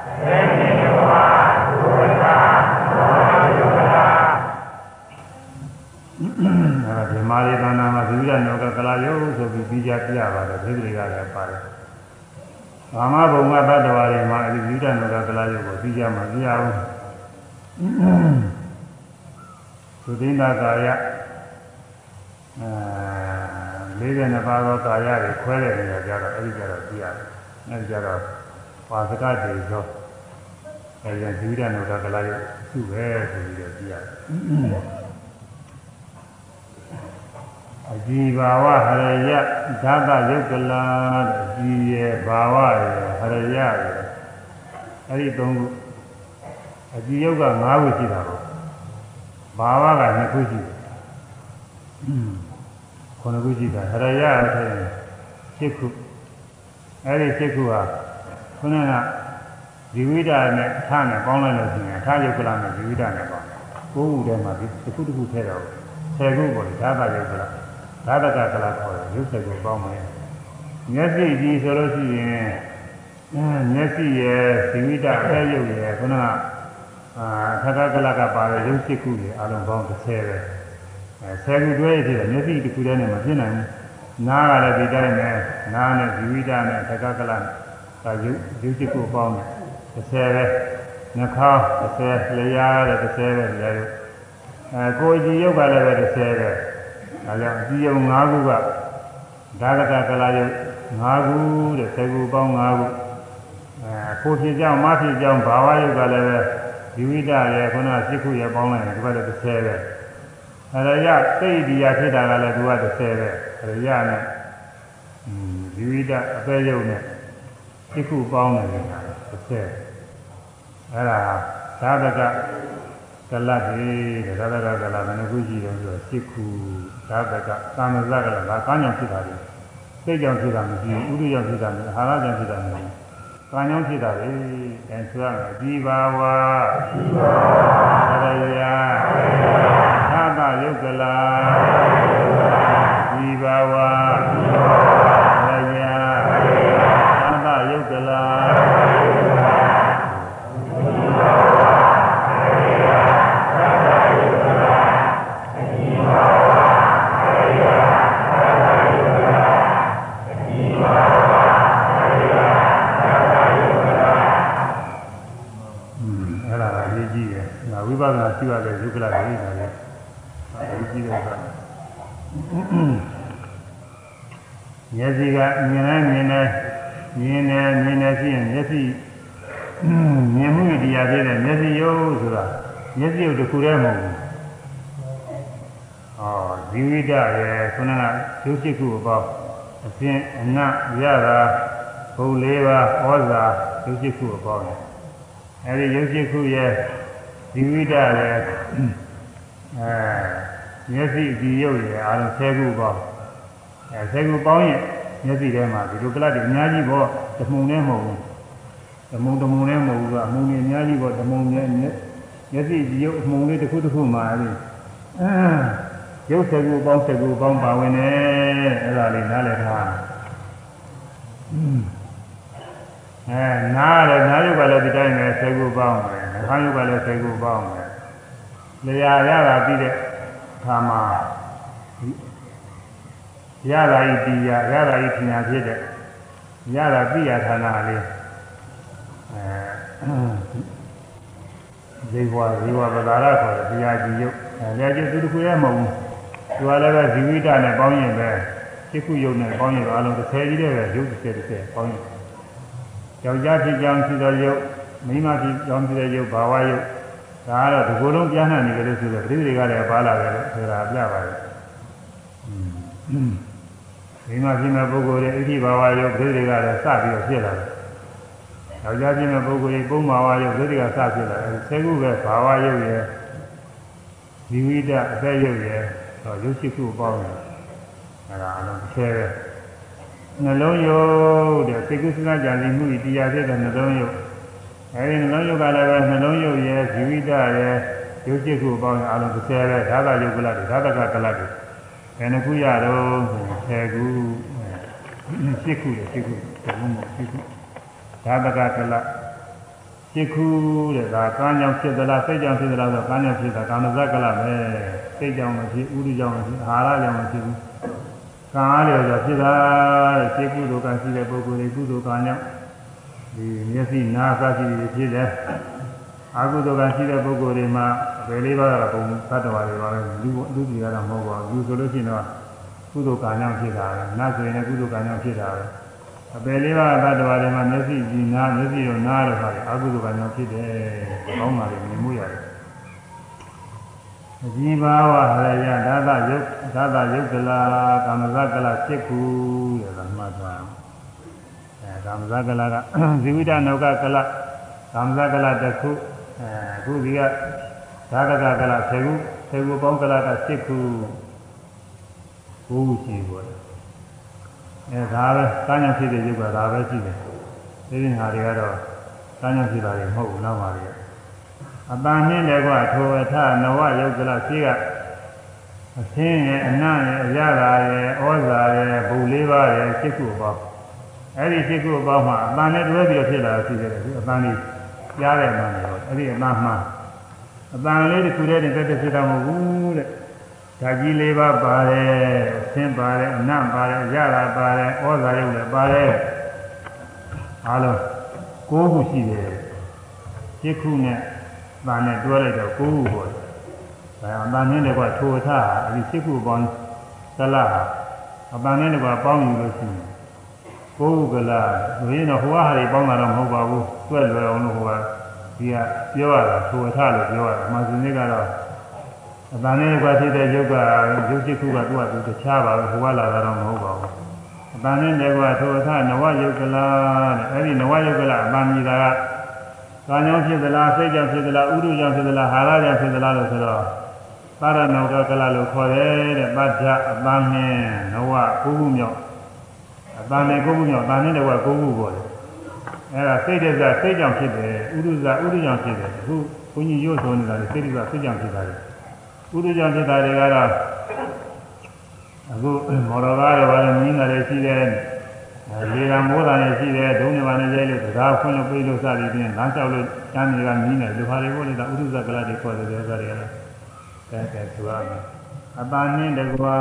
အသက်နဲ့တကွာဘုထာဘဝယုတ်ကလာအဲဒါဓမ္မလေးသဏ္ဍာန်မှာသီလနောကကလာယု ဆိုပြီးပြီးကြပြပါတယ်ဒိဋ္ဌိတွေကလည်းပါတယ်။ဘာမဘုံကတတ္တဝါတွေမှာအဲဒီသီလနောကကလာယုကိုပြီးကြမှာပြရအောင်။သုသိန္ဒကာယအဲ42ပါးသောကာယတွေခွဲတဲ့နေရာကြတော့အဲဒီကြတော့ပြရတယ်။အဲဒီကြတော့ပါစကတေသောအဲဒီသီလနောကကလာယုသူ့ပဲဆိုပြီးတော့ပြရတယ်။ အကြည်ဘာဝဟရယဓာတယုတ်ကလာအကြည်ရဲ့ဘာဝရဲ့ဟရယရဲ့အဲ့ဒီသုံးခုအကြည်ယုတ်က၅ခုရှိတာပေါ့ဘာဝက2ခုရှိတယ်ခုနှစ်ခုရှိတာဟရယအထက်7ခုအဲ့ဒီ7ခုဟာခုနကဒီဝိဒနဲ့အထနဲ့ပေါင်းလိုက်လို့ရှိရင်အထယုတ်ကလနဲ့ဒီဝိဒနဲ့ပေါင်းကိုယ်ခုထဲမှာဒီတစ်ခုတစ်ခုထည့်တော့10ခုပေါ့လေဓာတယုတ်ကလ ဓာတကကလခေါ်တယ်ရုပ်ဆက်ကိုပေါင်းမယ်မျက်စိကြည့်ဆိုလို့ရှိရင်အဲမျက်စိရဲ့ဒီဝိဒအဲယုတ်ရဲ့ခုနကအာသက္ကကလကပါတဲ့ရုပ်7ခုရဲ့အလုံးပေါင်း30ပဲအဲ10ခုတွဲရည်တယ်မျက်စိတစ်ခုတည်းနဲ့မဖြစ်နိုင်ဘူးနားကလည်းဒီတိုင်းနဲ့နားနဲ့ဒီဝိဒနဲ့သက္ကကလကရုပ်ရုပ်7ခုပေါင်းတယ်30ပဲနှာခေါင်း30လျှားတဲ့30ပဲလျှားရုပ်အဲကိုယ်ကြည်ရုပ်ကလည်းပဲ30ပဲ ဒါကြောင့်အကြည့်ရုံ5ခုကဒါကကကလာရုပ်5ခုတဲ့10ခုပေါင်း5ခုအဲကိုဖြစ်ကြောင်းမဖြစ်ကြောင်းဘာဝရုပ်ကလည်းပဲဒီဝိဒရဲ့ခုနက7ခုရဲ့ပေါင်းလိုက်ရင်ဒီဘက်လည်း30ပဲအရယသိဒီယဖြစ်တာကလည်းသူက30ပဲအရယနဲ့ဒီဝိဒအပဲရုပ်နဲ့7ခုပေါင်းတယ်ဆိုတာ30အဲ့ဒါသာသက ကလတ်ဒီတဲ့သာသကကလတ်ဘယ်နှခုရှိတယ်ဆိုတော့7ခုသာသကသာမဇကလတ်ဒါကမ်းကြောင့်ဖြစ်တာလေစိတ်ကြောင့်ဖြစ်တာမရှိဘူးဥဒုကြောင့်ဖြစ်တာမရှိအာဟာရကြောင့်ဖြစ်တာမရှိဘူးကံကြောင့်ဖြစ်တာလေအဲဆိုရမယ်ဒီဘာဝဒီဘာဝရယသာသယုတ်ကလာဒီဘာဝရယသာသယုတ်ကလာအဲ့ဒါကအရေးကြီးတယ်။ဒါဝိပဿနာရှိရတဲ့ယုက္ကလတွေဒါလည်းအရေးကြီးတဲ့အခါမျက်စိကမြင်တိုင်းမြင်တိုင်းမြင်တယ်မြင်တယ်ဖြစ်ရင်မျက်စိမြင်မှုတရားဖြစ်တဲ့မျက်စိရုပ်ဆိုတာမျက်စိရုပ်တစ်ခုတည်းမဟုတ်ဘူး။အော်ဇီဝိတရဲ့ခုနကရုပ်ရှိခုအပေါင်းအစဉ်အနတ် ရတာဘုံလေးပါးဩဇာရုပ်ရှိခုအပေါင်းအဲဒီရုပ်ရှိခုရဲ့ဇီဝိတရဲ့အဲမျက်စိဒီရုပ်ရဲ့အားလုံး10ခုပေါင်းအဲ10ခုပေါင်းရင်မျက်စိထဲမှာဒီလိုကလတ်တွေအများကြီးပေါ့တမှုံနဲ့မဟုတ်ဘူးတမှုံတမှုံနဲ့မဟုတ်ဘူးကအမှုံတွေအများကြီးပေါ့တမှုံနဲ့မျက်စိဒီရုပ်အမှုံလေးတစ်ခုတစ်ခုမှာအဲဒီအဲရုပ်10ခုပေါင်း10ခုပေါင်းပါဝင်တယ်အဲ့ဒါလေးနားလည်ထား အဲနားရတယ်နားရုပ်ကလည်းဒီတိုင်းပဲ10ခုပေါင်းတယ်နှာခေါင်းရုပ်ကလည်း10ခုပေါင်းတယ်လျာရတာပြီးတဲ့ခါမှာရတာဤတရားရတာဤပညာဖြစ်တဲ့ရတာပြရဌာနလေးအဲဇေဝဇေဝပဒါရခေါ်တဲ့တရားကြီးရုပ်အဲတရားကြီးသူတစ်ခုရဲ့မဟုတ်ဘူးသူကလည်းပဲဇီဝိတနဲ့ပေါင်းရင်ပဲ စိတ်ခုယုံနဲ့ပေါင်းရင်အလုံး30ကြီးတဲ့ပဲရုပ်30 30ပေါင်းရင်ယောက်ျားဖြစ်ကြောင်းရှိသောယုတ်မိန်းမဖြစ်ကြောင်းရှိတဲ့ယုတ်ဘာဝယုတ်ဒါကတော့ဒီကိုယ်လုံးပြန်နှံ့နေကြလို့ဆိုတော့ပြိတိတွေကလည်းပါလာတယ်လို့ဆိုတာပြပါတယ်မိန်းမဖြစ်မဲ့ပုဂ္ဂိုလ်ရဲ့ဣတိဘာဝယုတ်ပြိတိတွေကလည်းစပြီးတော့ဖြစ်လာတယ်ယောက်ျားဖြစ်မဲ့ပုဂ္ဂိုလ်ရဲ့ပုံဘာဝယုတ်ပြိတိကစဖြစ်လာတယ်ဆယ်ခုပဲဘာဝယုတ်ရဲ့ဇီဝိတအသက်ယုတ်ရဲ့တော့ယုတ်ရှိခုပေါင်းတယ် အဲဒါအလုံးတစ်ဆယ်ပဲနှလုံးယုတ်တဲ့စိတ်ကူးစဉ်းစားကြံစည်မှုဤတရားဖြစ်တဲ့နှလုံးယုတ်အဲဒီနှလုံးယုတ်ကလည်းပဲနှလုံးယုတ်ရဲ့ဇီဝိတရဲ့ယုတ်จิตခုပေါင်းရင်အလုံး30ပဲဓာတယုတ်ကလတ်တွေဓာတကကလတ်တွေဘယ်နှခုရတော့ဆို10ခု10ခုတယ်10ခုဘယ်လိုမှ10ခုဓာတကကလတ်10ခုတဲ့ဒါကားကြောင့်ဖြစ်သလားစိတ်ကြောင့်ဖြစ်သလားဆိုကားကြောင့်ဖြစ်တာကာမဇကလတ်ပဲစိတ်ကြောင့်မဖြစ်ဥဒိကြောင့်မဖြစ်အာဟာရကြောင့်မဖြစ်ဘူး ကံအားလျော်စွာဖြစ်တာတဲ့ခြေကုသိုလ်ကံရှိတဲ့ပုဂ္ဂိုလ်တွေကုသိုလ်ကံကြောင့်ဒီမျက်စိနားစသည်တွေဖြစ်တယ်အကုသိုလ်ကံရှိတဲ့ပုဂ္ဂိုလ်တွေမှာအပေလေးပါးကတော့ဘုံသတ္တဝါတွေပါပဲလူလူတွေကတော့မဟုတ်ပါဘူးလူဆိုလို့ရှိရင်တော့ကုသိုလ်ကံကြောင့်ဖြစ်တာပဲနားဆိုရင်လည်းကုသိုလ်ကံကြောင့်ဖြစ်တာပဲအပေလေးပါးသတ္တဝါတွေမှာမျက်စိကြည့်နားမျက်စိရောနားတော့ဟာအကုသိုလ်ကံကြောင့်ဖြစ်တယ်ကောင်းပါလေမြင်မှုရတယ် အကြည်ဘာဝဟရယဒါသယုတ်ဒါသယုတ်ကလာကာမဇကလာ7ခုတဲ့ဒါမှတ်သွားအဲကာမဇကလာကဇီဝိတနောကကလာကာမဇကလာတစ်ခုအဲအခုဒီကဒါကကကလာ10ခု10ခုပေါင်းကလာက7ခုကိုယ်ခုရှိပေါ်တယ်အဲဒါပဲတာညာဖြစ်တဲ့ရုပ်ကဒါပဲရှိတယ်ဒီရင်ဟာတွေကတော့တာညာဖြစ်တာတွေမဟုတ်ဘူးနောက်ပါလေ အပန်းနဲ့လည်းကထိုအထနဝယုတ်ကလရှိကအသင်းရဲ့အနံ့ရဲ့အရသာရဲ့ဩဇာရဲ့ဘုံလေးပါးရဲ့စိတ်ခုအပေါင်းအဲ့ဒီစိတ်ခုအပေါင်းမှာအပန်းနဲ့တွဲပြီးတော့ဖြစ်လာတာရှိတယ်ဒီအပန်းလေးကြားတဲ့အပန်းတွေပေါ့အဲ့ဒီအပန်းမှာအပန်းလေးတစ်ခုတည်းနဲ့တက်တက်ဖြစ်တာမဟုတ်ဘူးတဲ့ဓာကြီးလေးပါးပါတယ်အသင်းပါတယ်အနံ့ပါတယ်အရသာပါတယ်ဩဇာရုပ်လည်းပါတယ်အားလုံးကိုးခုရှိတယ်စိတ်ခုနဲ့ အပန်းနဲ့တွဲလိုက်တော့ကိုးခုပေါ့အဲအပန်းနဲ့တကွထိုထအဲဒီစိတ်ကူပေါင်းသလဟာအပန်းနဲ့တကွပေါင်းယူလို့ရှိရင်ကိုယ်ကလာလူရင်းတော့ဟိုဟာတွေပေါင်းတာတော့မဟုတ်ပါဘူးတွက်လွယ်အောင်လို့ဟိုကဒီကပြောရတာထိုထလို့ပြောရတာအမှန်စင်းကတော့အပန်းနဲ့တကွဖြစ်တဲ့ယုတ်ကယုတ်စိတ်ကူကသူ့အတူတခြားပါပဲဟိုကလာတာတော့မဟုတ်ပါဘူးအပန်းနဲ့တကွထိုထနဝယုတ်ကလာတဲ့အဲဒီနဝယုတ်ကလာအပန်းကြီးတာက ကာညောင်းဖြစ်သလားစိတ်ကြောင့်ဖြစ်သလားဥဒုကြောင့်ဖြစ်သလားဟာရကြောင့်ဖြစ်သလားလို့ဆိုတော့ပါရဏောကကလလို့ခေါ်တယ်တဲ့ပဋ္ဌအပန်းနဲ့နဝကိုခုမြောက်အပန်းနဲ့ကိုခုမြောက်အပန်းနဲ့တဝကိုခုပေါ်တယ်အဲဒါစိတ်တစ္ဆစိတ်ကြောင့်ဖြစ်တယ်ဥဒုဇဥဒုကြောင့်ဖြစ်တယ်အခုဘုန်းကြီးရုပ်ဆုံးနေတာလေစိတ်တစ္ဆစိတ်ကြောင့်ဖြစ်တာလေဥဒုကြောင့်ဖြစ်တာတွေကတော့အခုမော်တော်ကားတွေဘာလဲမြင်းတာတွေရှိတယ် လေကမိုးတာတွေရှိတယ်ဒုံးတွေဘာနဲ့ရဲလို့တရားဖွင့်လို့ပြေးလို့စသည်ဖြင့်လမ်းလျှောက်လို့ကျမ်းတွေကမြင်းတယ်လူဟာတွေကိုလည်းဒါဥဒုဇကလတွေခေါ်တယ်ဥစ္စာတွေကတော့ကဲကဲသူရမယ်အပန်းနဲ့တကွာ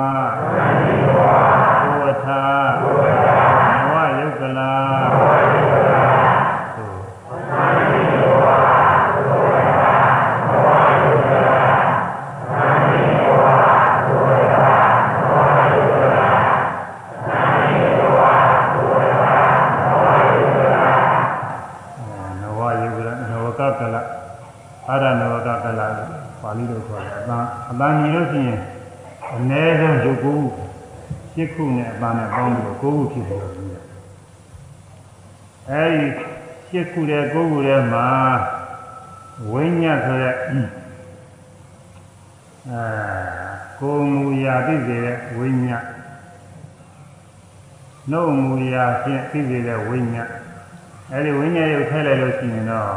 ဘုဝထာနဝယုတ်ကလာနဝယုတ်ကလာနဝကကလာအာရနဝကကလာပါဠိလိုခေါ်တယ်အပန်းအပန်းညီလို့ရှိရင်အ ਨੇ ဆုံးရုပ်ကိုယ်ရှစ်ခုနဲ့အ ပန်းနဲ့ပေါင်းပြီးတော့ကိုယ်ခုဖြစ်ပြီးတော့ပြီးတယ်အဲဒီရှစ်ခုတဲ့ကိုယ်ခုထဲမှာဝိညာဉ်ဆိုတဲ့အဲကိုယ်မူရာသိစေတဲ့ဝိညာဉ်နှုတ်မူရာဖြင့်သိစေတဲ့ဝိညာဉ်အဲဒီဝိညာဉ်ရုပ်ထည့်လိုက်လို့ရှိရင်တော့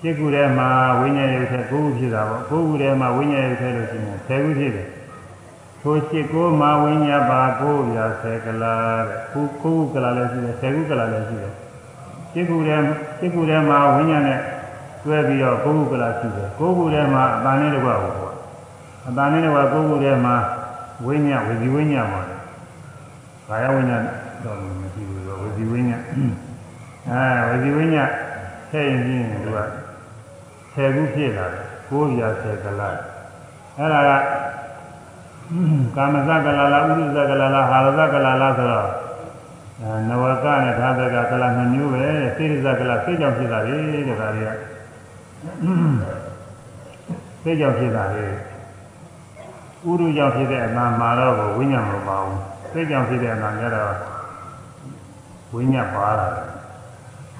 ရှစ်ခုထဲမှာဝိညာဉ်ရုပ်ထည့်ကိုယ်ခုဖြစ်တာပေါ့ကိုယ်ခုထဲမှာဝိညာဉ်ရုပ်ထည့်လို့ရှိရင်ဆယ်ခုဖြစ်တယ် ထိုရှစ်ကိုမှာဝိညာဉ်ပါကိုယ်ရာဆယ်ကလာတဲ့ခုကိုယ်ခုကလာလည်းရှိတယ်ဆယ်ခုကလာလည်းရှိတယ်ရှစ်ခုထဲရှစ်ခုထဲမှာဝိညာဉ်နဲ့တွဲပြီးတော့ကိုယ်ခုကလာရှိတယ်ကိုယ်ခုထဲမှာအတန်နဲ့တကွာပေါ့အတန်နဲ့တကွာကိုယ်ခုထဲမှာဝိညာဉ်ဝစီဝိညာဉ်ပါတယ်ကာယဝိညာဉ်တော့မရှိဘူးတော့ဝစီဝိညာဉ်အဲဝစီဝိညာဉ်ထည့်ရင်ချင်းသူကဆယ်ခုဖြစ်လာတယ်ကိုယ်ရာဆယ်ကလာအဲ့ဒါက ကာမဇကလာလားဥဒုဇကလာလားဟာရဇကလာလားဆိုတော့အဲနဝကနဲ့သာသကကလာနှစ်မျိုးပဲစိရိဇကလာစိတ်ကြောင့်ဖြစ်တာလေတဲ့ဒါတွေကစိတ်ကြောင့်ဖြစ်တာလေဥရုကြောင့်ဖြစ်တဲ့အနာမှာတော့ဝိညာဉ်မပါဘူးစိတ်ကြောင့်ဖြစ်တဲ့အနာကျတော့ဝိညာဉ်ပါတာ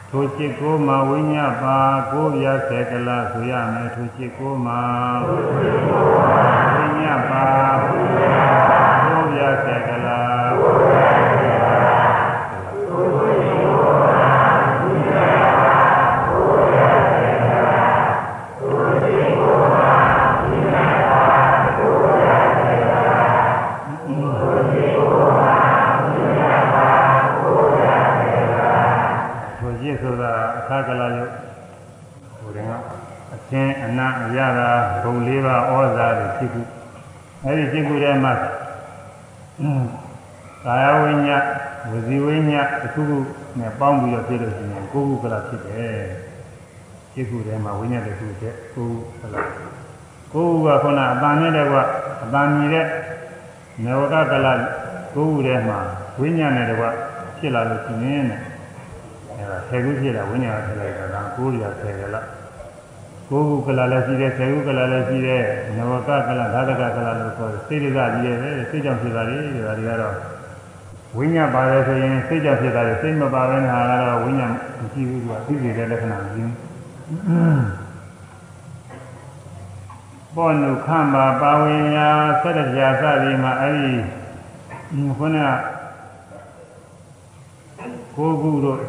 ထိုจิตကိုမှာဝိညာဉ်ပါကိုရဆေကလဆိုရမယ်ထိုจิตကိုမှာဝိ ညာဉ်ပါကိုရဆေကလထိုจิตဆိုတာအခါကလယုတ်ဟိုတင်ကအသင်အနံ့အရတာဘုံလေးပါဩဇာတွေဖြစ်ခုအဲဒီဖြစ်ခုထဲမှာကာယဝိညာဉ်ဝစီဝိညာဉ်တစ်ခုခုနဲ့ပေါင်းပြီးတော့ဖြစ်လို့ရှိ ရင်ကိုယ်ခုကလဖြစ်တယ်ဖြစ်ခုထဲမှာဝိညာဉ်တစ်ခုတည်းကိုယ်ကလကိုယ်ကခုနအတန်နဲ့တည်းကအတန်မြည်တဲ့နဝကကလကိုယ်ခုထဲမှာဝိညာဉ်နဲ့တည်းကဖြစ်လာလို့ရှိရင်တဲ့အဲဒါဆယ်ခုဖြစ်တာဝိညာဉ်ကထည့်လိုက်တာကကိုယ်ရဆယ်ကလကိုယ်ခုကလလည်းရှိတယ်ဆယ်ခုကလလည်းရှိတယ်နဝကကလဓာတကကလလို့ခေါ်တယ်စိတ်ဒကကြီးရဲ့ပဲစိတ်ကြောင့်ဖြစ်တာလေဒီဟာတွေကတော့ ဝိညာဉ်ပါတယ်ဆိုရင်စိတ်ကြောင့်ဖြစ်တာလေစိတ်မပါဘဲနဲ့ဟာကတော့ဝိညာဉ်မရှိဘူးသူကသိစေတဲ့လက္ခဏာကြီးအဲပေါ်နုခမ္ပါပါဝင်ညာဆက်တပြာစသည်မှာအဲ့ဒီခုနကကိုခုတို့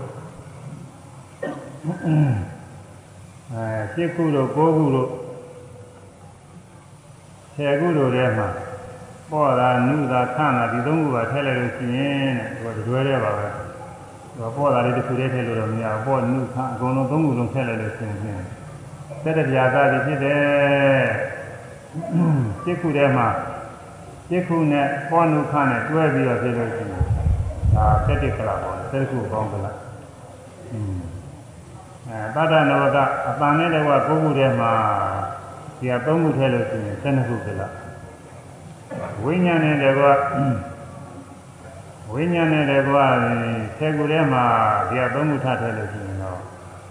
အဲရှစ်ခုတို့ကိုခုတို့ဆယ်ခုတို့ထဲမှာ ပေါ်တာနုတာခန့်တာဒီသုံးခုပါထည့်လိုက်လို့ရှိရင်တဲ့ဒီကတော့တွဲရဲပါပဲတော့ပေါ်တာလေးတစ်ခုတည်းထည့်လို့တော့မရဘူးပေါ်နုခန့်အကုန်လုံးသုံးခုလုံးထည့်လိုက်လို့ရှိရင်ဆက်တပြာစသည်ဖြစ်တယ်ရှစ်ခုထဲမှာရှစ်ခုနဲ့ပေါ်နုခန့်နဲ့တွဲပြီးတော့ဖြစ်လို့ရှိရင်ဒါတက်တက်ခလာပေါ့ဆက်ခုကောင်းကလားอืมအဲတတ္တနဝကအပန်နဲ့တကွာကိုးခုထဲမှာဒီကသုံးခုထဲလို့ရှိရင်၁၂ခုကလား ဝိညာဉ်နဲ့တကွာဝိညာဉ်နဲ့တကွာဆယ်ခုထဲမှာဒီကသုံးခုထထဲလို့ရှိရင်တော့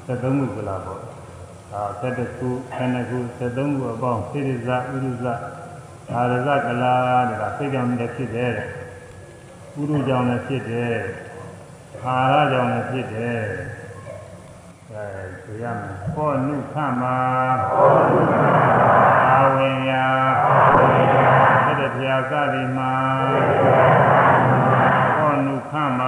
73ခုကလားပေါ့ဒါ72ခု72ခု73ခုအပေါင်းစိရိဇဥရုဇအာရဇကလာတဲ့ကစိတ်ကြောင့်လည်းဖြစ်တယ်တဲ့ဥရုကြောင့်လည်းဖြစ်တယ်အာရကြောင့်လည်းဖြစ်တယ်အဲဆိုရမယ်ဟောနုခမအာဝင်ယာတဲ့တ ရားစသည်မှာဟောနုခမ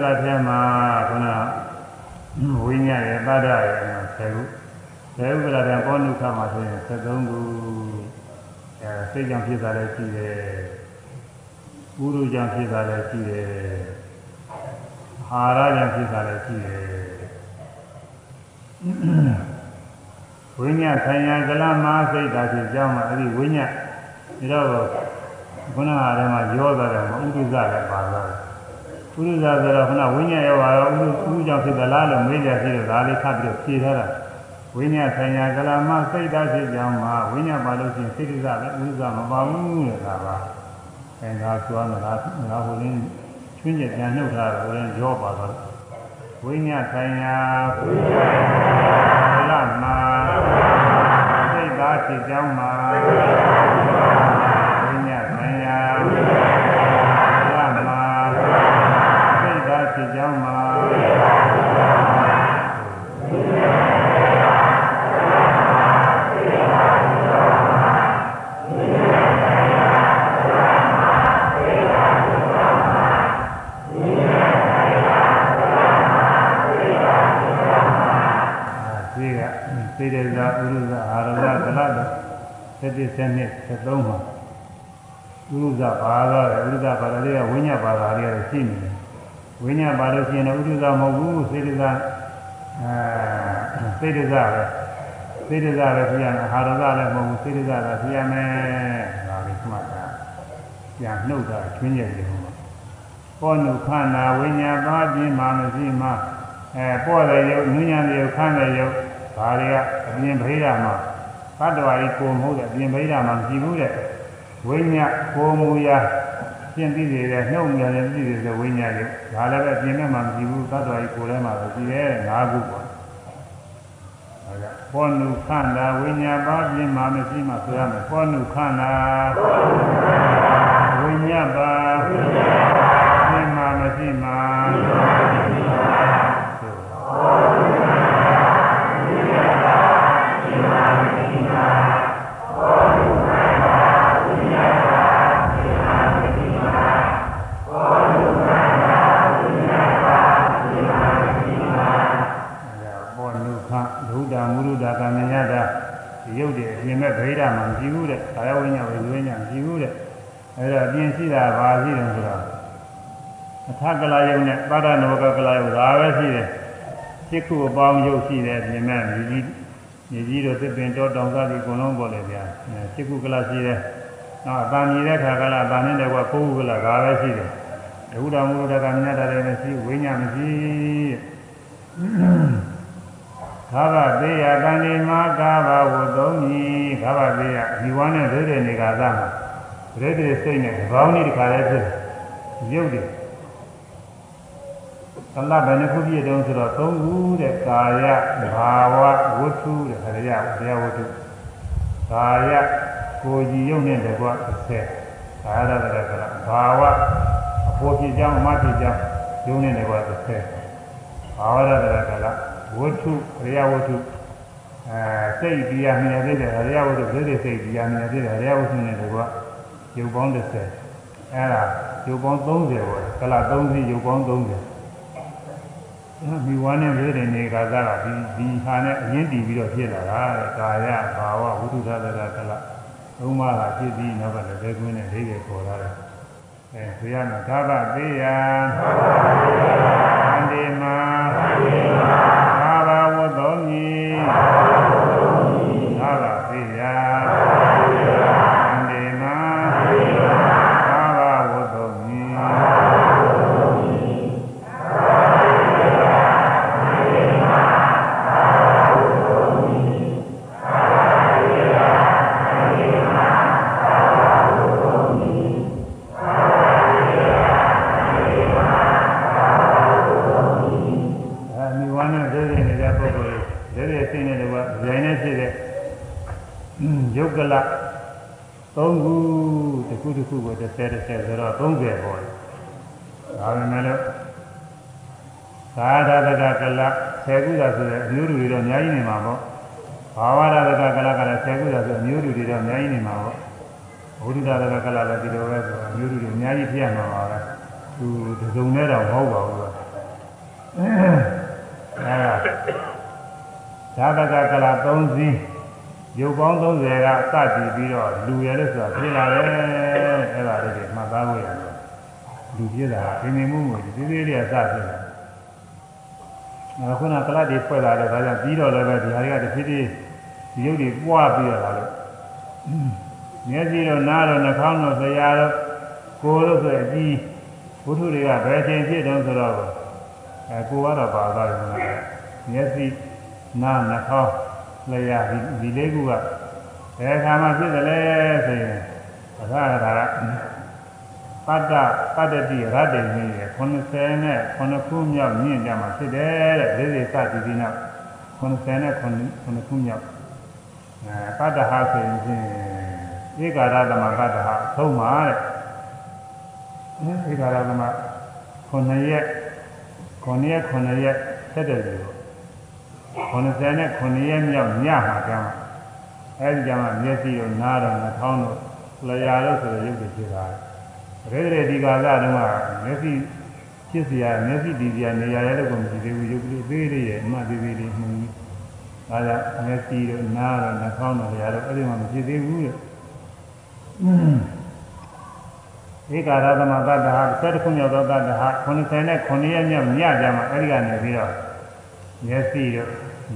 ဆယ်ခုကလာထဲမှာခုနဝိညာဉ်ရဲ့တတ္တရဲ့ဆယ်ခုဆယ်ခုကလာထဲပေါ်နုခမှာဆိုရင်73ခုအဲစိတ်ကြောင့်ဖြစ်တာလည်းရှိတယ်ဥရုကြောင့်ဖြစ်တာလည်းရှိတယ်အာဟာရကြောင့်ဖြစ်တာလည်းရှိတယ်ဝိညာဉ်ဆိုင်ရာကလမစိတ်ဓာတ်ဖြစ်ကြောင်းမှာအဲ့ဒီဝိညာဉ်ဒါတော့ခုနကတည်းကရောသွားတယ်ဥဒုဇလည်းပါသွားတယ် ဥဒုဇဆိုတော့ခုနဝိညာဉ်ရောပါရောဥဒုဥကြောင့်ဖြစ်သလားလို့မေးကြပြီးတော့ဒါလေးခတ်ပြီးတော့ဖြေထားတာဝိညာဉ်ဆိုင်ရာကလမစိတ်ဓာတ်ဖြစ်ကြောင်းမှာဝိညာဉ်ပါလို့ရှိရင်စိတ်ဓာတ်လည်းဥဒုဇမပါဘူးတဲ့ဒါပါအဲဒါဆိုတော့ငါငါဟိုရင်းချွင်းကျပြန်နှုတ်ထားတယ်ဟိုရင်းရောပါသွားတယ်ဝိညာဉ်ဆိုင်ရာဝိညာဉ်လမစိတ်သားဖြစ်ကြောင်းမှာဝိညာဉ်ဆိုင်ရာလမစိတ်သားဖြစ်ကြောင်းမှာဒီကစေတဇာဥရုဇအာရဇကလတ်သက်တိစနစ်73မှာ ဥရုဇဘာသာဥရုဇဘာသာလေးကဝိညာဉ်ဘာသာလေးကရှိနေတယ်ဝိညာဉ်ဘာလို့ရှိရင်ဥရုဇမဟုတ်ဘူးစေတဇာအဲစေတဇာပဲစေတဇာပဲဖြစ်ရမယ်အာရဇလည်းမဟုတ်ဘူးစေတဇာပဲဖြစ်ရမယ်ဒါလေးမှတ်တာပြန်နှုတ်တာချွင်းရတယ်ဟောဘောနုခန္ဓာဝိညာဉ်ပါပြင်းမှမရှိမှအဲပေါ့တဲ့ရုပ်နုညံတဲ့ရုပ်ခန်းတဲ့ရုပ်ဒါတွေကအပြင်ဗိဓာမှာဘတ်တော်ကြီးကိုမဟုတ်တဲ့အပြင်ဗိဓာမှာမရှိဘူးတဲ့ ဝိညာဉ်ကိုမူရာရှင်းပြီးသေးတယ်နှုတ်မြန်နေပြီးသေးတယ်ဝိညာဉ်တွေဒါလည်းပဲပြင်မဲ့မှာမရှိဘူးဘတ်တော်ကြီးကိုထဲမှာပဲရှိတယ်ငါးခုပေါ့အဲဒါဘောနုခန္ဓာဝိညာဉ်ပါပြင်းမှမရှိမှဆိုရမယ်ဘောနုခန္ဓာဝိညာဉ်ပါပြင်းမှမရှိမှဘောနုခဒုဒ္ဒမုရုဒ္ဒကမညတဒီရုပ်တွေအပြင်မဲ့ဗိဓာမှာမရှိဘူးတဲ့ ကာယဝိညာဉ်ဝိဝိညာဉ်မရှိဘူးတဲ့အဲဒါအပြင်ရှိတာဘာရှိတယ်ဆိုတော့အထကလာယုံနဲ့ပါဒနောကကလာယုံဒါပဲရှိတယ်စိတ်ခုအပေါင်းရုပ်ရှိတယ်အပြင်မဲ့မြည်ကြီးမြည်ကြီးတို့သစ်ပင်တောတောင်ကတိအကုန်လုံးပေါ်လေဗျာစိတ်ခုကလာရှိတယ်နောက်အတန်မြည်တဲ့ခါကလာအတန်နဲ့တကွာကိုယ်ခုကလာဒါပဲရှိတယ်အခုတော်မူတကမြတ်တယ်မရှိဝိညာမရှိ သာဘသေးယတန်ဒီမာကာဘဝသုံးကြီးသာဘသေးယဒီဝါနဲ့ဒိဋ္ဌိနေကသာမှာဒိဋ္ဌိစိတ်နဲ့ဒီပေါင်းကြီးတစ်ခါလဲဖြစ်ရုပ်တယ်ကလဘယ်နှခုပြည့်တုံးဆိုတော့သုံးခုတဲ့ကာယဘာဝဝတ္ထုတဲ့ခရယတရားဝတ္ထုကာယကိုယ်ကြီးရုပ်နဲ့တကွ30ကာယရတကလဘာဝအဖို့ဖြစ်ကြောင်းအမဖြစ်ကြောင်းရုပ်နဲ့တကွ30ဘာဝရတကလ ဝတ္ထုခရယဝတ္ထုအဲစိတ်တရားမြင်ရတဲ့ခရယဝတ္ထုဒိဋ္ဌိစိတ်တရားမြင်ရတဲ့ခရယဝတ္ထုနဲ့တကွရုပ်ပေါင်း30အဲ့ဒါရုပ်ပေါင်း30ပေါ့ကလ30ရုပ်ပေါင်း30မိဝါနဲ့ဝိရိနေကသာကဒီဒီဟာနဲ့အရင်တည်ပြီးတော့ဖြစ်လာတာတဲ့ကာယဘာဝဝိတုသတကကလသုံးပါးကဖြစ်ပြီးနောက်ကလည်းလက်ကွင်းနဲ့လေးတွေပေါ်လာတယ်အဲဆိုရမယ်သာဘသေးယသာဘသေးယအန္တိမာအန္တိမာသာဘဝ တ္တောမြီသာဘသေးယအန္တိမာသာဘဝတ္တောမြီအဲမိဝါနဲ့ဒိဋ္ဌိနေတဲ့ပုဂ္ဂိုလ်တွေဒိဋ္ဌိစိတ်နဲ့တကွာဇိုင်းနဲ့ဖြစ်တဲ့ယုတ်ကလ သုံးခုတစ်ခုတစ်ခုကို30 30ဆိုတော့30ပေါ်တယ်ဒါပေမဲ့လို့သာဓတကကလ10ခုသာဆိုတဲ့အမျိုးလူတွေတော့အများကြီးနေမှာပေါ့ဘာဝရတကကလကလည်း10ခုသာဆိုအမျိုးလူတွေတော့အများကြီးနေမှာပေါ့ဘုဒ္ဓတကကလလည်းဒီလိုပဲဆိုအမျိုးလူတွေအများကြီးဖြစ်ရမှာပါပဲသူဒီစုံနဲ့တော့မဟုတ်ပါဘူးကွာအဲဒါသကကလာ3စီး ရုပ်ပေါင်း30ကစတည်ပြီးတော့လူရလို့ဆိုတာဖြစ်လာတယ်အဲ့ဒါလေးတွေမှတ်သားဖို့ရတယ်လူပြည့်တာပြင်းပြင်းမှုမှုဒီသေးလေးကစဖြစ်လာတယ်ခုနကလတ်တွေဖွဲ့လာတော့ဒါကြောင့်ပြီးတော့လည်းပဲဒီဟာတွေကတစ်ဖြည်းဖြည်းဒီရုပ်တွေပွားပြီးတော့လာလို့မျက်စိတော့နားတော့နှာခေါင်းတော့ဆရာတော့ကိုယ်လို့ဆိုအကြီးဘုထုတွေကဘယ်ချိန်ဖြစ်တုံးဆိုတော့အဲကိုကတော့ပါသွားတယ်ကွာမျက်စိနားနှာခေါင်း လျှာဒီဒီလေးခုကဘယ်အခါမှဖြစ်တယ်လဲဆိုရင်အခါကပတ္တပတ္တတိရတ္တိမြင့်ရ90နဲ့9ခုမြောက်မြင့်ကြမှာဖြစ်တယ်တဲ့လေးလေးစသည်ဒီနောက်90နဲ့9ခုမြောက်အဲပတ္တဟာဆိုရင်ဖြင့်ဧကာရသမပတ္တဟာသုံးပါတဲ့ဧကာရသမ9ရက်9ရက်9ရက်ဆက်တယ်လို့ 90နဲ့9ရက်မြောက်ညမှာကျမ်းအဲဒီကျမ်းမှာမျက်စိတို့နားတို့နှာခေါင်းတို့လျှာတို့ဆိုတဲ့ရုပ်တွေဖြစ်တာရေရေဒီကာလတုန်းကမျက်စိဖြစ်เสียမျက်စိဒီเสียနေရာရဲလို့ကိုမရှိသေးဘူးရုပ်ကလေးသေးလေးရဲ့အမှတ်သေးသေးလေးမှန်ကြီးဒါကြောင့်မျက်စိတို့နားတို့နှာခေါင်းတို့လျှာတို့အဲ့ဒီမှာမရှိသေးဘူးလို့ဧကာရသမတ္တဟာတစ်ခုမြောက်သောတတ္တဟာ90နဲ့9ရက်မြောက်ညကြမှာအဲ့ဒီကနေပြီးတော့ မျက်စိတို့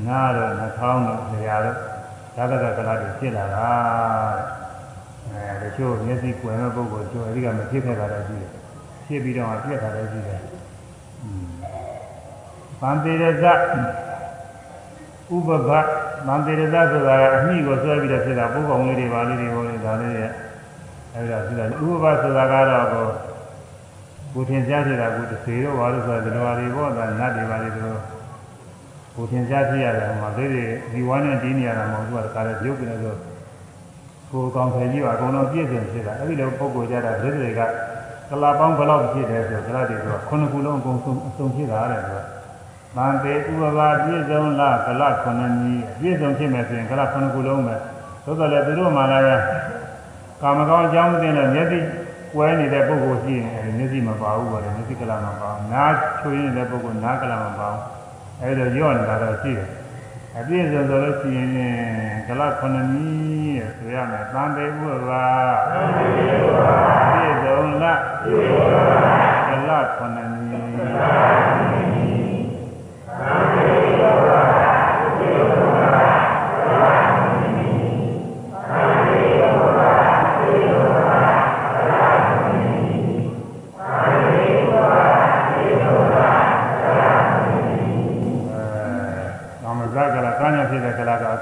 နားတို့နှာခေါင်းတို့လျှာတို့သာသကကလာတွေဖြစ်လာတာအဲတချို့မျက်စိကွယ်မဲ့ပုဂ္ဂိုလ်တို့အဲ့ဒီကမဖြစ်ခဲ့တာလည်းရှိတယ်ဖြစ်ပြီးတော့ပြက်တာလည်းရှိတယ်ဗန္တိရဇဥပဘဗန္တိရဇဆိုတာကအမိကိုဆွဲပြီးတော့ဖြစ်တာပုဂ္ဂိုလ်လေးတွေပါလေးတွေဟောနေဒါလေးတွေအဲ့ဒါဆိုတာဥပဘဆိုတာကတော့ကိုကိုထင်ရှားဖြစ်တာကိုတစ်စေတော့ဘာလို့ဆိုတော့ဒီလိုပါတွေပေါ့ဒါနတ်တွေပါလေတို့ ကိုသင်ကြားဖြစ်ရတယ်ဟိုမှာလေးတွေဒီဝမ်းနဲ့တီးနေရတာမဟုတ်ဘူးကတခါလေရုပ်ကနေဆိုကိုယ်ကောင်ဖယ်ကြီးပါအကုန်လုံးပြည့်စုံဖြစ်တာအဲ့ဒီလိုပုံကိုကြတာလေးတွေကကလာပေါင်းဘယ်လောက်ဖြစ်တယ်ဆိုတော့ကလာတွေဆိုခုနှစ်ခုလုံးအကုန်ဆုံးအစုံဖြစ်တာတဲ့ဆိုတော့မန္တေဥပဘာပြည့်စုံလားကလခုနှစ်နည်းပြည့်စုံဖြစ်မယ်ဆိုရင်ကလခုနှစ်ခုလုံးပဲသို့တော်လည်းသူတို့မှလည်းကာမကောင်းအကြောင်းမသိတဲ့မျက်စိကွဲနေတဲ့ပုဂ္ဂိုလ်ရှိရင်မျက်စိမပါဘူးပေါ့လေမျက်စိကလမပါဘူးနားချွေးနေတဲ့ပုဂ္ဂိုလ်နားကလမပါဘူး အဲဒါရော့နေတာတော့ရှိတယ်အပြည့်စုံဆိုလို့ရှိရင်ကလခုနှစ်နည်းရဲ့ဆိုရမယ်သံပေဘုရားသံပေဘုရားပြည့်စုံလားပြည့်စုံလားကလခုနှစ်နည်းသံပေဘုရားပြည့်စုံလားကလခုနှစ်နည်းသံပေဘုရားပြည့်စုံလားကလခုနှစ်နည်းသံပေ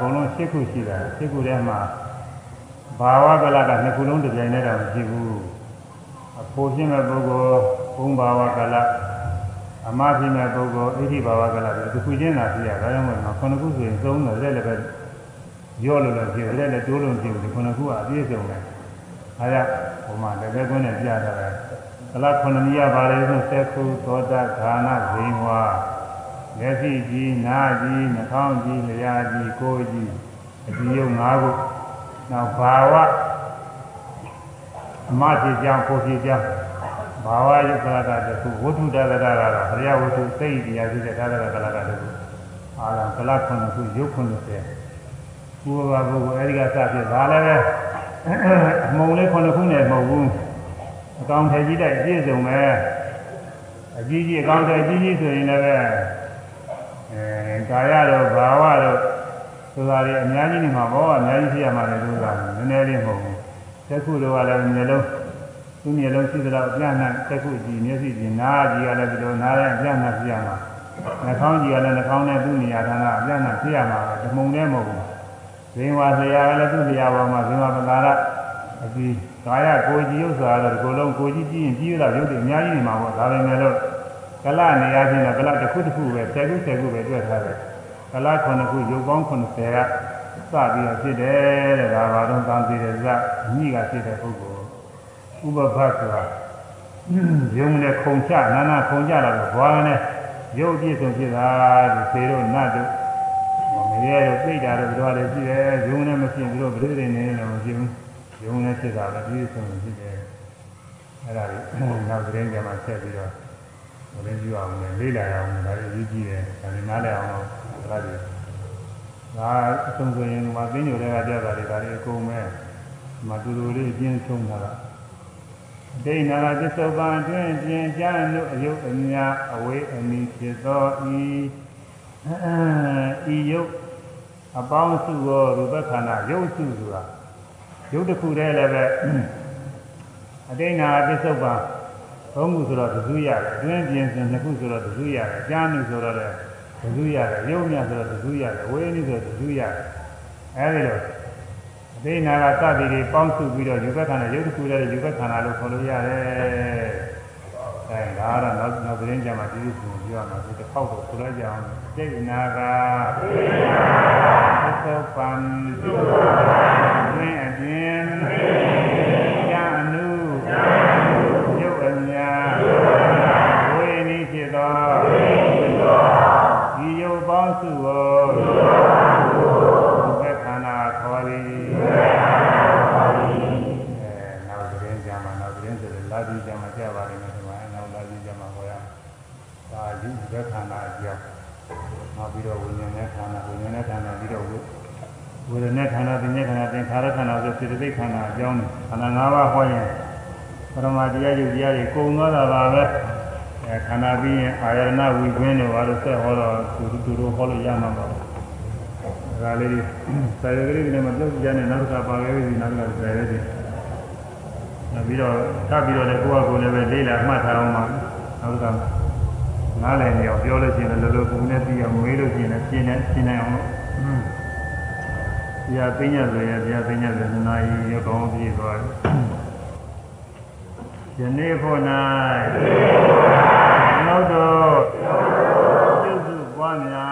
ဘု ခုရှိတာစိတ်ခုထဲမှာဘာဝကလကနှစ်ခုလုံးတစ်ပြိုင်တည်းတော့မရှိဘူးအဖို့ဖြစ်မဲ့ပုဂ္ဂိုလ်ဘုံဘာဝကလအမဖြစ်မဲ့ပုဂ္ဂိုလ်ဣတိဘာဝကလဒီတစ်ခုချင်းသာရှိရဒါကြောင့်မို့လို့ခုနှစ်ခုဆိုရင်သုံးတော့လက်လည်းပဲရောလို့လည်းဖြစ်လက်လည်းတိုးလို့ဖြစ်ဘူးဒီခုနှစ်ခုကအပြည့်စုံတယ်အဲဒါဟိုမှာလည်းပဲကွန်းနဲ့ပြထားတယ်ကလခုနှစ်နည်းရပါတယ်ဆိုသက္ခုသောတာခာနာဇိန်ဝါမျက်စိကြီးနားကြီးနှာခေါင်းကြီးလျှာကြီးကိုယ်ကြီး အဒီယုံ၅ခုနောက်ဘာဝအမဖြစ်ကြောင်းကိုဖြစ်ကြောင်းဘာဝယုကလကတခုဝတ္ထုတကရကတော့ဘုရားဝတ္ထုစိတ်တရားဖြစ်တဲ့သာသနာကလကတခုအားလုံးကလခုနှစ်ခုရုပ်ခုနှစ်ဆယ်ဘုရားဘုရားအဲဒီကစဖြစ်ဒါလည်းပဲအမုံလေးခုနှစ်ခုနဲ့မဟုတ်ဘူးအကောင်ထည်ကြီးတိုက်ပြည့်စုံပဲအကြီးကြီးအကောင်ထည်ကြီးကြီးဆိုရင်လည်းပဲအဲကာယတော့ဘာဝတော့ ဆိုတာတွေအများကြီးနေမှာဘောအများကြီးဖြစ်ရမှာလေလို့ဆိုတာနည်းနည်းလေးမဟုတ်ဘူးသက်ခုတော့ကလည်းမျိုးလုံးသူ့မျိုးလုံးရှိသလောက်အပြန့်နဲ့သက်ခုကြည့်မျက်စိကြည့်နားကြည့်ရလည်းဒီလိုနားလည်းအပြန့်နဲ့ဖြစ်ရမှာနှာခေါင်းကြည့်ရလည်းနှာခေါင်းနဲ့သူ့နေရာဌာနအပြန့်နဲ့ဖြစ်ရမှာပဲဓမုံနဲ့မဟုတ်ဘူးဇင်ဝါဆရာကလည်းသူ့နေရာပေါ်မှာဇင်ဝါပလာရအပြီးကာယကိုယ်ကြည့်ရုပ်ဆိုတာတော့ဒီကိုယ်လုံးကိုယ်ကြည့်ကြည့်ရင်ကြည့်ရတော့ရုပ်တွေအများကြီးနေမှာပေါ့ဒါပဲမဲ့လို့ကလနေရာချင်းတော့ကလတစ်ခုတစ်ခုပဲဆယ်ခုဆယ်ခုပဲတွေ့ထားတယ် ကလခုနှစ်ခုရုပ်ပေါင်း90ကစပြီးတော့ဖြစ်တယ်တဲ့ဒါပါတော့သံသေးတယ်ဇညိကဖြစ်တဲ့ပုဂ္ဂိုလ်ဥပဘတ်ဆိုတာယုံနဲ့ခုံချနာနာခုံချလာတော့ဘွားနဲ့ရုပ်ပြည့်စုံဖြစ်တာဒီသေတို့နတ်တို့မရေတို့ပြိတာတို့ဘယ်လိုလဲရှိတယ်ယုံနဲ့မဖြစ်ဘူးတို့ဘယ်လိုနေနေလဲမဖြစ်ဘူးယုံနဲ့ဖြစ်တာပဲပြည့်စုံဖြစ်တယ်အဲ့ဒါလေးနောက်သတင်းကြမှာဆက်ပြီးတော့ဘယ်လိုကြည့်အောင်လဲလေးလာအောင်ဒါလေးရေးကြည့်တယ်ဒါလေးနားလည်အောင်တော့ ဒါလေးဒါအဆုံးဆိုရင်မှာသိညိုတွေကပြတာတွေဒါလေးအကုန်မဲ့မတူတူလေးအပြင်းဆုံးတာလားဒိဋ္ဌနာသစ္စုပ္ပန်တွင်ပြင်ကြံတို့အယုတ်အမြအဝေးအမိဖြစ်သောဤဤယုတ်အပေါင်းစုသောရူပခန္ဓာယုတ်စုဆိုတာယုတ်တစ်ခုတည်းလည်းပဲအဒိဋ္ဌနာသစ္စုပ္ပန်သုံးခုဆိုတော့သစုရတယ်အတွင်းပြင်စဉ်နှစ်ခုဆိုတော့သစုရတယ်အကျမ်းမှုဆိုတော့လည်း သစုရတယ်ယုတ်မြဆိုတော့သစုရတယ်ဝေနိဆိုတော့သစုရတယ်အဲဒီလိုအဒိဋ္ဌနာကစသည်တွေပေါင်းစုပြီးတော့ယူဘက်ခန္ဓာယုတ်တစ်ခုတည်းယူဘက်ခန္ဓာလို့ခေါ်လို့ရတယ်အဲဒါကတော့နောက်နောက်သတင်းကြမှာဒီလိုဆိုပြောရမှာဒီတစ်ခေါက်တော့ဆိုလိုက်ကြအောင်စိတ်နာကစိတ်နာကသုပံသုပံတွင်အပြင်ဉာဏ်အနုယုတ်အမြဝေနိဖြစ်သောဒီယုတ်ပေါင်းစုကိုဘက်ခန္ဓာခေါ်သည်အဲနောက်သတင်းကြမှာနောက်သတင်းဆိုရင်လာပြီးကြမှာကြပါလိမ့်မယ်ဒီမှာနောက်လာပြီးကြမှာဟောရဒါဒီဘက်ခန္ဓာအကြောင်းနောက်ပြီးတော့ဝိညာဉ်နဲ့ခန္ဓာဝိညာဉ်နဲ့ခန္ဓာပြီးတော့ဝိ ဝေဒနာခန္ဓာသင်္ညခန္ဓာသင်္ခါရခန္ဓာဆိုစေတသိက်ခန္ဓာအကြောင်းနဲ့ခန္ဓာ၅ပါးဟောရင်ပရမတရားယုတ်တရားတွေကုံသွားတာပါပဲအဲခန္ဓာပြီးရင်အာယရဏဝိကွင်းတို့ဘာလို့ဆက်ဟောတော့သူသူတို့ဟောလို့ရမှာပါဒါလေးတွေဆယ်ကလေးတွေမှာပြုတ်ကြတဲ့နောက်တစ်ခါပါခဲ့ပြီနောက်တစ်ခါဆယ်ရဲတယ်နောက်ပြီးတော့ထပ်ပြီးတော့လည်းကိုယ့်အကိုယ်လည်းပဲလေးလာမှတ်ထားအောင်ပါနောက်တစ်ခါနားလည်နေအောင်ပြောလို့ရှိရင်လည်းလောလောကူနဲ့ပြီးအောင်မေးလို့ရှိရင်လည်းရှင်းနေရှင်းနေအောင်လို့ ဘုရားသိညဆိုရင်ဘုရားသိညဆိုရင်နာယီရကောင်းပြည့်သွားတယ်ယနေ့ဖို့၌နောက်တော့ပြုစုပွားများ